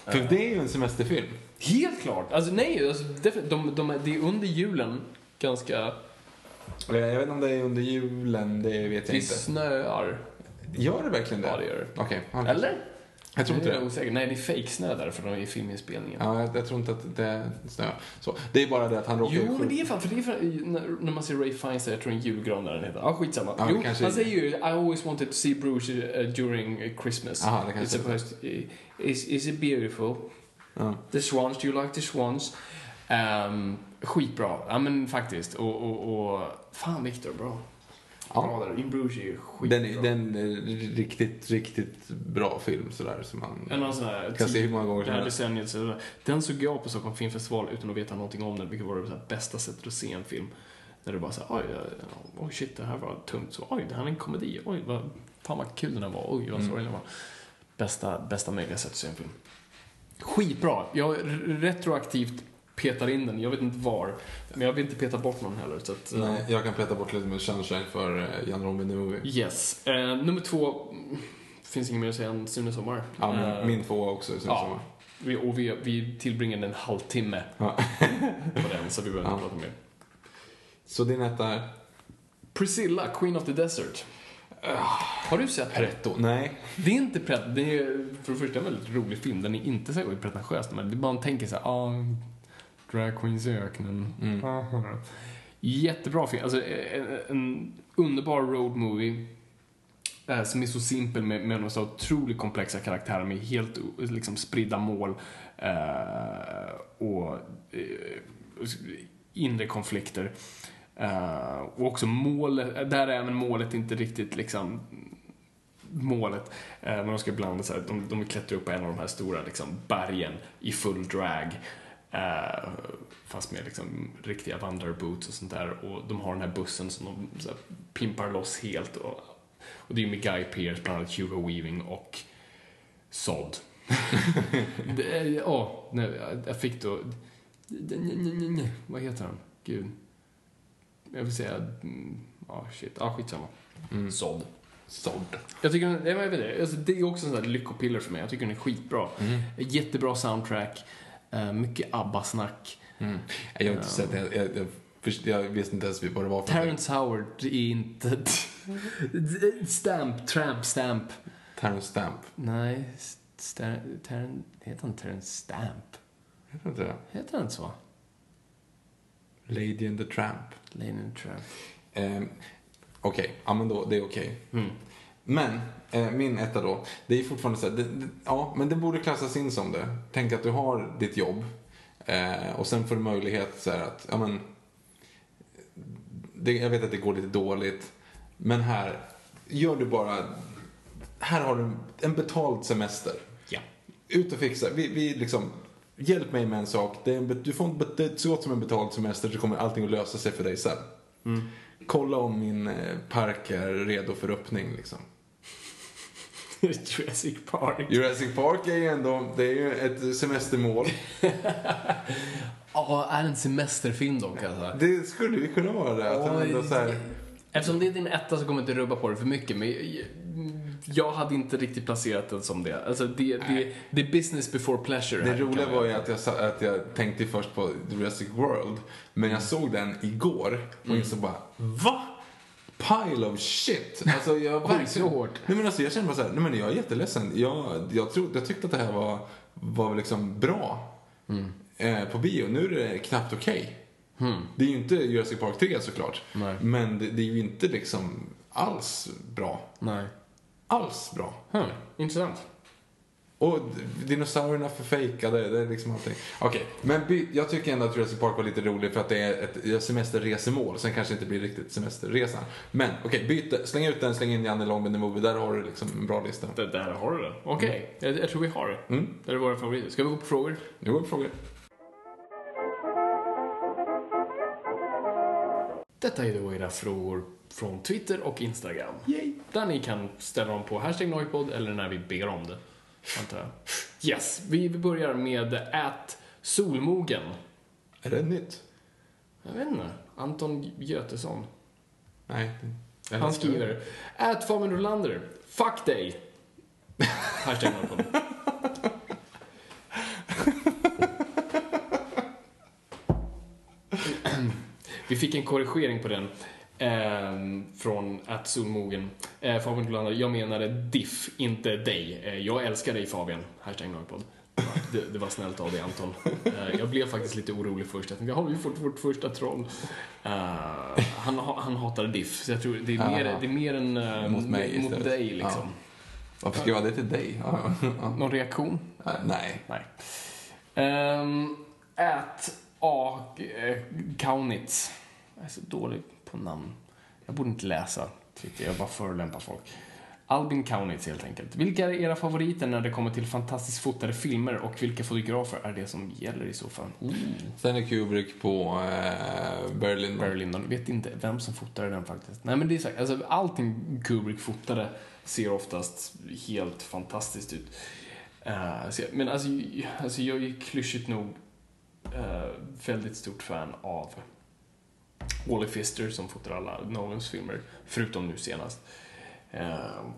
För det är ju en semesterfilm. Helt klart. Alltså nej, alltså, definitivt. De, de, det är under julen ganska... Eh, Jag vet inte om det är under julen, det vet jag Det inte. snöar. Gör det verkligen det? Ja, det gör det. Okej. ja. Eller? Jag tror inte Jag är det. osäker. Nej, det är fejksnö där för de är i filminspelningen. Ja, jag, jag tror inte att det är snö. Så, det är bara det att han råkar Jo, men det är fan, för det är fan, när, när man ser Ray Fiennes, jag tror en julgran där den heter. Ja, skitsamma. Ja, jo, kanske- han säger ju I always wanted to see Bruges uh, during Christmas. Aha, det kanske It's supposed is, is it beautiful? Ja. The Swans, do you like the Swans? Um, skitbra. Ja, men faktiskt. Och, och, och fan, Victor, bra. Där. In Bruges är ju skitbra. Den, är- den är riktigt, riktigt bra film sådär som man En sån här kan se hur många gånger som decenniet. Så den såg jag på Stockholm Filmfestival utan att veta någonting om den, vilket var det så här bästa sättet att se en film. När det bara så här, oj, oj shit, det här var tungt. Så, oj, det här är en komedi. Oj, vad, fan vad kul den här var. Oj, vad Mm. sorglig den var. Bästa, bästa möjliga sätt att se en film. Skitbra. Jag retroaktivt petar in den. Jag vet inte var. Men jag vill inte peta bort någon heller. Så att, eh, Nej, jag kan peta bort lite med Sunshine för uh, Jan Robin the Movie. Yes. Eh, nummer två. Finns inget mer att säga än Sune Sommar. Ja, min, Eh, min tvåa också. Som ja. sommar. Vi, och vi, vi tillbringade en halvtimme Ja. på den, så vi behöver inte Ja. prata mer. Så din etta är? Priscilla, Queen of the Desert. Har du sett? Pretto. Nej. Det är inte pret... Det är för det första en väldigt rolig film. Den är inte så pretentiös, men man tänker så här, ah, drag queens i öknen. Mm. Ah. Jättebra film. Alltså, en, en underbar road movie. eh, Som är så simpel med, med så otroligt komplexa karaktärer med helt liksom, spridda mål. Eh, och eh, inre konflikter. Eh, och också målet, där är även målet inte riktigt liksom målet. Eh, men de ska ibland så här, de, de vill klättra upp på en av de här stora liksom, bergen i full drag. Eh, fast med liksom, riktiga vandrarboots och sånt där. Och de har den här bussen som de så här, pimpar loss helt. Och, och det är med Guy Pearce, bland annat Hugo Weaving och Sod. Det Åh, nej, jag- fick då... Vad heter han? Gud. Jag vill säga... mm, Ja, shit. Ja, skitsamma. Mm. Sod. Såld. Jag tycker den, jag vet det, alltså, det är också en sån där lyckopiller för mig. Jag tycker den är skitbra. Mm. Jättebra soundtrack. Eh, mycket ABBA-snack. Mm. Jag har inte sett det. Jag, jag, jag, jag visste inte ens vad det var för Terrence Howard är inte... Stamp, Tramp, Stamp. Terrence Stamp. Nej, Ster, Terren, heter han Terrence Stamp? Heter inte det? Heter han inte så? Lady and the Tramp. Lane and Tramp. Eh, okej, ja men då, det är okej. Mm. Men, min etta då. Det är fortfarande så här, det, det, ja, men det borde klassas in som det. Tänk att du har ditt jobb eh, och sen får du möjlighet så här att, ja men, det, jag vet att det går lite dåligt, men här, gör du bara, här har du en betald semester. Ja. Ut och fixa, vi, vi liksom, hjälp mig med en sak. Det är en, du får en, det är så gott som en betald semester så kommer allting att lösa sig för dig sen. Kolla om min eh, park är redo för öppning liksom. Jurassic Park. Jurassic Park är ju ändå, det är ju ett semestermål. Ja, är en semesterfilm jag säga. Det skulle ju kunna vara det. Att ändå så här, Eftersom det är din etta så kommer jag inte rubba på det för mycket. Men jag hade inte riktigt placerat den som det. Alltså, det, det, det är business before pleasure. Det här, roliga var ju att jag, sa- att jag tänkte först på Jurassic World, men jag såg den igår och insåg bara, va? Pile of shit! Alltså jag verkligen... så hårt. Nej men alltså jag känner bara såhär, nej men jag är jätteledsen. Jag, jag, tro, jag tyckte att det här var, var liksom bra eh, på bio. Nu är det knappt okej. Det är ju inte Jurassic Park 3 såklart. Nej. Men det, det är ju inte liksom alls bra. Nej. Alls bra. Hmm. Intressant. Och dinosaurierna förfejkade, det är liksom allting. Okej, men by- jag tycker ändå att Jurassic Park var lite rolig för att det är ett semesterresemål. Sen kanske det inte blir riktigt semesterresa. Men okej, byt, släng ut den, släng in Janne Long the Movie. Där har du liksom en bra lista. Det, där har du det. Okej, jag, jag tror vi har det. Mm. Det är våra favoriter. Ska vi gå på frågor? Nu går vi på frågor. Detta är då era frågor från Twitter och Instagram. Där ni kan ställa dem på hashtag Noipod eller när vi ber om det. Antar jag. Yes, vi börjar med at Solmogen. Är det nytt? Jag vet inte. Anton Götesson. Nej. Han skriver At Fabian Rolander. Fuck dig. Hashtag Noipod. Vi fick en korrigering på den. Ehm, från att Solmogen. Eh, Fabian Rolander, jag menade diff, inte dig. Eh, jag älskar dig Fabian. Hashtag Noipod. Det, det var snällt av dig Anton. Eh, jag blev faktiskt lite orolig först. Jag tänkte, har vi fått vårt första troll? Eh, han, ha- han hatar diff, så jag tror det är mer, Aha. det är mer en... eh, Mot mig mot istället. dig liksom. Varför skrev det till dig? Ja, ja. Någon reaktion? Äh, Nej. Nej. Um, at A. eh, Kaunitz. Jag är så dålig på namn. Jag borde inte läsa Twitter, jag bara förolämpar folk. Albin Kaunitz helt enkelt. Vilka är era favoriter när det kommer till fantastiskt fotade filmer och vilka fotografer är det som gäller i så fall? Mm. Stanley Kubrick på eh, Berlin. Barry Lyndon. Vet inte vem som fotade den faktiskt. Nej men det är så alltså allting Kubrick fotade ser oftast helt fantastiskt ut. Eh, så jag- men alltså, jag- alltså jag är klyschigt nog eh, väldigt stort fan av Wally Pfister som fotar alla Nolans filmer, förutom nu senast. Uh,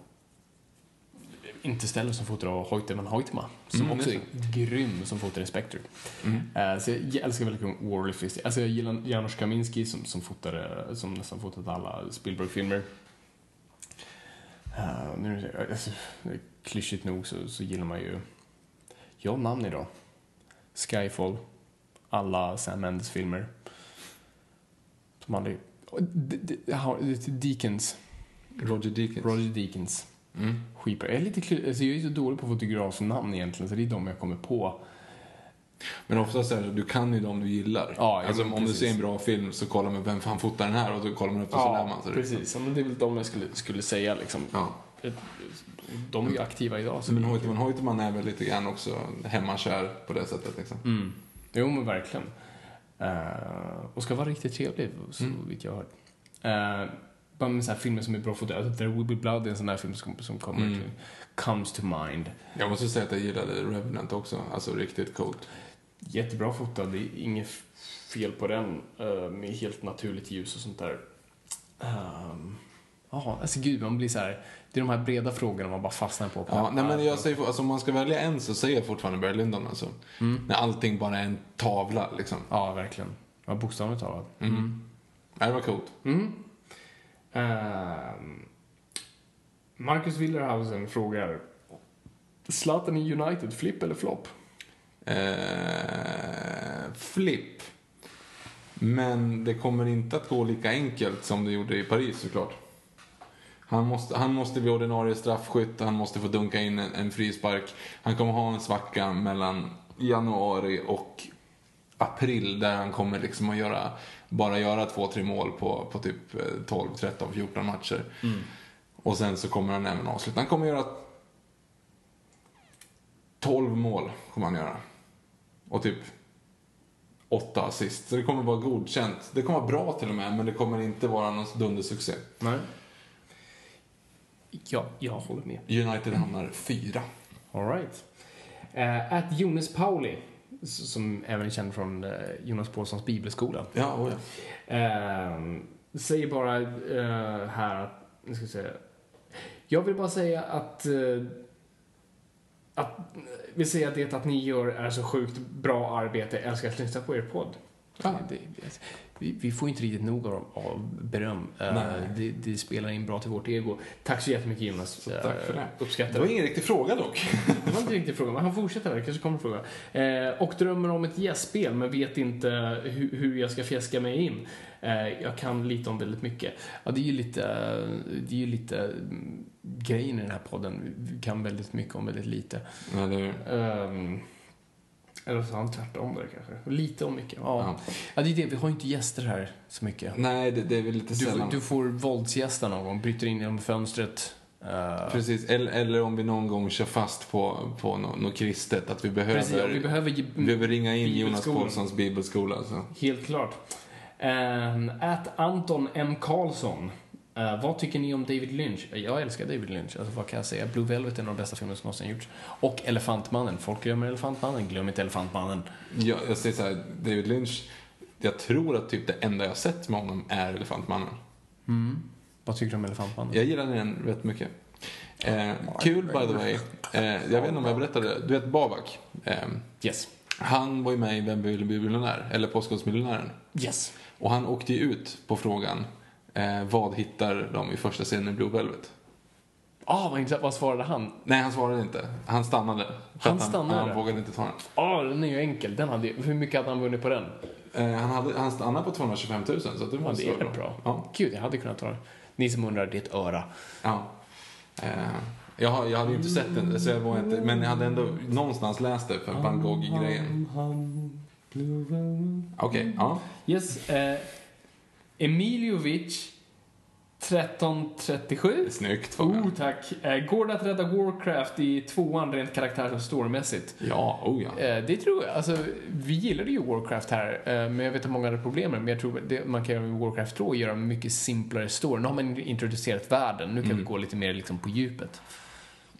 Interstellar som fotar av Hoytman Hoytma, som Mm, också är grym som fotar i Spectre. Mm. Eh, så jag älskar väldigt mycket Wally Pfister. Alltså jag gillar Janusz Kaminski som, som, fotade, som nästan fotat alla Spielberg-filmer. Uh, nu, alltså, klyschigt nog så, så gillar man ju, jag namn idag. Skyfall, alla Sam Mendes-filmer. Som aldrig... ja, Deakins, Roger Deakins. Roger Deakins. Mm. Skitbra. Jag är, lite, alltså jag är så dålig på fotografnamn egentligen, så det är de jag kommer på. Men oftast är det så, du kan ju de du gillar. Ja, ja, alltså, om du precis. ser en bra film så kollar man vem fan fotar den här och då kollar man upp och så lär man sig. det. precis. Ja, men det är väl de jag skulle, skulle säga liksom. Ja. De är ju aktiva idag. Så Men det Hoytman är väl lite grann också hemmakär på det sättet liksom. Mm. Jo, men verkligen. Eh, och ska vara riktigt trevlig, så vitt jag har hört. Uh, bara med så här filmer som är bra foto. Alltså, There Will Be Blood är en sån här film som, som kommer Mm. till, comes to mind. Jag måste säga att jag gillade Revenant också. Alltså riktigt coolt. Jättebra fotad, det är inget fel på den. eh, med helt naturligt ljus och sånt där. Um, Ja, alltså gud, man blir så här. Det är de här breda frågorna man bara fastnar på. Ja, nej, men jag säger, alltså, om man ska välja en så säger jag fortfarande Barry Lyndon alltså. När allting bara är en tavla liksom. Ja, verkligen. Ja, bokstavligt talat. Mm. Ja, det var coolt. Mm. Ehm, Marcus Willerhausen frågar Zlatan i United, flipp eller flopp? Eh, flipp. Men det kommer inte att gå lika enkelt som det gjorde i Paris såklart. Han måste, han måste bli ordinarie straffskytt, han måste få dunka in en, en frispark. Han kommer ha en svacka mellan januari och april där han kommer liksom att göra, bara göra två, tre mål på, på typ eh, 12, 13, 14 matcher. Och sen så kommer han även avsluta. Han kommer göra 12 mål, kommer han göra. Och typ åtta assist. Så det kommer vara godkänt. Det kommer vara bra till och med, men det kommer inte vara någon dundersuccé. Nej. Ja, jag håller med. United hamnar fyra. All right. Uh, att Jonas Pauli, som även är känd från eh, Jonas Paulssons bibelskola, Ja, oh ja. Ehm, säger bara eh, här att, nu ska vi se. Jag vill bara säga att... eh, att vi säger att det att ni gör är så sjukt bra arbete. Jag älskar att lyssna på er podd. Ja. Det, det, vi, vi får inte riktigt nog av, av beröm. Nej. det, det spelar in bra till vårt ego. Tack så jättemycket Jonas. tack för det. Eh, Uppskattar Det var ingen riktig fråga dock. Det var inte riktigt frågan, men han fortsätter här. kanske kommer en fråga. Eh, och drömmer om ett gästspel, men vet inte hur, hur jag ska fjäska mig in. Eh, jag kan lite om väldigt mycket. Ja, det är ju lite, det är ju lite mm, grejen i den här podden. Vi kan väldigt mycket om väldigt lite. Eller, Ehm, eller så har han tvärtom där kanske. Lite om mycket. Ja. Ja. ja, det är det. Vi har ju inte gäster här så mycket. nej, det, det är väl lite Du, får- sällan. du får våldsgästa någon gång, bryter in genom fönstret. Eh, Precis, eller, eller om vi någon gång kör fast på, på något, något kristet, att vi behöver, Precis, vi behöver ge- vi behöver ringa in Jonas. Paulssons bibelskola. Så. Helt klart. Um, att Anton M. Karlsson. Eh, vad tycker ni om David Lynch? Jag älskar David Lynch. Alltså, vad kan jag säga? Blue Velvet är en av de bästa filmerna som någonsin gjorts. Och Elefantmannen. Folk glömmer Elefantmannen. Glöm inte Elefantmannen. Jag, jag säger så här, David Lynch, jag tror att typ det enda jag har sett med honom är Elefantmannen. Vad tycker du om Elefantmannen? Jag gillar den rätt mycket. Eh, kul by the way. Eh, jag vet inte om jag berättade, du vet Babak? Eh, Yes. han var ju med i Vem vill bli miljonär? Eller Påskåsmiljonären. Yes. Och han åkte ju ut på frågan, eh, vad hittar de i första scenen i Blue Velvet? Ah, vad intressant. Vad svarade han? Nej, han svarade inte. Han stannade. Han stannade? Han, han vågade inte ta den. Ah, den är ju enkel. Den hade, hur mycket hade han vunnit på den? Eh, han, hade, han stannade på 225 000, så att det Ja, måste det är rätt bra. Ja. Gud, jag hade kunnat ta den. Ni som undrar, det är ett öra. ja. Eh, jag, jag hade ju inte sett den, så jag var inte, men jag hade ändå någonstans läst det för Van Gogh-grejen. Okej, ja. Yes. Eh, Emiljovic 1337. Snyggt fråga. Oh, tack. Eh, går det att rädda Warcraft i tvåan rent karaktärs och storymässigt? Ja, oh ja. Eh, det tror jag. Alltså, vi gillade ju Warcraft här, eh, men jag vet att många hade problem med det. Men jag tror det man kan göra med Warcraft 2 är göra en mycket simplare story. Nu har man introducerat världen, nu kan vi gå lite mer liksom, på djupet.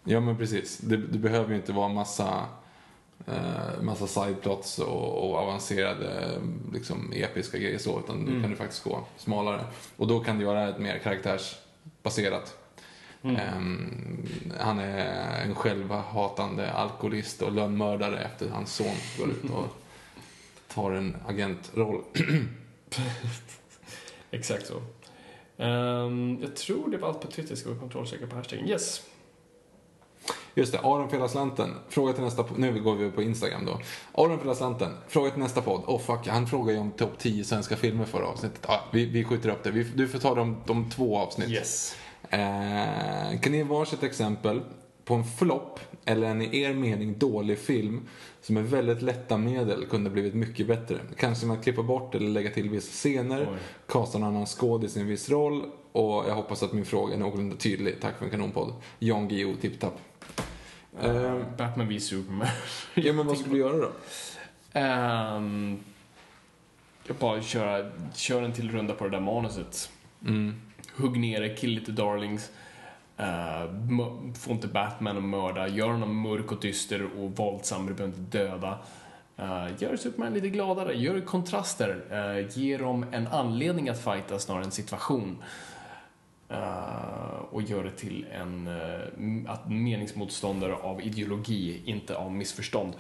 Ja, men precis. Det, det behöver ju inte vara massa, eh, massa sideplots och, och avancerade liksom, episka grejer så, utan Mm. nu kan det faktiskt gå smalare. Och då kan du göra ett mer karaktärsbaserat. Mm. Ehm, han är en självhatande alkoholist och lönnmördare efter hans son går ut och tar en agentroll. Exakt så. Ehm, jag tror det var allt på Twitter, ska vi kontrollchecka på hashtaggen. Yes. Just det, Aron Fela Slanten. Fråga till nästa. Nu går vi på Instagram då. Aron Fela Slanten. Fråga till nästa podd. Oh fuck, han frågar ju om topp 10 svenska filmer förra avsnittet. Ah, vi, vi skjuter upp det. Vi, du får ta de, de två avsnitt. Yes. Eh, kan ni ge varsitt exempel på en flopp eller en i er mening dålig film som med väldigt lätta medel kunde blivit mycket bättre? Kanske med att klippa bort eller lägga till vissa scener, kasta någon annan skådis i en viss roll och jag hoppas att min fråga är någorlunda tydlig. Tack för en kanonpodd. Jan Guillou, tipptapp. Eh, Batman v Superman. ja men vad ska du göra då? Ehm, jag bara köra, kör en till runda på det där manuset. Mm. Hugg ner det, kill lite darlings. Uh, mö- få inte Batman att mörda. Gör honom mörk och dyster och våldsam, du behöver inte döda. Uh, gör Superman lite gladare, gör kontraster. Uh, ge dem en anledning att fighta snarare än en situation. Uh, och gör det till en uh, att meningsmotståndare av ideologi, inte av missförstånd.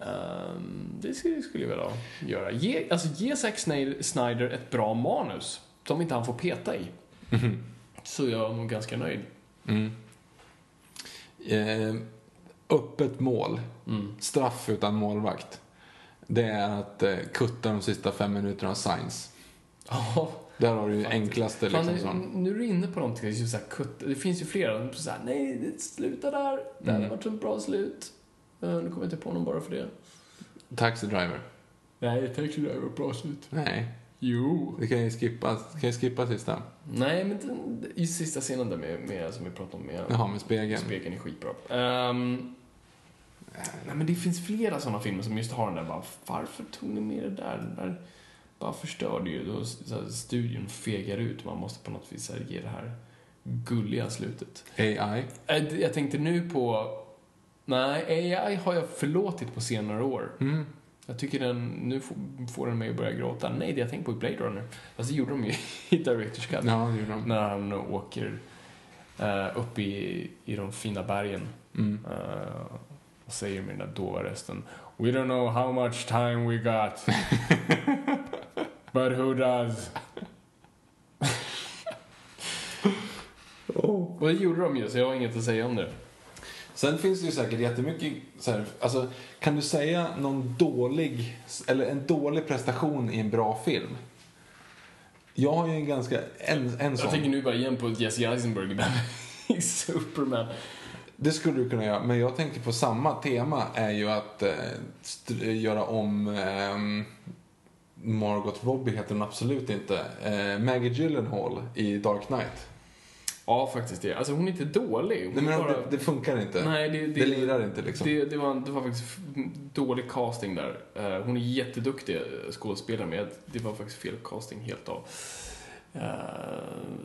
Ehm, det skulle, jag vilja göra. Ge, alltså, ge Zack Snyder, ett bra manus som inte han får peta i. Så är jag nog ganska nöjd. Mm. Eh, öppet mål. Straff utan målvakt. Det är att eh, kutta de sista fem minuterna av Science. Där har du ju enklaste liksom nu, sån. nu är du inne på någonting. Just så här, det finns ju flera. Så här, nej, det slutar där. Det hade varit ett bra slut. Eh, nu kommer jag inte på någon bara för det. Taxi driver. Nej, Taxi Driver bra slut. Nej, Jo. det kan ju skippa, kan ju skippa sista. Nej, men den, i sista scenen där med, med, som vi pratade om med Jaha, med spegeln. Spegeln är skitbra. Ehm, nej, men det finns flera sådana filmer som just har den där bara, varför tog ni med det där? Den där bara förstörde ju. Då, så studion fegar ut. Man måste på något vis här, ge det här gulliga slutet. AI. Eh, Jag tänkte nu på... Nej, AI har jag förlåtit på senare år. Mm. Jag tycker den, nu får, den mig att börja gråta. Nej, det jag tänkte på i Blade Runner. Fast det gjorde de ju i Directors Cut. Ja, det gjorde de. När han åker eh, uppe i, i de fina bergen. Mm. Eh, och säger med den där dova rösten. We don't know how much time we got. But who does? Och det gjorde de ju, så jag har inget att säga om det. Sen finns det ju säkert jättemycket så här, alltså kan du säga någon dålig, eller en dålig prestation i en bra film? Jag har ju en ganska, en, en sån. Jag tänker nu bara igen på Jesse Eisenberg där i Superman. Det skulle du kunna göra, men jag tänker på samma tema är ju att eh, göra om eh, Margot Robbie heter hon absolut inte. Eh, Maggie Gyllenhaal i Dark Knight. Ja, faktiskt det. Alltså hon är inte dålig. Hon Nej, men bara... det, det funkar inte. Nej, det, det, det lirar inte liksom. Det, det, var, det var faktiskt dålig casting där. Eh, hon är jätteduktig eh, skådespelare, men jag- det var faktiskt fel casting helt av. Eh,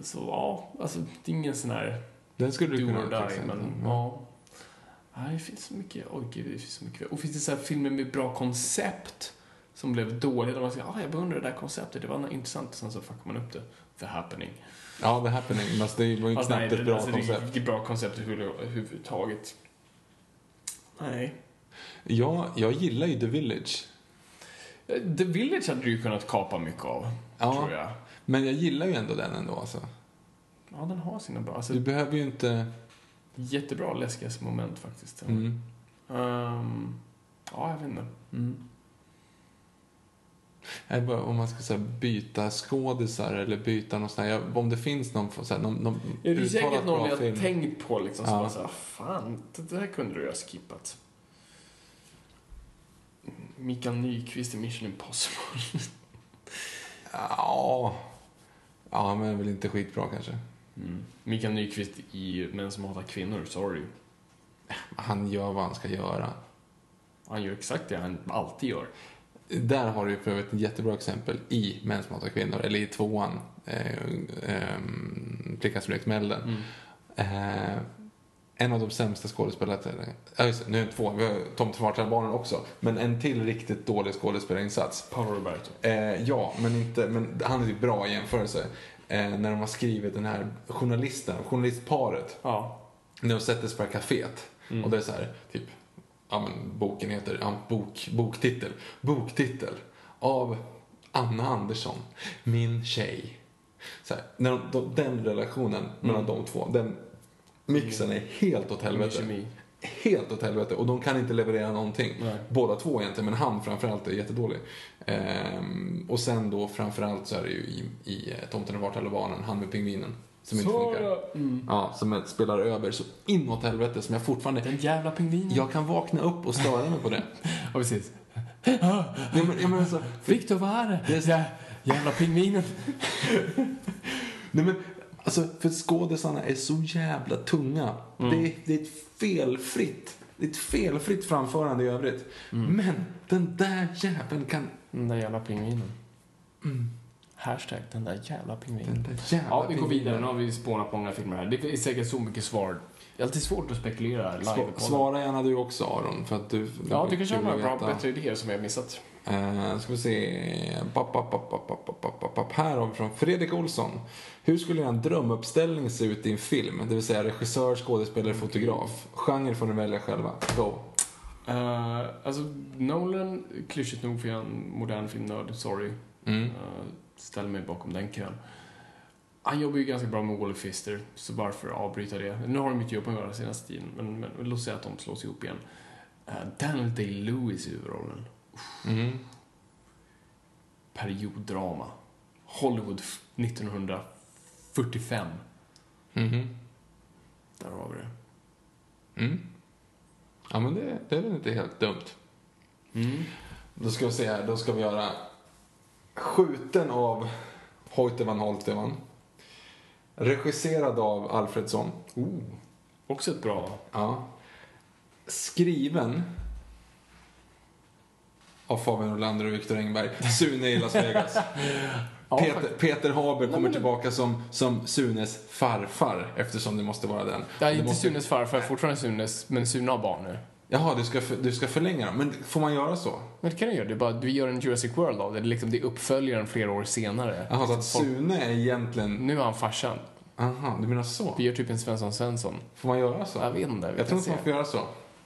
så ja, alltså det är ingen sån här Den skulle du kunna die, men Mm. ja. Nej, det finns så mycket, oj gud, det finns så mycket. Och finns det så här filmer med bra koncept som blev dåliga, där man säger, ah, jag beundrar det där konceptet, det var intressant, sen så fuckar man upp det. The happening. Ja, The Happening. Men det var ju knappt nej, ett bra alltså, det är koncept. inget bra koncept överhuvud- överhuvudtaget. Nej. Ja, jag gillar ju The Village. The Village hade du ju kunnat kapa mycket av, Ja. tror jag. Men jag gillar ju ändå den ändå alltså. Ja, den har sina bra, alltså Du behöver ju inte... jättebra läskiga moment faktiskt. Mm. Ehm, ja, jag vet inte. Mm. Om man ska här, byta skådisar eller byta någon sån här, Om det finns någon, så här, någon, någon det är säkert någon jag film. tänkt på liksom, som Ja. bara såhär, fan, det där kunde du ha skippat. Mikael Nyqvist i Mission Impossible. Ja. Ja, men väl inte skitbra kanske. Mm. Mikael Nyqvist i Män som hatar kvinnor, sorry. Han gör vad han ska göra. Han gör exakt det han alltid gör. Där har du för övrigt ett jättebra exempel i Män som hatar kvinnor, eller i tvåan, eh, eh, Flickans smekmällen. Eh, en av de sämsta skådespelarna, ja just nu är det två, vi har Tom Svartallbarnen också, men en till riktigt dålig skådespelarinsats. Paolo Roberto. Eh, ja, men, inte, men han är ju bra i jämförelse. Eh, när de har skrivit den här journalisten, journalistparet, Ja. när de sätter sig på det här kaféet. Och det är så här, typ, ja men boken heter, ja, bok, boktitel. Boktitel av Anna Andersson, min tjej. Så här, när de, de, den relationen mellan de två, den mixen är helt åt helvete. kemi. Helt åt helvete. Och de kan inte leverera någonting. Nej. Båda två egentligen, men han framförallt är jättedålig. Ehm, och sen då framförallt så är det ju i, i eh, Tomten och Vartallebarnen, han med pingvinen. Som inte funkar. Mm. Ja, som spelar över så inåt helvete som jag fortfarande... Den jävla pingvinen. Jag kan vakna upp och störa mig på det. Ja, precis. Nej, men, jag menar så, Victor, vad är det? Det är så- Ja, jävla pingvinen. nej men, alltså, för skådisarna är så jävla tunga. Det, är, det är ett felfritt, det är ett felfritt framförande i övrigt. Men den där jäveln kan... Den där jävla pingvinen. Hashtag den där jävla pingvinen. Ja, vi går vidare. Nu har vi spånat på många filmer här. Det är säkert så mycket svar. Det är alltid svårt att spekulera live. Sva- Svara gärna du också Aron, för att du... Ja, du kanske har några bra, bättre idéer som jag har missat. Uh, ska vi se. Papp, papp, papp, papp, papp, papp, papp. Här har vi från Fredrik Olsson. Hur skulle en drömuppställning se ut i en film? Det vill säga regissör, skådespelare, fotograf. Genre får ni välja själva. Go. Uh, alltså, Nolan, klyschigt nog för jag är en modern filmnörd, sorry. Mm. Uh, ställer mig bakom den kön. Han jobbar ju ganska bra med Wall Fister, så varför avbryta det? Nu har de mycket jobb att göra senaste tiden, men, men låt säga att de slås ihop igen. Uh, Daniel Day-Lewis i huvudrollen. Mm. Perioddrama. Hollywood f- 1945. Mhm. Där har vi det. Mm. Ja, men det, det är väl inte helt dumt. Mm. Då ska vi se här. Då ska vi göra Skjuten av Hoyte van Holtevan. Regisserad av Alfredsson. Oh. Också ett bra... Ja. Skriven av Fabian Nordlander och Viktor Engberg. Sune i Las Vegas. Ja, Peter. Peter Haber kommer tillbaka som, som Sunes farfar eftersom det måste vara den. Det är Det inte måste- Sunes farfar, fortfarande Sunes, men Sune har barn nu. Jaha, du ska, för, du ska förlänga dem. Men får man göra så? Men det kan du göra, det är bara vi gör en Jurassic World av det. Det är, liksom, det är uppföljaren flera år senare. Jaha, så att Sune är egentligen... Nu är han farsan. Aha, du menar så? Vi gör typ en Svensson Svensson. Får man göra så? Jag vet inte. vi Jag tror inte man får göra så.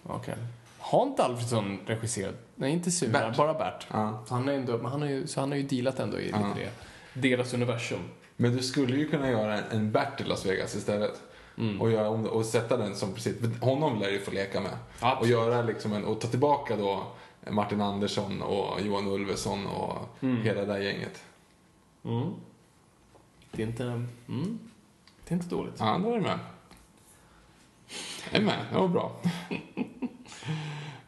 Okej. Har inte Alfredsson regisserat? Nej, inte Sura, Bert. bara Bert. Ja. Han, är ändå, men han har ju, så han har ju dealat ändå i Ja. lite det. Deras universum. Men du skulle ju kunna göra en, en Bert i Las Vegas istället. Mm. Och, göra, om- och sätta den som precis, honom lär ju få leka med. Absolut. Och göra liksom en, och ta tillbaka då Martin Andersson och Johan Ulveson och Mm. hela det där gänget. Mm. Det är inte... Mm. Det är inte dåligt. Ja, då är du med. Jag är med, det var bra.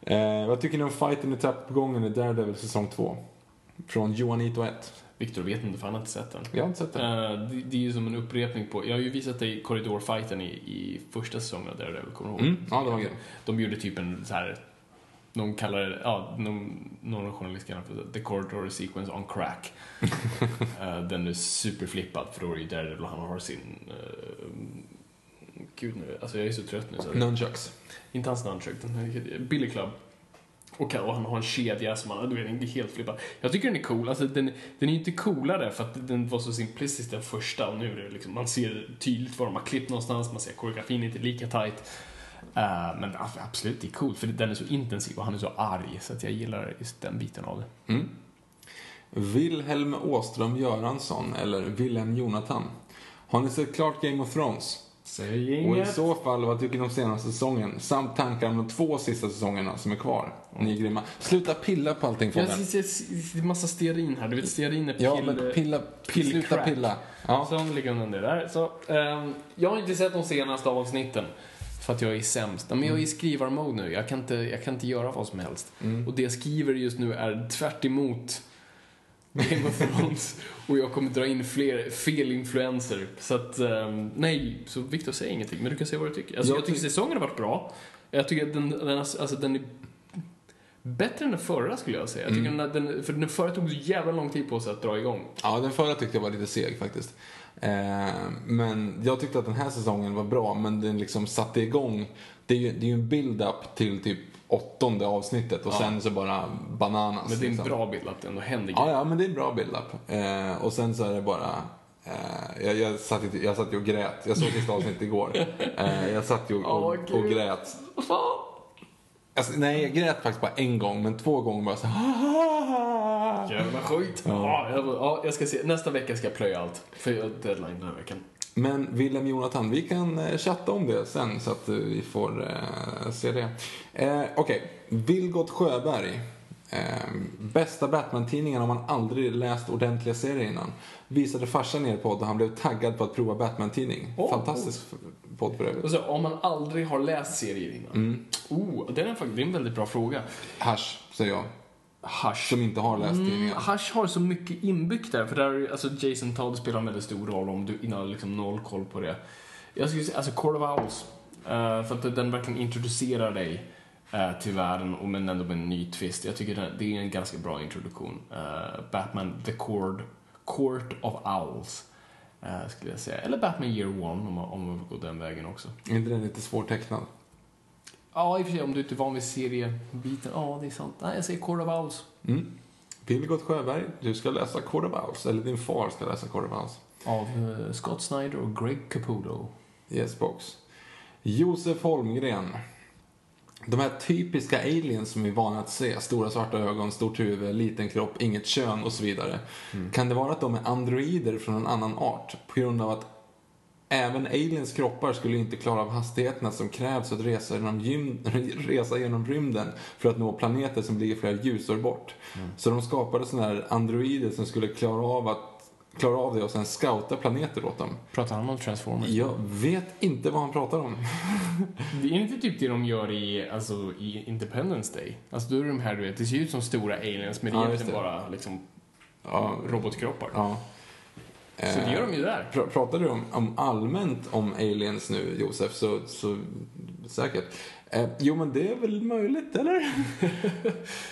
eh, vad tycker ni om fighten i trappuppgången i Daredevil säsong 2? Från Johanito 1. Viktor vet inte för han har inte sett den. Jag har inte sett den. Eh, det, det är ju som en upprepning på... Jag har ju visat dig korridorfighten i, i första säsongen där det kommer du ihåg? Mm, ja, det var grej. De gjorde typ en så här... De kallar det, ja, någon, någon journalist kallar det för The Corridor Sequence on Crack. Eh, den är superflippad för då är ju Daredevil han har sin... Uh, gud nu, alltså jag är så trött nu så... Nunchucks. Inte hans nunchuck, den här Billy Club. Och, och han har en kedja som han, du vet, den är helt flippad. Jag tycker den är cool, alltså den, den är ju inte coolare för att den var så simplistisk den första och nu är det liksom, man ser tydligt var de har klippt någonstans, man ser koreografin är inte lika tight. Uh, men absolut, det är coolt för den är så intensiv och han är så arg så att jag gillar just den biten av det. Mm. Wilhelm Åström Göransson eller Wilhelm Jonathan. Har ni sett klart Game of Thrones? Säg Och i så fall, vad tycker ni om senaste säsongen? Samt tankar om de två sista säsongerna som är kvar? Ni är grymma. Sluta pilla på allting Jag Fågeln. ser det är massa stearin här, du vet stearin är pill... Ja, men pilla, pill, sluta crack. pilla. Ja. Så ligger under där. Så, ehm, jag har inte sett de senaste avsnitten. För att jag är sämst. Men jag är i skrivarmode nu. Jag kan, inte, jag kan inte göra vad som helst. Och det jag skriver just nu är tvärt emot Game of Thrones. och jag kommer dra in fler fel influenser. Så att, ehm, nej. Så Victor säger ingenting. Men du kan säga vad du tycker. Alltså, Jag jag, tycker tyck- säsongen har varit bra. Jag tycker att den, den, alltså, den är bättre än den förra skulle jag säga. Jag tycker den, den, för den förra tog så jävla lång tid på sig att dra igång. ja, den förra tyckte jag var lite seg faktiskt. Eh, men jag tyckte att den här säsongen var bra, men den liksom satte igång. Det är ju, det är ju en build-up till typ åttonde avsnittet och sen så bara bananas. Men det är en liksom. bra att det ändå händer Ja, grejer. ja, men det är en bra build-up. Eh, och sen så är det bara... Eh, jag, jag, satt, jag satt ju och grät. Jag såg sista avsnittet igår. Eh, jag satt ju och, Åh, och, grät. Alltså, nej, jag grät faktiskt bara en gång, men två gånger bara så här. Jävla skit. Ja. ja, jag ska se. Nästa vecka ska jag plöja allt. För jag har deadline den här veckan. Men Wilhelm Jonathan, vi kan eh, chatta om det sen så att eh, vi får eh, se det. Eh, Okej, Vilgot Sjöberg. Eh, bästa Batman-tidningen har man aldrig läst ordentliga serier innan. Visade farsan er podd och han blev taggad på att prova Batman-tidning. Åh, Fantastisk podd för övrigt. Och så, om man aldrig har läst serier innan. Oh, det är, en, det är en väldigt bra fråga. Hasch, säger jag. Hush. Som inte har läst Mm, tidningen. Hush har så mycket inbyggt där. För där, är- alltså Jason Todd spelar en väldigt stor roll om du inte har liksom noll koll på det. Jag skulle säga, alltså Court of Owls. eh, för att den verkligen introducerar dig eh, till världen, och men ändå med en ny twist. Jag tycker det, det är en ganska bra introduktion. Eh, Batman The Court, Court of Owls. skulle jag säga. Eller Batman Year One om man, om man vill gå den vägen också. Är inte den lite svårtecknad? Ja, i och för sig om du inte är van vid seriebiten. Ja, det är sant. Nej, jag säger Court of Owls. Mm. Vilgot Sjöberg, du ska läsa Court of Owls. Eller din far ska läsa Court of Owls. Av eh, Scott Snyder och Greg Caputo. Yes box. Josef Holmgren. De här typiska aliens som vi är vana att se, stora svarta ögon, stort huvud, liten kropp, inget kön och så vidare. Kan det vara att de är androider från en annan art? På grund av att även aliens kroppar skulle inte klara av hastigheterna som krävs att resa genom, gym, resa genom rymden för att nå planeter som ligger flera ljusår bort. Så de skapade sådana här androider som skulle klara av, att, klara av det och sen scouta planeter åt dem. Pratar han om Transformers? Jag vet inte vad han pratar om. Det är inte typ det de gör i, alltså, i Independence Day? Alltså då är de här, du vet, det ser ut som stora aliens men det är egentligen det. bara liksom Ja, robotkroppar. ja. Så det gör de ju där. Pra- Pratar du om, om allmänt om aliens nu, Josef, så, så säkert. Eh, jo, men det är väl möjligt, eller? det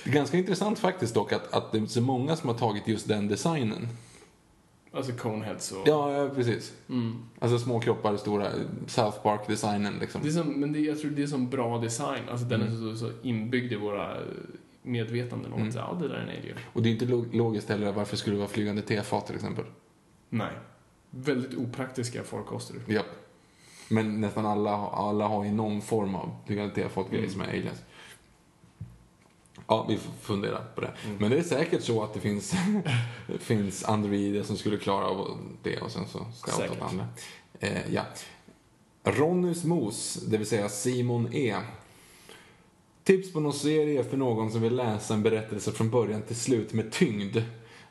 är ganska intressant faktiskt dock att, att det är så många som har tagit just den designen. Alltså Coneheads och... Ja, ja precis. Mm. Alltså små kroppar, stora South Park-designen liksom. Det är som, men det, jag tror det är som bra design. Alltså den är så, så inbyggd i våra medvetanden om att ja, det där är en alien. Och det är inte log- logiskt heller, varför skulle det vara flygande tefat till exempel? Nej. Väldigt opraktiska farkoster. Japp. Men nästan alla, alla har ju någon form av, du kan inte fått grejer som är aliens. Ja, vi får fundera på det. Men det är säkert så att det finns, finns androider som skulle klara av det och sen så scouta Säkert. åt andra. Eh, ja. Ronnys mos, det vill säga Simon E. Tips på någon serie för någon som vill läsa en berättelse från början till slut med tyngd.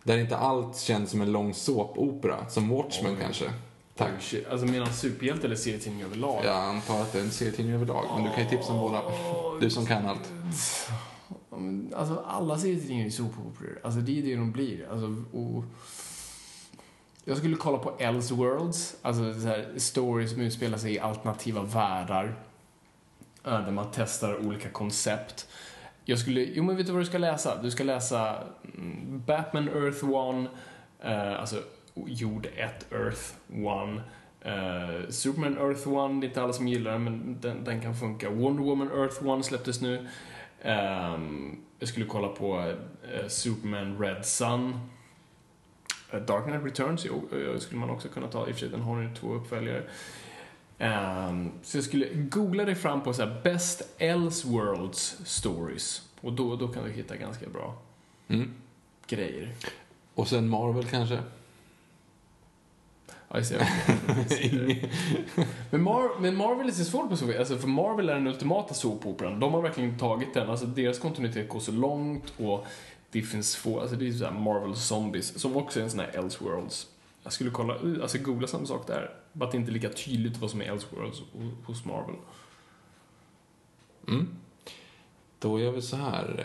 Där inte allt känns som en lång såpopera, som Watchmen kanske. Tack. Shit. Alltså menar superhjälte eller serietidning överlag? Jag antar att det är en serietidning överlag, men du kan ju tipsa om båda. Du som kan allt. Alltså alla serietidningar är ju såpoperor. Alltså det är det de blir. Alltså, och... Jag skulle kolla på Elseworlds, alltså så här, stories som utspelar sig i alternativa världar. Där man testar olika koncept. Jag skulle, jo men vet du vad du ska läsa? Du ska läsa mm, Batman Earth 1, eh, alltså jord 1 Earth 1. Eh, Superman Earth 1, det är inte alla som gillar den, men den, den kan funka. Wonder Woman Earth 1 släpptes nu. Eh, jag skulle kolla på eh, Superman Red Sun. Eh, Dark Knight Returns jo, eh, skulle man också kunna ta, i och för sig den har ju två uppföljare. Ehm, så jag skulle googla dig fram på så här, Best Elseworlds Stories. Och då, då kan du hitta ganska bra Mm. grejer. Och sen Marvel kanske? Ja, jag ser det. men, Mar- men Marvel är så svårt med så alltså för Marvel är den ultimata såpoperan. De har verkligen tagit den, alltså deras kontinuitet går så långt och det finns få, alltså det är såhär Marvel Zombies, som också är en sån här Elseworlds. Jag skulle kolla, alltså googla samma sak där. Att det inte är lika tydligt vad som är Elseworlds hos Marvel. Mm. Då gör vi så här.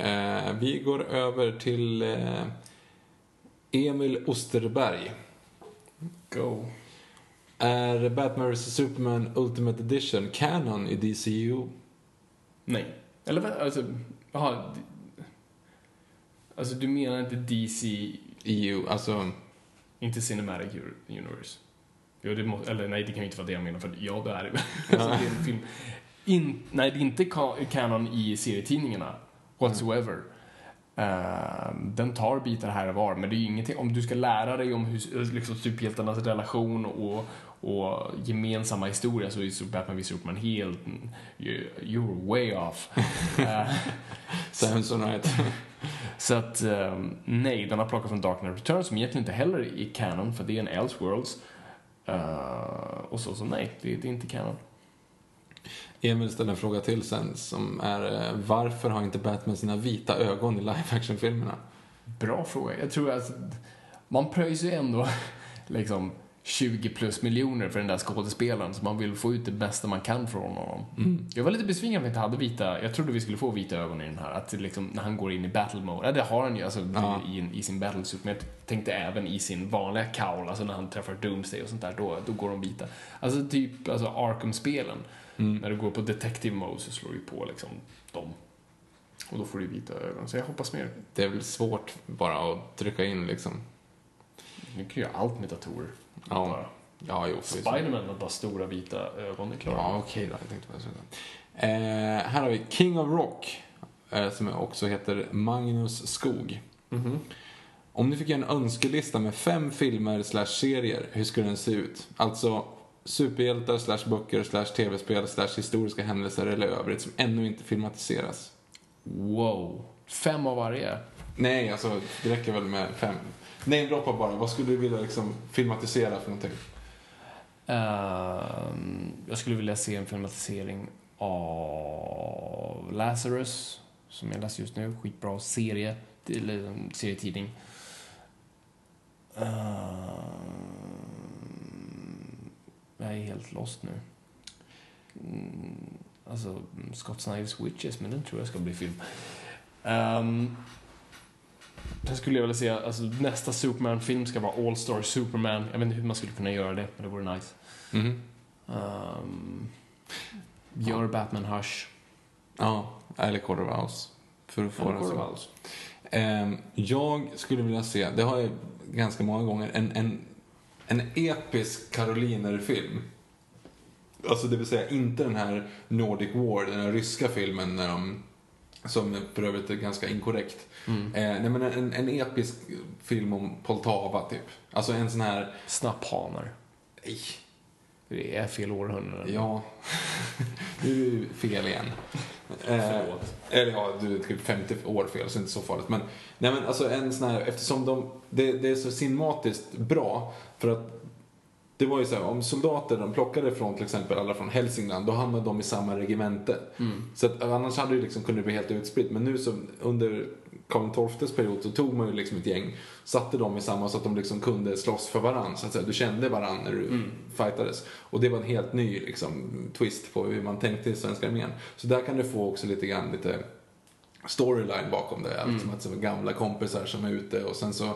Eh, vi går över till eh, Emil Osterberg. Go. Är Batman vs Superman Ultimate Edition canon i DCU? Nej. Eller alltså, jaha. d- Alltså du menar inte DC, EU, alltså... inte Cinematic Universe? Jo, det måste, eller nej, det kan ju inte vara det jag menar, för ja, det är det. alltså, det är en film. In, nej, det är inte ka- canon i serietidningarna, whatsoever. Ehm, den tar bitar här och var, men det är ju ingenting, om du ska lära dig om hur, liksom, superhjältarnas relation och, och gemensamma historia så är Batman v Superman helt, you- you're way off. Eh, Samsonite. så att, ehm, nej, den har plockat från Dark Knight Returns som egentligen inte heller är canon, för det är en Elseworlds. Uh, och så, så nej, det, det är inte canon. Emil ställer en fråga till sen som är eh, varför har inte Batman sina vita ögon i live action-filmerna? Bra fråga. Jag tror att man pröjsar ju ändå liksom 20 plus miljoner för den där skådespelaren, så man vill få ut det bästa man kan från honom. Jag var lite besviken att vi inte hade vita, jag trodde vi skulle få vita ögon i den här, att liksom, när han går in i battle mode, ja det har han ju alltså Ja. i, i sin battlesuit, men jag tänkte även i sin vanliga cowl, alltså när han träffar Doomsday och sånt där, då, då går de vita. Alltså typ alltså Arkham-spelen, när du går på detective mode så slår du på liksom dem. Och då får du vita ögon, så jag hoppas mer. Det är väl svårt bara att trycka in liksom. Nu kan ju göra allt med datorer. Ja. Bara. Ja, jo. Spiderman har bara stora vita ögon, det är klart. Ja, okej då. Jag tänkte på det. Eh, här har vi King of Rock, eh, som också heter Magnus Skog. Mhm. Om ni fick en önskelista med fem filmer slash serier, hur skulle den se ut? Alltså superhjältar slash böcker slash tv-spel slash historiska händelser eller övrigt som ännu inte filmatiseras. Wow. Fem av varje. Nej, alltså det räcker väl med fem. Nej, droppa bara. Vad skulle du vilja liksom filmatisera för någonting? Uh, jag skulle vilja se en filmatisering av Lazarus, som jag läser just nu. Skitbra serie, eller eh, serietidning. Uh, jag är helt lost nu. Mm, alltså, Scott Snipes Witches, men den tror jag ska bli film. Um, Sen skulle jag vilja se, alltså nästa Superman-film ska vara All Star Superman. Jag vet inte hur man skulle kunna göra det, men det vore nice. Mhm. Um, gör Batman Hush. Ja, eller Quarter of a House. För att få Eller så. House. Ehm, jag skulle vilja se, det har jag ganska många gånger, en, en, en episk karolinerfilm. Alltså det vill säga inte den här Nordic War, den här ryska filmen när de, som för övrigt är ganska inkorrekt. Mm. Eh, nej men en, en episk film om Poltava typ. Alltså en sån här, Snapphanar. Nej. Det är fel århundrade. Ja, nu är du fel igen. Eh, eller ja, du är typ 50 år fel, så det är inte så farligt. Men, nej men alltså en sån här, eftersom de, det, det är så cinematiskt bra, för att det var ju så här, om soldater de plockade från till exempel alla från Hälsingland, då hamnade de i samma regemente. Så att, annars hade det liksom kunnat bli helt utspritt. Men nu så under Karl XIIs period så tog man ju liksom ett gäng, satte dem i samma så att de liksom kunde slåss för varandra. Så att säga. Du kände varandra när du fightades. Och det var en helt ny liksom, twist på hur man tänkte i svenska armén. Så där kan du få också lite grann lite storyline bakom det. Liksom att som gamla kompisar som är ute och sen så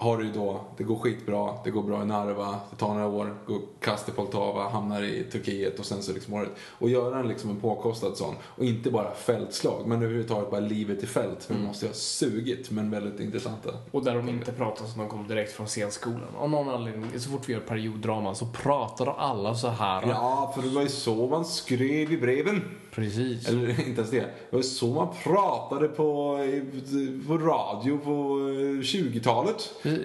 har du då, det går skitbra, det går bra i Narva, det tar några år, går kast i Poltava, hamnar i Turkiet och sen så liksom året. Och göra en, liksom en påkostad sån. Och inte bara fältslag, men överhuvudtaget bara livet i fält. För det måste ju ha sugit, men väldigt intressanta. Och där de inte pratar som de kom direkt från scenskolan. Av någon anledning, så fort vi gör perioddrama så pratar alla så här. Ja, för det var ju så man skrev i breven. Precis. Eller inte ens det. Det var så man pratade på, på radio på eh, 20-talet.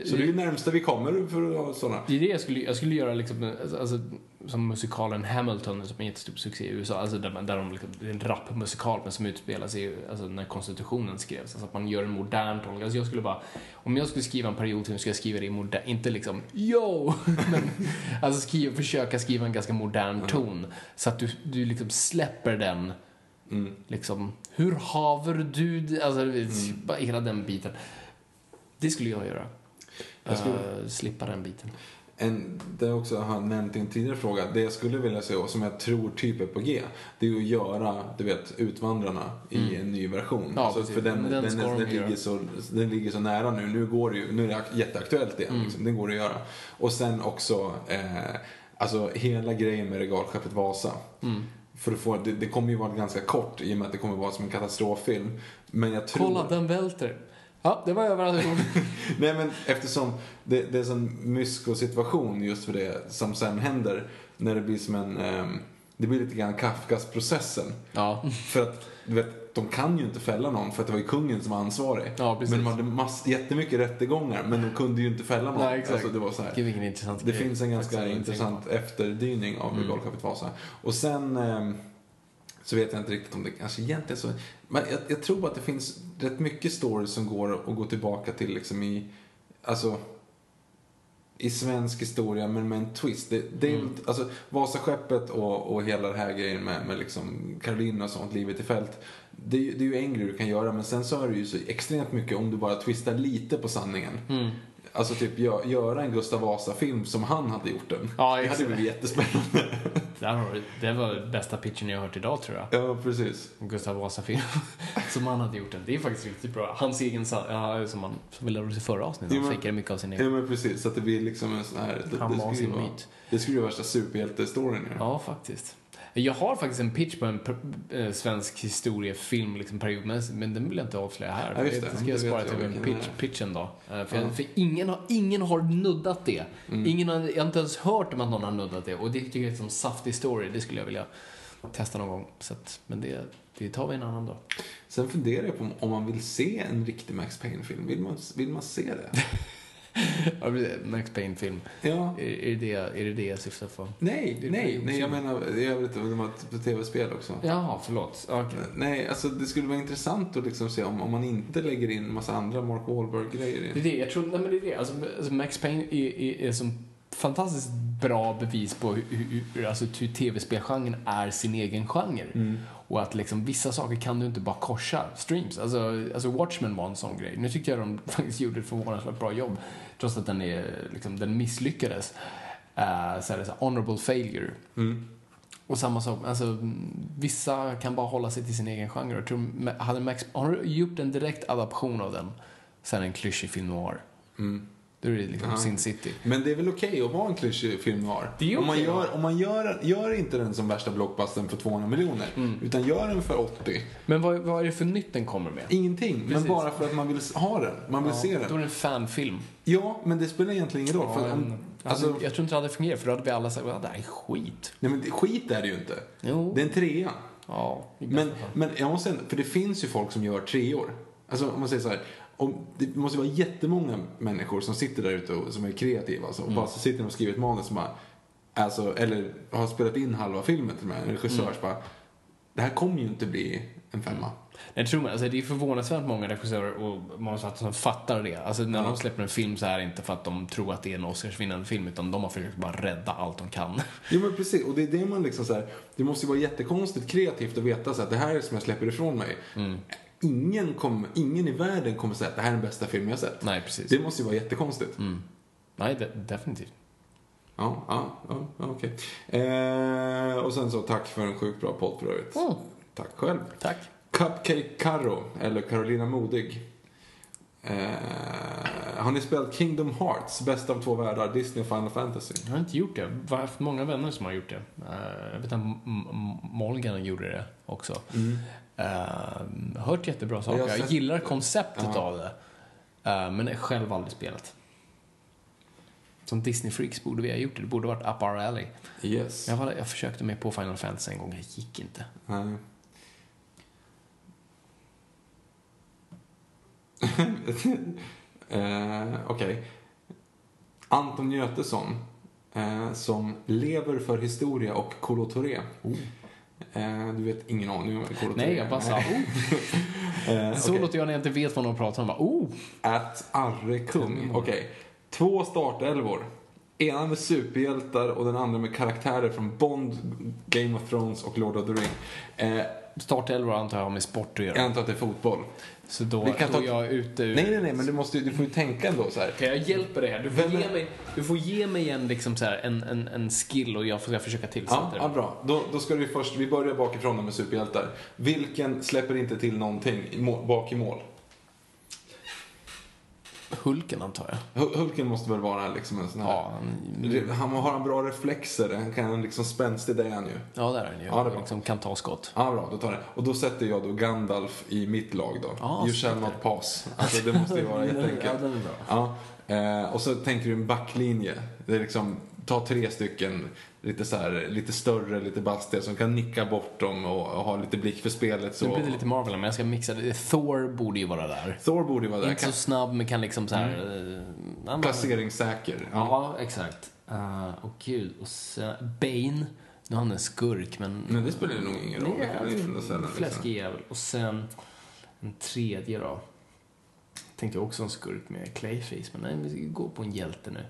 Så det är det närmsta vi kommer för sådana. Det är det jag skulle, jag skulle göra liksom, alltså, som musikalen Hamilton som är en jättestor succé i USA. Alltså där, där de liksom, det är en rapmusikal men som utspelar sig alltså, när konstitutionen skrevs. Alltså att man gör en modern ton. Alltså jag skulle bara, om jag skulle skriva en periodfilm skulle jag skriva det i modern, inte liksom yo! men, alltså skriva, försöka skriva en ganska modern ton. Så att du, du liksom släpper den Liksom, hur haver du? Alltså, bara hela den biten. Det skulle jag göra. Jag skulle- Eh, slippa den biten. En, det jag också har nämnt i en tidigare fråga, det jag skulle vilja se och som jag tror typ är på G, det är att göra, du vet, Utvandrarna i en ny version. Mm. Ja, alltså, för den, den, den den, ligger så, den ligger så nära nu. Nu går det ju, nu är det ak- jätteaktuellt igen. Mm. Liksom. Den går att göra. Och sen också, eh, alltså hela grejen med regalskeppet Vasa. För att få, det, det kommer ju vara ganska kort i och med att det kommer vara som en katastroffilm. Men jag tror... Kolla, den välter. Ja, det var överallt. Nej men eftersom det, det är en sån mysko-situation just för det som sen händer. När det blir som en, ehm, det blir lite grann Kafkas-processen. ja. För att, du vet, de kan ju inte fälla någon för att det var ju kungen som var ansvarig. Ja, men de hade mass, jättemycket rättegångar men de kunde ju inte fälla någon. Nej, exakt. Alltså, det var så här. Gud, vilken intressant Det grej. finns en ganska Faktiskt, intressant efterdyning av Mm. regalskeppet Vasa. Och sen ehm, så vet jag inte riktigt om det kanske egentligen så. Men jag, jag tror att det finns rätt mycket stories som går att gå tillbaka till liksom i, alltså i svensk historia men med en twist. Det, det är, Mm. alltså, Vasaskeppet och, och hela den här grejen med, med liksom Karolina och sånt, livet i fält. Det, det är ju en grej du kan göra men sen så är det ju så extremt mycket om du bara twistar lite på sanningen. Mm. Alltså typ gö- göra en Gustav Vasa-film som han hade gjort den. Ja, det hade blivit jättespännande. Där har du, det var bästa pitchen jag har hört idag, tror jag. ja, precis. Gustav Vasa-film. som han hade gjort den. Det är faktiskt riktigt bra. Hans egen, ja, som, han, som vi lärde oss i förra avsnittet. Han fejkade mycket av sin Ja egen. men precis, så att det blir liksom en sån här... Det, Han det var skulle vara, det skulle vara värsta superhjältestoryn ju. Ja, faktiskt. Jag har faktiskt en pitch på en eh, svensk historiefilm liksom periodmässigt, men den vill jag inte avslöja här. Ja, det. det ska jag spara till en vilken pitch, pitchen då. Eh, För, Ja. jag, för ingen, har, ingen har nuddat det. Mm. Ingen har, jag har inte ens hört om att någon har nuddat det. Och det tycker jag är som saftig story. Det skulle jag vilja testa någon gång. Så att, men det, det tar vi en annan dag. Sen funderar jag på om- om man vill se en riktig Max Payne-film. Vill man, vill man se det? Är Max Payne-film. Ja. Är, är, det är det det jag syftar på? Nej, Det nej, nej, jag menar i övrigt, det var ett tv-spel också. Jaha, förlåt. Okej. Nej, alltså det skulle vara intressant att liksom se om, om man inte lägger in massa andra Mark Wahlberg-grejer Det är i. det, jag tror, nej men det är det. Alltså, alltså Max Payne är, är, är som fantastiskt bra bevis på hur, hur, hur, alltså, hur tv-spelgenren är sin egen genre. Och att liksom vissa saker kan du inte bara korsa streams. Alltså, alltså Watchmen var en sån grej. Nu tycker jag de faktiskt gjorde ett förvånansvärt bra jobb. Trots att den, är, liksom, den misslyckades. Uh, så är det så honorable failure. Mm. Och samma sak, alltså vissa kan bara hålla sig till sin egen genre. Jag tror, hade Max, har du gjort en direkt adaption av den, så är det en klyschig film noir. Mm. Då är det liksom Ja. Sin City. Men det är väl okej att vara en klyschig film noir? Det är om man, gör, ja. om man gör, gör inte den som värsta blockbustern för 200 miljoner, Mm. utan gör den för 80. Men vad, vad är det för nytt den kommer med? Ingenting, men Precis. bara för att man vill ha den. Man vill se Då är den. det en fanfilm. Ja, men det spelar egentligen ingen roll. för Ja, om, en- alltså, alltså, jag tror inte det hade fungerat, för då hade vi alla sagt att det här är skit. nej, men det- skit är det ju inte. Jo. Det är en trea. Ja, Men, men jag måste ändå, för det finns ju folk som gör treor. Alltså om man säger så här, om, det måste vara jättemånga människor som sitter där ute och som är kreativa alltså, och Mm. bara så sitter de och skriver ett manus och bara alltså, eller har spelat in halva filmen till och med, en regissör, Mm. bara, det här kommer ju inte bli en femma. Jag tror man, alltså det är förvånansvärt många regissörer och manusförfattare som fattar det. Alltså när Ja. de släpper en film så här inte för att de tror att det är en Oscarsvinnande film utan de har försökt bara rädda allt de kan. Jo men precis, och det är det man liksom så här, det måste ju vara jättekonstigt kreativt att veta så att det här är som jag släpper ifrån mig. Mm. Ingen, kom, ingen i världen kommer säga att det här är den bästa film jag sett. Nej, precis. Det måste ju vara jättekonstigt. Nej, de, definitivt. Ja, ja, ja, okej. Eh, och sen så tack för en sjukt bra podd för övrigt. Mm. Tack själv. Tack. Cupcake Carro, eller Carolina Modig. Eh, har ni spelat Kingdom Hearts, bästa av två världar, Disney och Final Fantasy? Jag har inte gjort det. Jag har haft många vänner som har gjort det. Eh, jag vet att M- M- Morgan gjorde det också. Uh, hört jättebra saker. Jag Jag, gillar konceptet Ja. av det. Eh, men själv aldrig spelat. Som Disney-freaks borde vi ha gjort det. Det borde varit up our alley. Yes. Jag, var, jag försökte mig på Final Fantasy en gång, det gick inte. Nej. eh, Okej. Anton Götesson, eh, som lever för historia och Kolo Touré. Eh, du vet ingen aning om Touré Nej, jag bara sa oh. Eh, Så okej. låter jag när jag inte vet vad någon pratar om. Bara, oh. At Arre Kung. Okej. Två startelvor. Ena med superhjältar och den andra med karaktärer från Bond, Game of Thrones och Lord of the Ring. Eh, Startelvor antar jag har med sport att göra. jag antar att det är fotboll. Så då, Vi kan då ta- jag ute ur... Nej, nej, nej, men du, måste, du får ju tänka ändå så här. Okej, jag hjälper dig här. Du får, Vem är- ge mig, du får ge mig en, liksom så här, en, en, en skill och jag jag försöka tillsätta Ja, det. ja, bra. Då, då ska vi först, vi börjar bakifrån med superhjältar. Vilken släpper inte till någonting bak i mål? Hulken antar jag. Hul- Hulken måste väl vara liksom en sån här... Ja, han, Det- Han har han bra reflexer, han kan liksom spänstig, det är han ju. ja där är han ju. Ja, det är liksom kan ta skott. Ja, bra, då tar det. Och då sätter jag då Gandalf i mitt lag då. Ja, you shall not pass. Alltså det måste ju vara jätteenkelt. Ja, den är bra. Ja, eh, och så tänker du en backlinje. Det är liksom, ta tre stycken lite så här, lite större, lite bastiga som kan nicka bort dem och, och ha lite blick för spelet. Så. Nu blir det lite Marvel men jag ska mixa det. Thor borde ju vara där. Thor borde ju vara där. Inte så snabb men kan liksom så här... eh, ja, men- Placeringssäker. Ja. Ja, exakt. Uh, och gud, och sen Bane. Nu är han en skurk men... Men det spelar ju nog ingen roll. Det kan vi ändå sällan, liksom. Fläskig jävel. Och sen en tredje då. Tänkte jag också en skurk med Clayface, men nej, vi ska gå på en hjälte nu.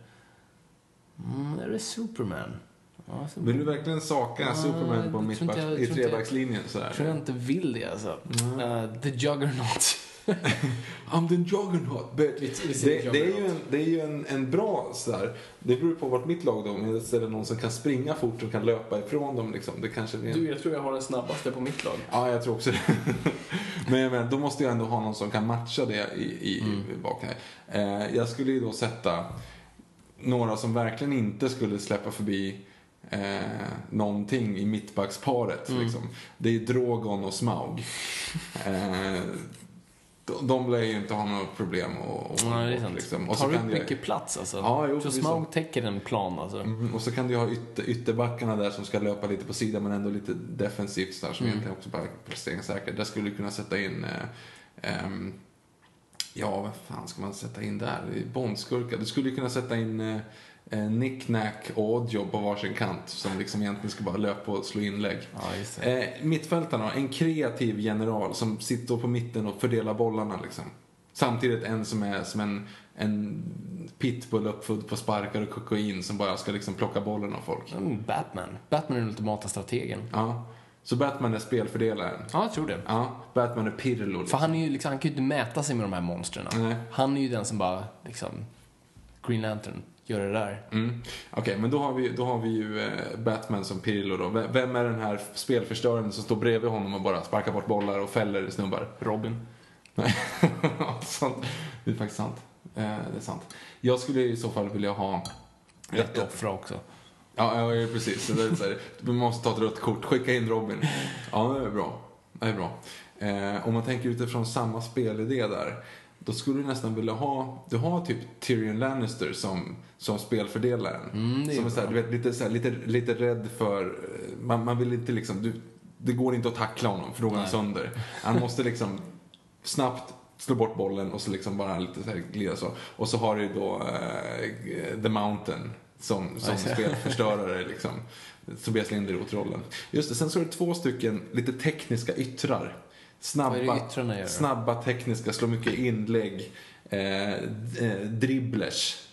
Mm, är det Superman? Ja, så Vill du verkligen saka Ja, Superman på mittback, inte jag- i tror inte jag- trebackslinjen tror jag inte vill det alltså. Uh, the Juggernaut. I'm the juggernaut. But Vi- vi det, säger det är ju, juggernaut. en, det är ju en, en bra sådär, det beror på vart mitt lag då, om jag ställer någon som kan springa fort och kan löpa ifrån dem liksom. Det kanske blir en... Du, jag tror jag har den snabbaste på mitt lag. Ja, jag tror också det. men, jag menar, då måste jag ändå ha någon som kan matcha det i, i, Mm. i bak här. Eh, jag skulle ju då sätta några som verkligen inte skulle släppa förbi eh, någonting i mittbacksparet. Mm. Liksom. Det är Drogon och Smaug. Eh, de, de lär ju inte ha några problem att Nej, det är sant. liksom. Och så Tar upp kan jag- mycket plats alltså. Ja, jo, så. Smaug täcker en plan alltså. Mm, och så kan du ha ytter, ytterbackarna där som ska löpa lite på sidan men ändå lite defensivt där som egentligen också bara är placeringssäkert. Där skulle du kunna sätta in eh, ehm, Ja, vad fan ska man sätta in där? Bondskurkar. Du skulle ju kunna sätta in eh, eh, Nick, Nack och Oddjob på varsin kant som liksom egentligen ska bara löpa och slå inlägg. Ja. Eh, mittfältarna, en kreativ general som sitter på mitten och fördelar bollarna liksom. Samtidigt en som är som en, en pitbull uppfödd på sparkar och kokain som bara ska liksom plocka bollen av folk. Mm, Batman. Batman är den ultimata strategen. Ja. Så Batman är spelfördelaren. Ja, jag tror det. Ja, Batman är Pirlo. För Liksom. han, är ju liksom, han kan ju inte mäta sig med de här monstren. Han är ju den som bara, liksom, Green Lantern, gör det där. Mm. Okej, men då har vi, då har vi ju eh, Batman som Pirlo då. Vem är den här spelförstöraren som står bredvid honom och bara sparkar bort bollar och fäller snubbar? Robin. Nej, sant. Det är faktiskt sant. Eh, det är sant. Jag skulle i så fall vilja ha... Rätt offra också. Ja, ja precis. Det är så här, vi måste ta ett rött kort. Skicka in Robin. Ja, det är bra. Det är bra. Eh, om man tänker utifrån samma spelidé där. Då skulle du nästan vilja ha, du har typ Tyrion Lannister som, som spelfördelaren. Mm, är som är så här, du vet, lite, så här, lite, lite rädd för, eh, man, man vill inte liksom, du, det går inte att tackla honom för då går han sönder. Han måste liksom snabbt slå bort bollen och så liksom bara lite så här glida så. Och så har du då eh, The Mountain som, som spelförstörare liksom. Tobias Linderoth rollen. Just det, sen så är det två stycken lite tekniska yttrar. Snabba, snabba tekniska, slår mycket inlägg. Eh, eh, dribblers.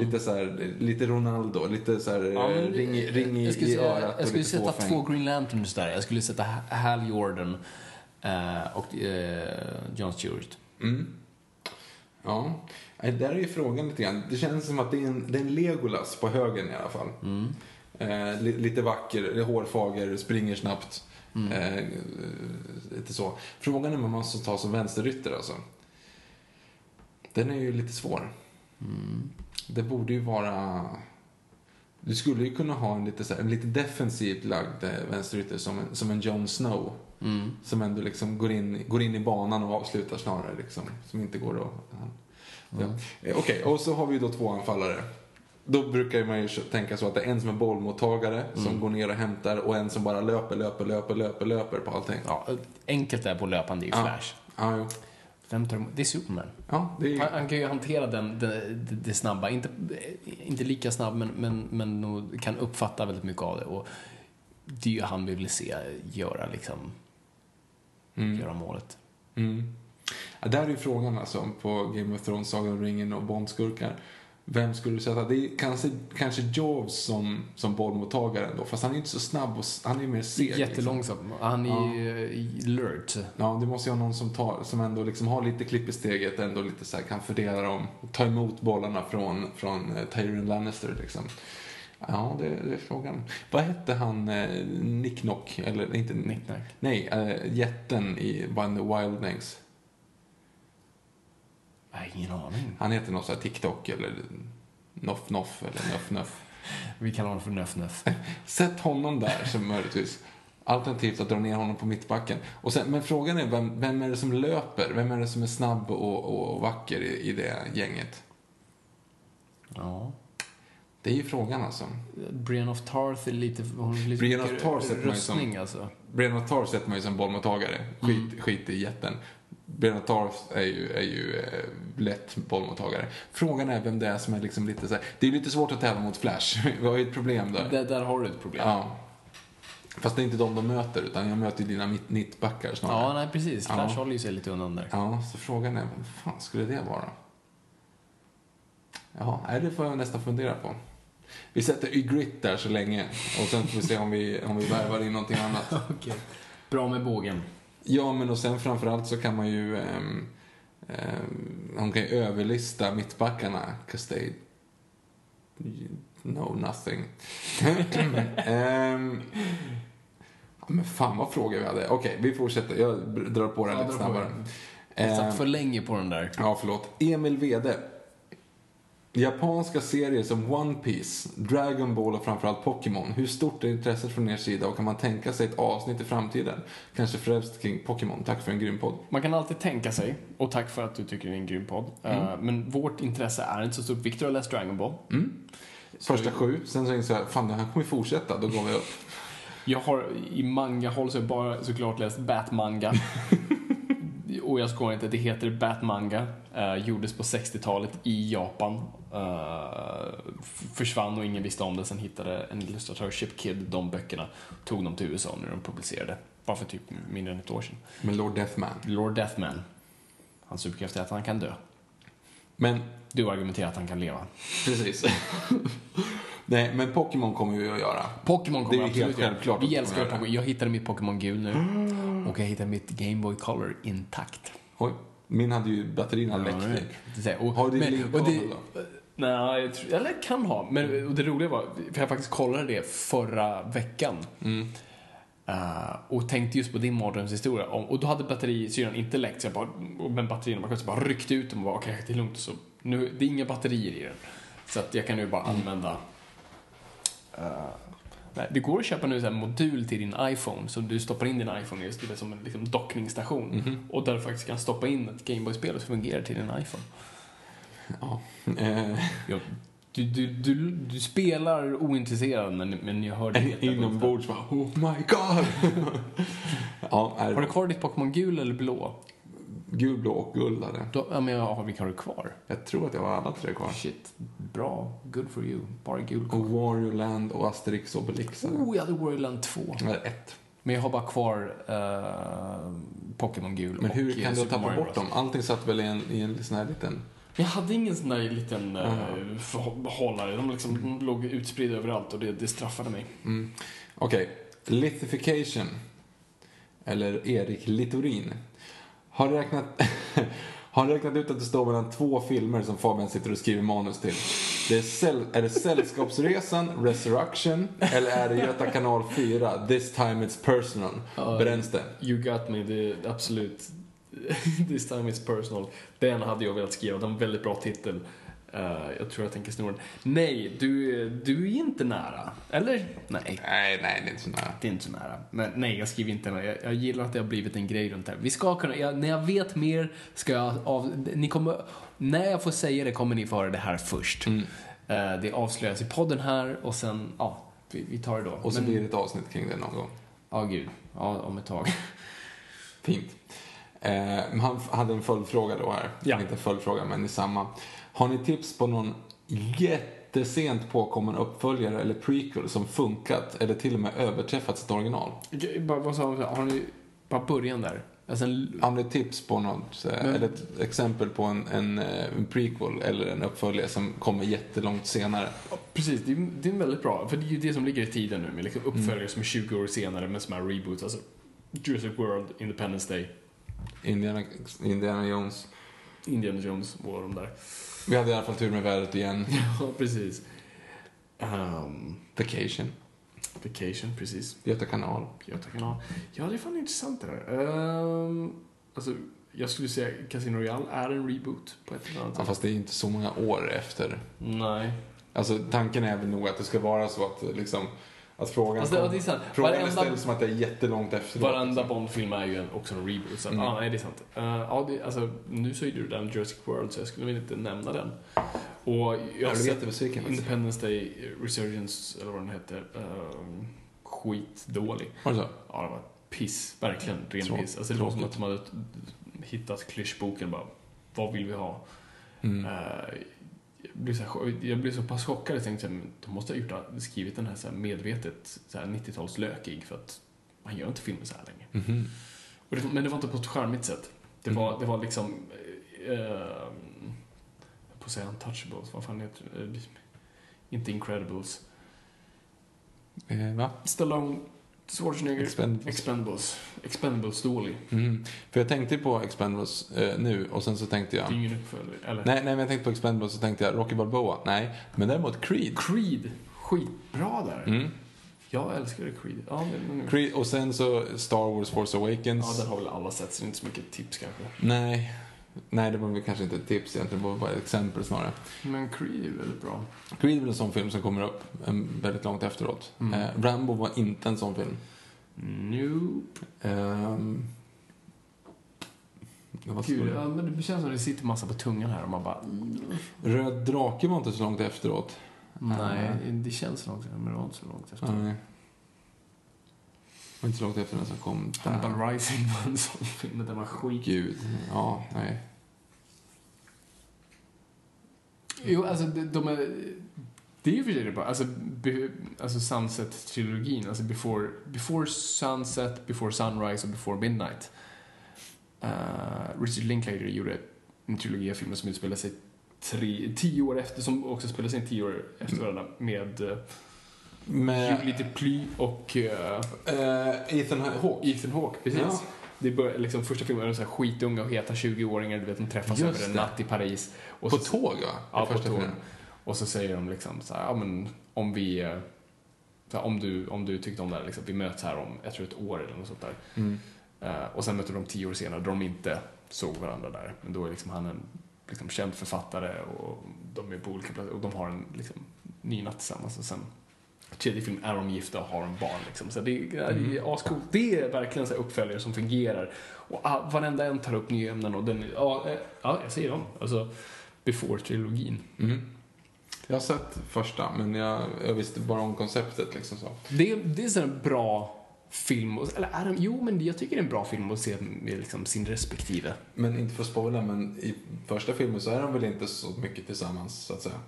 Lite så här, lite Ronaldo, lite så här Mm. Ja, men, ring, ring i, jag skulle, i örat Jag skulle sätta fåfäng. två Green Lanterns där. Jag skulle sätta Ha- Hal Jordan eh, och eh, John Stewart. Mm. Ja, där är ju frågan lite grann. Det känns som att det är en, det är en Legolas på högen i alla fall. Eh, li, lite vacker, hårfager, springer snabbt. Eh, lite så. Frågan är om man måste ta som vänsterytter alltså. Den är ju lite svår. Det borde ju vara... Du skulle ju kunna ha en lite, så här, en lite defensivt lagd eh, vänsterytter som en, som en Jon Snow. Som ändå liksom går in, går in i banan och avslutar snarare. Liksom, som inte går att... Ja. Eh, Okej, och så har vi då två anfallare. Då brukar man ju tänka så att det är en som är bollmottagare, som går ner och hämtar, och en som bara löper, löper, löper, löper, löper på allting. Ja, enkelt där på löpande är ju Ja. Flash. Ja, jo. Vem tar? Det är Superman. Ja, det är Han, han kan ju hantera den, det, det, snabba. Inte, inte lika snabb, men, men, men kan uppfatta väldigt mycket av det. Och det är ju han vi vill se göra, liksom, göra målet. Mm. Ja, där är ju frågan alltså på Game of Thrones, Sagan om ringen och Bondskurkar. Vem skulle du sätta? Det är kanske, kanske Jaws som, som bollmottagare ändå, fast han är inte så snabb och han är mer seg. Liksom. Jättelångsam. Han är ju eh, alert. Ja, det måste ju ha någon som, tar, som ändå liksom har lite klipp i steget, ändå lite så här, kan fördela dem, ta emot bollarna från, från eh, Tyrion Lannister liksom. Ja, det, det är frågan. Vad hette han, eh, Nick Nock, eller inte Nick Nack. Nej, eh, jätten i the Wildlings. Jag har ingen aning. Han heter något så här TikTok eller Noff Noff eller Nuff Nuff. Vi kallar honom för Nöff Nöff. Sätt honom där som möjligtvis. Alternativt att dra ner honom på mittbacken. Och sen, men frågan är vem, vem är det som löper? Vem är det som är snabb och, och, och vacker i, i det gänget? Ja. Det är ju frågan alltså. Brienne of Tarth är lite... Hon lite Brienne of Tarth ju som- alltså. Brienne of Tarth sätter man ju som bollmottagare. Skit, skit i jätten. Of Tarth är ju, är ju eh, lätt bollmottagare. Frågan är vem det är som är liksom lite så här, Det är lite svårt att tävla mot Flash. Vi har ju ett problem där. Där, där har du ett problem. Ja. Fast det är inte de de möter, utan jag möter ju dina mitt- mittbackar snarare. Ja, nej precis. Flash Ja. håller ju sig lite undan där. Ja, så frågan är, vem fan skulle det vara? Ja, det får jag nästan fundera på. Vi sätter Ygritte där så länge och sen får vi se om vi, om vi värvar in någonting annat. Okej. Bra med bågen. Ja, men och sen framförallt så kan man ju... Um, hon kan ju överlista mittbackarna, 'cause they know nothing. Ja, men fan vad frågor vi hade. Okej, vi fortsätter. Jag drar på den Ja, lite snabbare. Jag satt för länge på den där. Ja, förlåt. Emil Wede. Japanska serier som One Piece, Dragon Ball och framförallt Pokémon. Hur stort är intresset från er sida och kan man tänka sig ett avsnitt i framtiden? Kanske främst kring Pokémon. Tack för en grym podd. Man kan alltid tänka sig, och tack för att du tycker det är en grym podd. Eh, men vårt intresse är inte så stort. Victor har läst Dragon Ball. Första sju, sen så insåg jag, fan han kommer ju fortsätta, då går vi upp. Jag har i manga-håll så har jag bara såklart läst Batmanga. och jag skojar inte, det heter Batmanga. Uh, gjordes på 60-talet i Japan. F- försvann och ingen visste om det. Sen hittade en illustratör, Chip Kid, de böckerna. Tog dem till USA när de publicerade. Bara för typ mindre än ett år sedan. Med Lord Deathman. Lord Deathman. Hans superkraft är att han kan dö. Men, Du argumenterar att han kan leva. precis. Nej, men Pokémon kommer vi att göra. Pokémon kommer Det är absolut helt självklart Vi älskar Pokémon. Jag hittade mitt Pokémon gul nu. Och jag hittade mitt Game Boy Color intakt. Oj, min hade ju batterierna läckt Ja, det och, Har du men- din och det- kabel då? Nej, jag tror, eller kan ha. Men och det roliga var, för jag faktiskt kollade det förra veckan. Mm. Eh, och tänkte just på din mardrömshistoria. Och då hade batterisyran inte läckt, så jag bara, men batterierna bara, så bara ryckte ut dem och bara, okej, det är lugnt. Så nu, det är inga batterier i den. Så att jag kan nu bara Mm. använda eh, nej, det går att köpa nu här modul till din iPhone som du stoppar in din iPhone i, det som en liksom, dockningsstation. Mhm. Och där du faktiskt kan stoppa in ett Gameboy-spel så fungerar till din iPhone. Ja. Eh, Ja, du, du, du, du spelar ointresserad men, men jag hör helt inombords bara, oh my god. ja, är Har du kvar ditt Pokémon gul eller blå? Gul, blå och guld hade jag. Då, ja, men jag har, vilka har du kvar? Jag tror att jag har alla tre kvar. Shit. bra. Good for you. Bara gul Och Wario Land och Asterix och Obelix. Oh, jag hade Warland 2. Eller ett. Men jag har bara kvar uh, Pokémon gul Men hur eh, kan du Super tappa Mario bort dem? Allting satt väl i en, i en sån här liten... Jag hade ingen sån där liten uh, behållare. De liksom Mm. låg utspridda överallt och det, det straffade mig. Okej. Lithification. Eller Erik Littorin. Har räknat, har räknat ut att det står mellan två filmer som Fabian sitter och skriver manus till. Det är, säll, är det Sällskapsresan, Resurrection eller är det Göta kanal 4, This time it's personal? Bränns det? You got me, det är absolut. This time it's personal. Den hade jag velat skriva, det var en väldigt bra titel. Eh, jag tror jag tänker sno den. Nej, du, du är inte nära. Eller? Nej. Nej, nej, det är inte så nära. Det är inte så nära. Men nej, jag skriver inte. Jag, jag gillar att det har blivit en grej runt det här. Vi ska kunna, jag, när jag vet mer ska jag av, ni kommer, när jag får säga det kommer ni få höra det här först. Mm. Eh, det avslöjas i podden här och sen, ja, vi, vi tar det då. Och så Men- blir det ett avsnitt kring det någon gång. Ja, gud. Ja, om ett tag. Fint. Eh, han hade en följdfråga då här. Ja. Inte en följdfråga, men i samma. Har ni tips på någon jättesent påkommen uppföljare eller prequel som funkat eller till och med överträffat sitt original? Bara, vad sa du? Har ni bara början där? Alltså en, Har ni tips på något, Men- eller ett exempel på en, en, eh, en prequel eller en uppföljare som kommer jättelångt senare? ja, precis, det är, det är väldigt bra. För det är ju det som ligger i tiden nu med liksom Mm. uppföljare som är 20 år senare med som är reboots. Alltså Jurassic World, Independence Day, Indiana, Indiana Jones. Indiana Jones och de där. Vi hade i alla fall tur med vädret igen. Ja, precis. Um, Vacation. vacation, precis. Göta kanal. Göta kanal. Ja, det är fan intressant det där. Um, alltså, jag skulle säga Casino Royale är en reboot på ett eller annat Ja, sätt. fast det är inte så många år efter. Nej. Alltså tanken är väl nog att det ska vara så att liksom att frågan, Alltså, kom- det är sant. frågan Varenda- ställs som att det är jättelångt efteråt. Varenda Bond-film är ju en, också en reboot. Så att, Mm. ja, nej, det är sant. Uh, ja, det, alltså, nu så är du den Jurassic World, så jag skulle väl inte nämna den. Och jag Jag har sett. Independence Day Resurgence, eller vad den hette, uh, skitdålig. Var det så? Ja, det var piss. Verkligen ren Trå- piss. Alltså, det var som att de hade hittat klyschboken bara. Vad vill vi ha? Mm. Eh, jag, blev så här, jag blev så pass chockad. Jag tänkte att de måste ha gjort, skrivit den här, så här medvetet så här 90-talslökig för att man gör inte filmer så här länge. Mhm. Och det, men det var inte på ett charmigt sätt. Det Mm. var, det var liksom... Eh, på att säga untouchables, vad fan heter det? Eh, Inte incredibles. Eh, va? Stallone, Schwarzenegger, Expendables. Expendables. Expendables dålig. Mhm. För jag tänkte på Expendables eh, nu och sen så tänkte Det är jag... ingen uppföljare. Eller? Nej, nej, men jag tänkte på Expendables och så tänkte jag Rocky Balboa. Nej, men däremot Creed. Creed, skitbra där. Mm. Jag älskar Creed. Ja, men, Creed. Och sen så Star Wars Force Awakens. ja, den har väl alla sett, så det är inte så mycket tips kanske. Nej. Nej, det var väl kanske inte ett tips egentligen, det var bara ett exempel snarare. Men Creed är väldigt bra. Creed är en sån film som kommer upp väldigt långt efteråt. Mm. Eh, Rambo var inte en sån film. Nope. Var Gud, ja, men det känns som det sitter massa på tungan här och man bara... Röd drake var inte så långt efteråt. Nej, det känns långt men det var inte så långt efter. Nej. Var inte så långt efter den som kom där. Hannibal Rising var en sån film, den var skit. Gud. Ja, nej. Jo, alltså de, är... Det är ju för sig det bra. Alltså, be, alltså Sunset-trilogin, alltså before, before Sunset, Before Sunrise och Before Midnight. Uh, Richard Linklater gjorde en trilogi av filmer som utspelar sig tre, tio år efter, som också spelar sig tio år efter varandra med uh, Med Julie Deply och uh, eh, Ethan Hawke. Ethan Hawke, precis. Ja. Det börjar, liksom, första filmen är de så här skitunga och heta 20-åringar, du vet, de träffas Just över en det. natt i Paris. Och På så- tåg, va? Ja, på tåg. filmen. Och så säger de liksom så här, ja men om vi, eh, här, om du, om du tyckte om det här, liksom, vi möts här om, jag tror ett år eller något sånt där. Mm. Eh, och sen möter de tio år senare då de inte såg varandra där. Men då är liksom han en liksom, känd författare och de är på olika platser och de har en liksom, ny natt tillsammans. Och sen tredje film är de gifta och har en barn. Liksom. Så det, är- det är ascoolt. Det är verkligen så uppföljare som fungerar. Och ah, varenda en tar upp nya ämnen och den, ja, eh, ja jag säger dem. Alltså, Before-trilogin. Mm. Jag har sett första, men jag, jag visste bara om konceptet liksom så. Det, det är så en bra film, eller är det, jo men jag tycker det är en bra film att se med liksom sin respektive. Men inte för att spoila, men i första filmen så är de väl inte så mycket tillsammans, så att säga.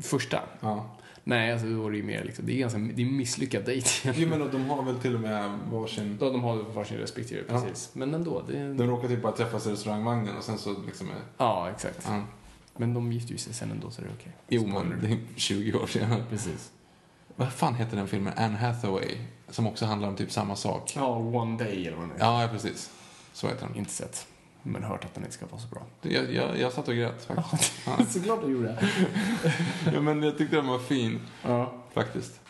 Första? Ja. Nej, alltså det ju mer liksom, det är ganska, det är en misslyckad dejt Jo men och de har väl till och med varsin... Då de har varsin respektive, Ja. precis. Men ändå, det. De råkar typ bara träffas i restaurangvagnen och sen så liksom är... Ja, exakt. Ja. Men de gifte ju sig sen ändå, så det är okej. Jo Spoiler. men det är 20 år sedan. Precis. Vad fan heter den filmen? Anne Hathaway. Som också handlar om typ samma sak. Ja, One Day eller vad det är. Ja, ja precis. Så heter den. Inte sett. Men hört att den inte ska vara så bra. Jag, jag, jag satt och grät faktiskt. Ja. Såklart du gjorde. ja, men jag tyckte den var fin Ja. faktiskt.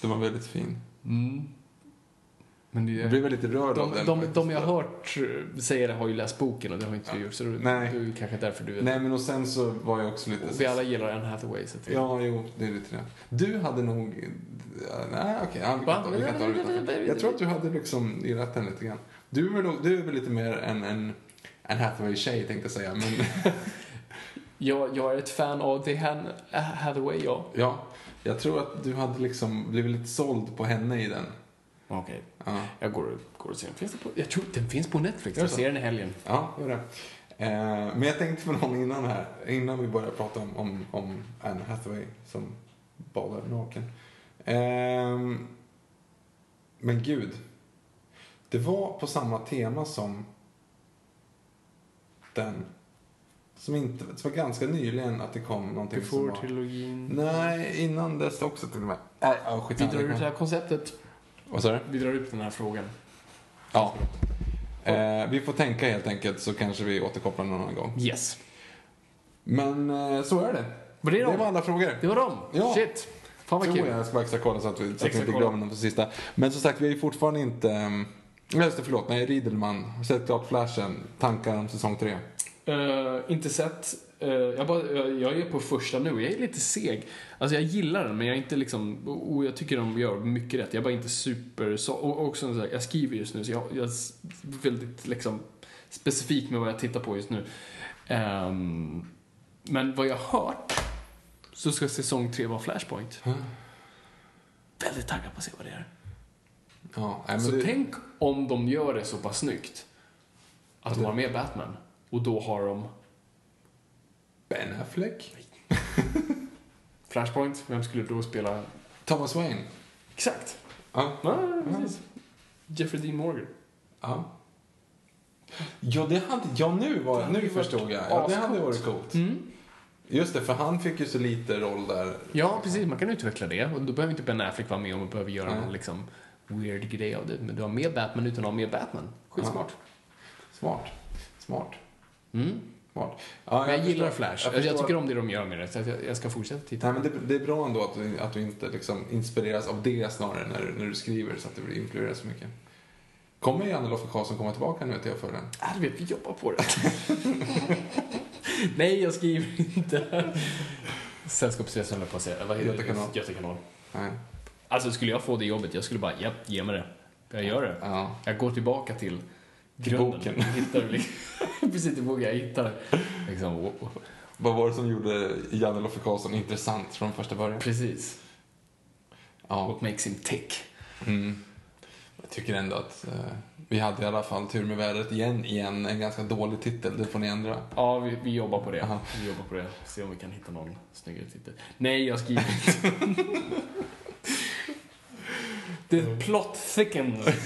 Den var väldigt fin. Mm. Men det Jag blev väldigt rörd av de, den. de, de jag har hört eh, säga det har ju läst boken och det har inte du gjort. Så det Nej. är kanske därför du vet. Nej, men och sen så var jag också lite... Och vi alla gillar Anne Hathaway. Så att. Ja, jo, det är lite det. Du hade nog... ja, Nej, okej. Ja, vi kan ta, vi kan ta det utanför. Jag tror att du hade liksom gillat den lite grann. Du är väl, nog- du är väl lite mer en, en, en Hathaway-tjej, tänkte jag säga. Men Jag, jag är ett fan av The Han Hathaway, ja. ja, jag tror att du hade liksom blivit lite såld på henne i den. Okej. Ja, Jag går, går och ser den. Finns det på, jag tror den finns på Netflix. Jag ser den i helgen. ja gör det. Eh, men jag tänkte på någon innan här, innan vi började prata om, om, om Anne Hathaway som badar naken. Ehm, men gud. Det var på samma tema som den. Som inte, det var ganska nyligen att det kom någonting som var... Before-trilogin. Nej, innan dess också till och med. Nej, ja, Vi drar ut det här konceptet. Vad sa du? Vi drar ut den här frågan. Ja. Eh, vi får tänka helt enkelt så kanske vi återkopplar någon annan gång. Yes. Men eh, så är det. Var det Det var alla frågor. Det var dem? Ja. Shit. Fan vad kul. jag. Ska bara extra kolla så att vi, så att vi inte glömmer någon på sista. Men som sagt, vi är ju fortfarande inte... Um, just det, förlåt. Nej, Riedelman. Sett klart Flashen. Tankar om säsong tre. Eh, inte sett. Eh, jag, bara, jag, jag är på första nu. Jag är lite seg. Alltså jag gillar den, men jag är inte liksom... Och jag tycker de gör mycket rätt. Jag är bara inte super... Så, och också så här, jag skriver just nu, så jag, jag är väldigt liksom specifik med vad jag tittar på just nu. Ehm, men vad jag har hört så ska säsong tre vara Flashpoint. Väldigt taggad på att se vad det är. Ja, nej, men Så det, tänk om de gör det så pass snyggt att de har med Batman. Och då har de Ben Affleck. Flashpoint. Vem skulle då spela? Thomas Wayne. Exakt. Ja. Ja, precis. Jeffrey Dean Morgan. Ja. Ja, det hade... Ja, nu, var, hade nu förstod jag. Ja, det hade varit coolt. Mm. Just det, för han fick ju så lite roll där. Ja, precis. Man kan utveckla det. Och då behöver inte Ben Affleck vara med om man behöver göra Nej. någon liksom weird grej av det. Men du har med Batman utan att ha med Batman. Skitsmart. Smart. Smart. Mm. Smart. Ja, Men jag, gillar Flash. Jag, förstår jag tycker om det de gör med det. Så jag, jag ska fortsätta titta. Nej, men det, det är bra ändå att du, att du inte liksom inspireras av det snarare när, du- när du skriver så att du blir influerad så mycket. Kommer Janne Loffe Karlsson komma tillbaka nu till jag för den? Äh, du vet, vi jobbar på det. Nej, jag skriver inte. Sällskapsresan höll jag på att säga. Göta kanal. Göta kanal. Nej. Alltså, skulle jag få det jobbet, jag skulle bara, japp, ge mig det. Jag gör det. Ja. Jag går tillbaka till grunden. boken. Jag hittar liksom, precis till boken. Jag hittar liksom, o- Vad var det som gjorde Janne Loffe Karlsson intressant från första början? precis. Ja. What makes him tick. Mm. Jag tycker ändå att eh, vi hade i alla fall tur med vädret igen, igen. En ganska dålig titel, det får ni ändra. Ja, vi, vi jobbar på det. Aha. Vi jobbar på det. Se om vi kan hitta någon snyggare titel. Nej, jag skriver inte. The plot thickens.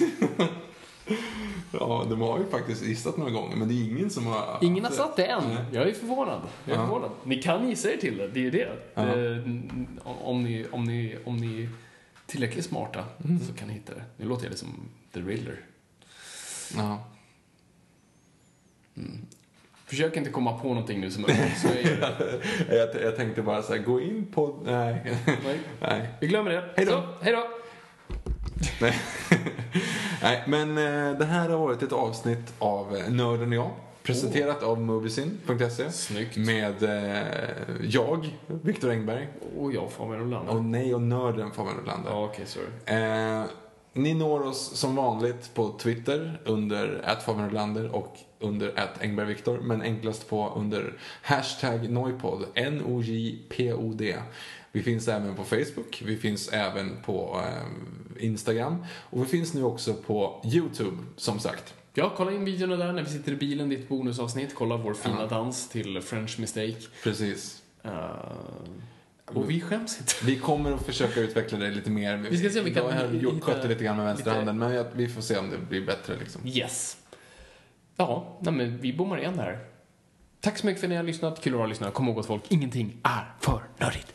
Ja, de har ju faktiskt gissat några gånger, men det är ingen som har... Ingen har satt det än. Jag är förvånad. Jag är Ja. förvånad. Ni kan gissa er till det. Det är ju det. Ja. det om, ni, om, ni, om ni är tillräckligt smarta Mm. så kan ni hitta det. Nu låter jag som The Riddler. Ja. Försök inte komma på någonting nu som är så är det. jag, jag tänkte bara så här, gå in på... Nej. Nej. Nej. Vi glömmer det. Hej då. Hej då. Nej. Nej, men eh, det här har varit ett avsnitt av eh, Nörden och jag. Presenterat av Moviesin.se. Snyggt. Med eh, jag, Viktor Engberg. Och jag Fabian Rolander. Och nej, och nörden Fabian Rolander. Ja, okej, sorry. Eh, ni når oss som vanligt på Twitter under @fabianrolander och under @engbergviktor men enklast på under hashtag Noipod, N-O-J-P-O-D. Vi finns även på Facebook, vi finns även på eh, Instagram och vi finns nu också på YouTube som sagt. Ja, kolla in videorna där när vi sitter i bilen, ditt bonusavsnitt. Kolla vår fina Ja. dans till French Mistake. Precis. Uh, Och vi skäms inte. Vi kommer att försöka utveckla det lite mer. Vi ska se om vi kan Jag hitta skött det lite grann med vänsterhanden, lite- men vi får se om det blir bättre liksom. Yes. Ja, nej men vi bommar igen här. Tack så mycket för att ni har lyssnat. Kul att vara lyssnare. Kom ihåg att folk, ingenting är för nördigt.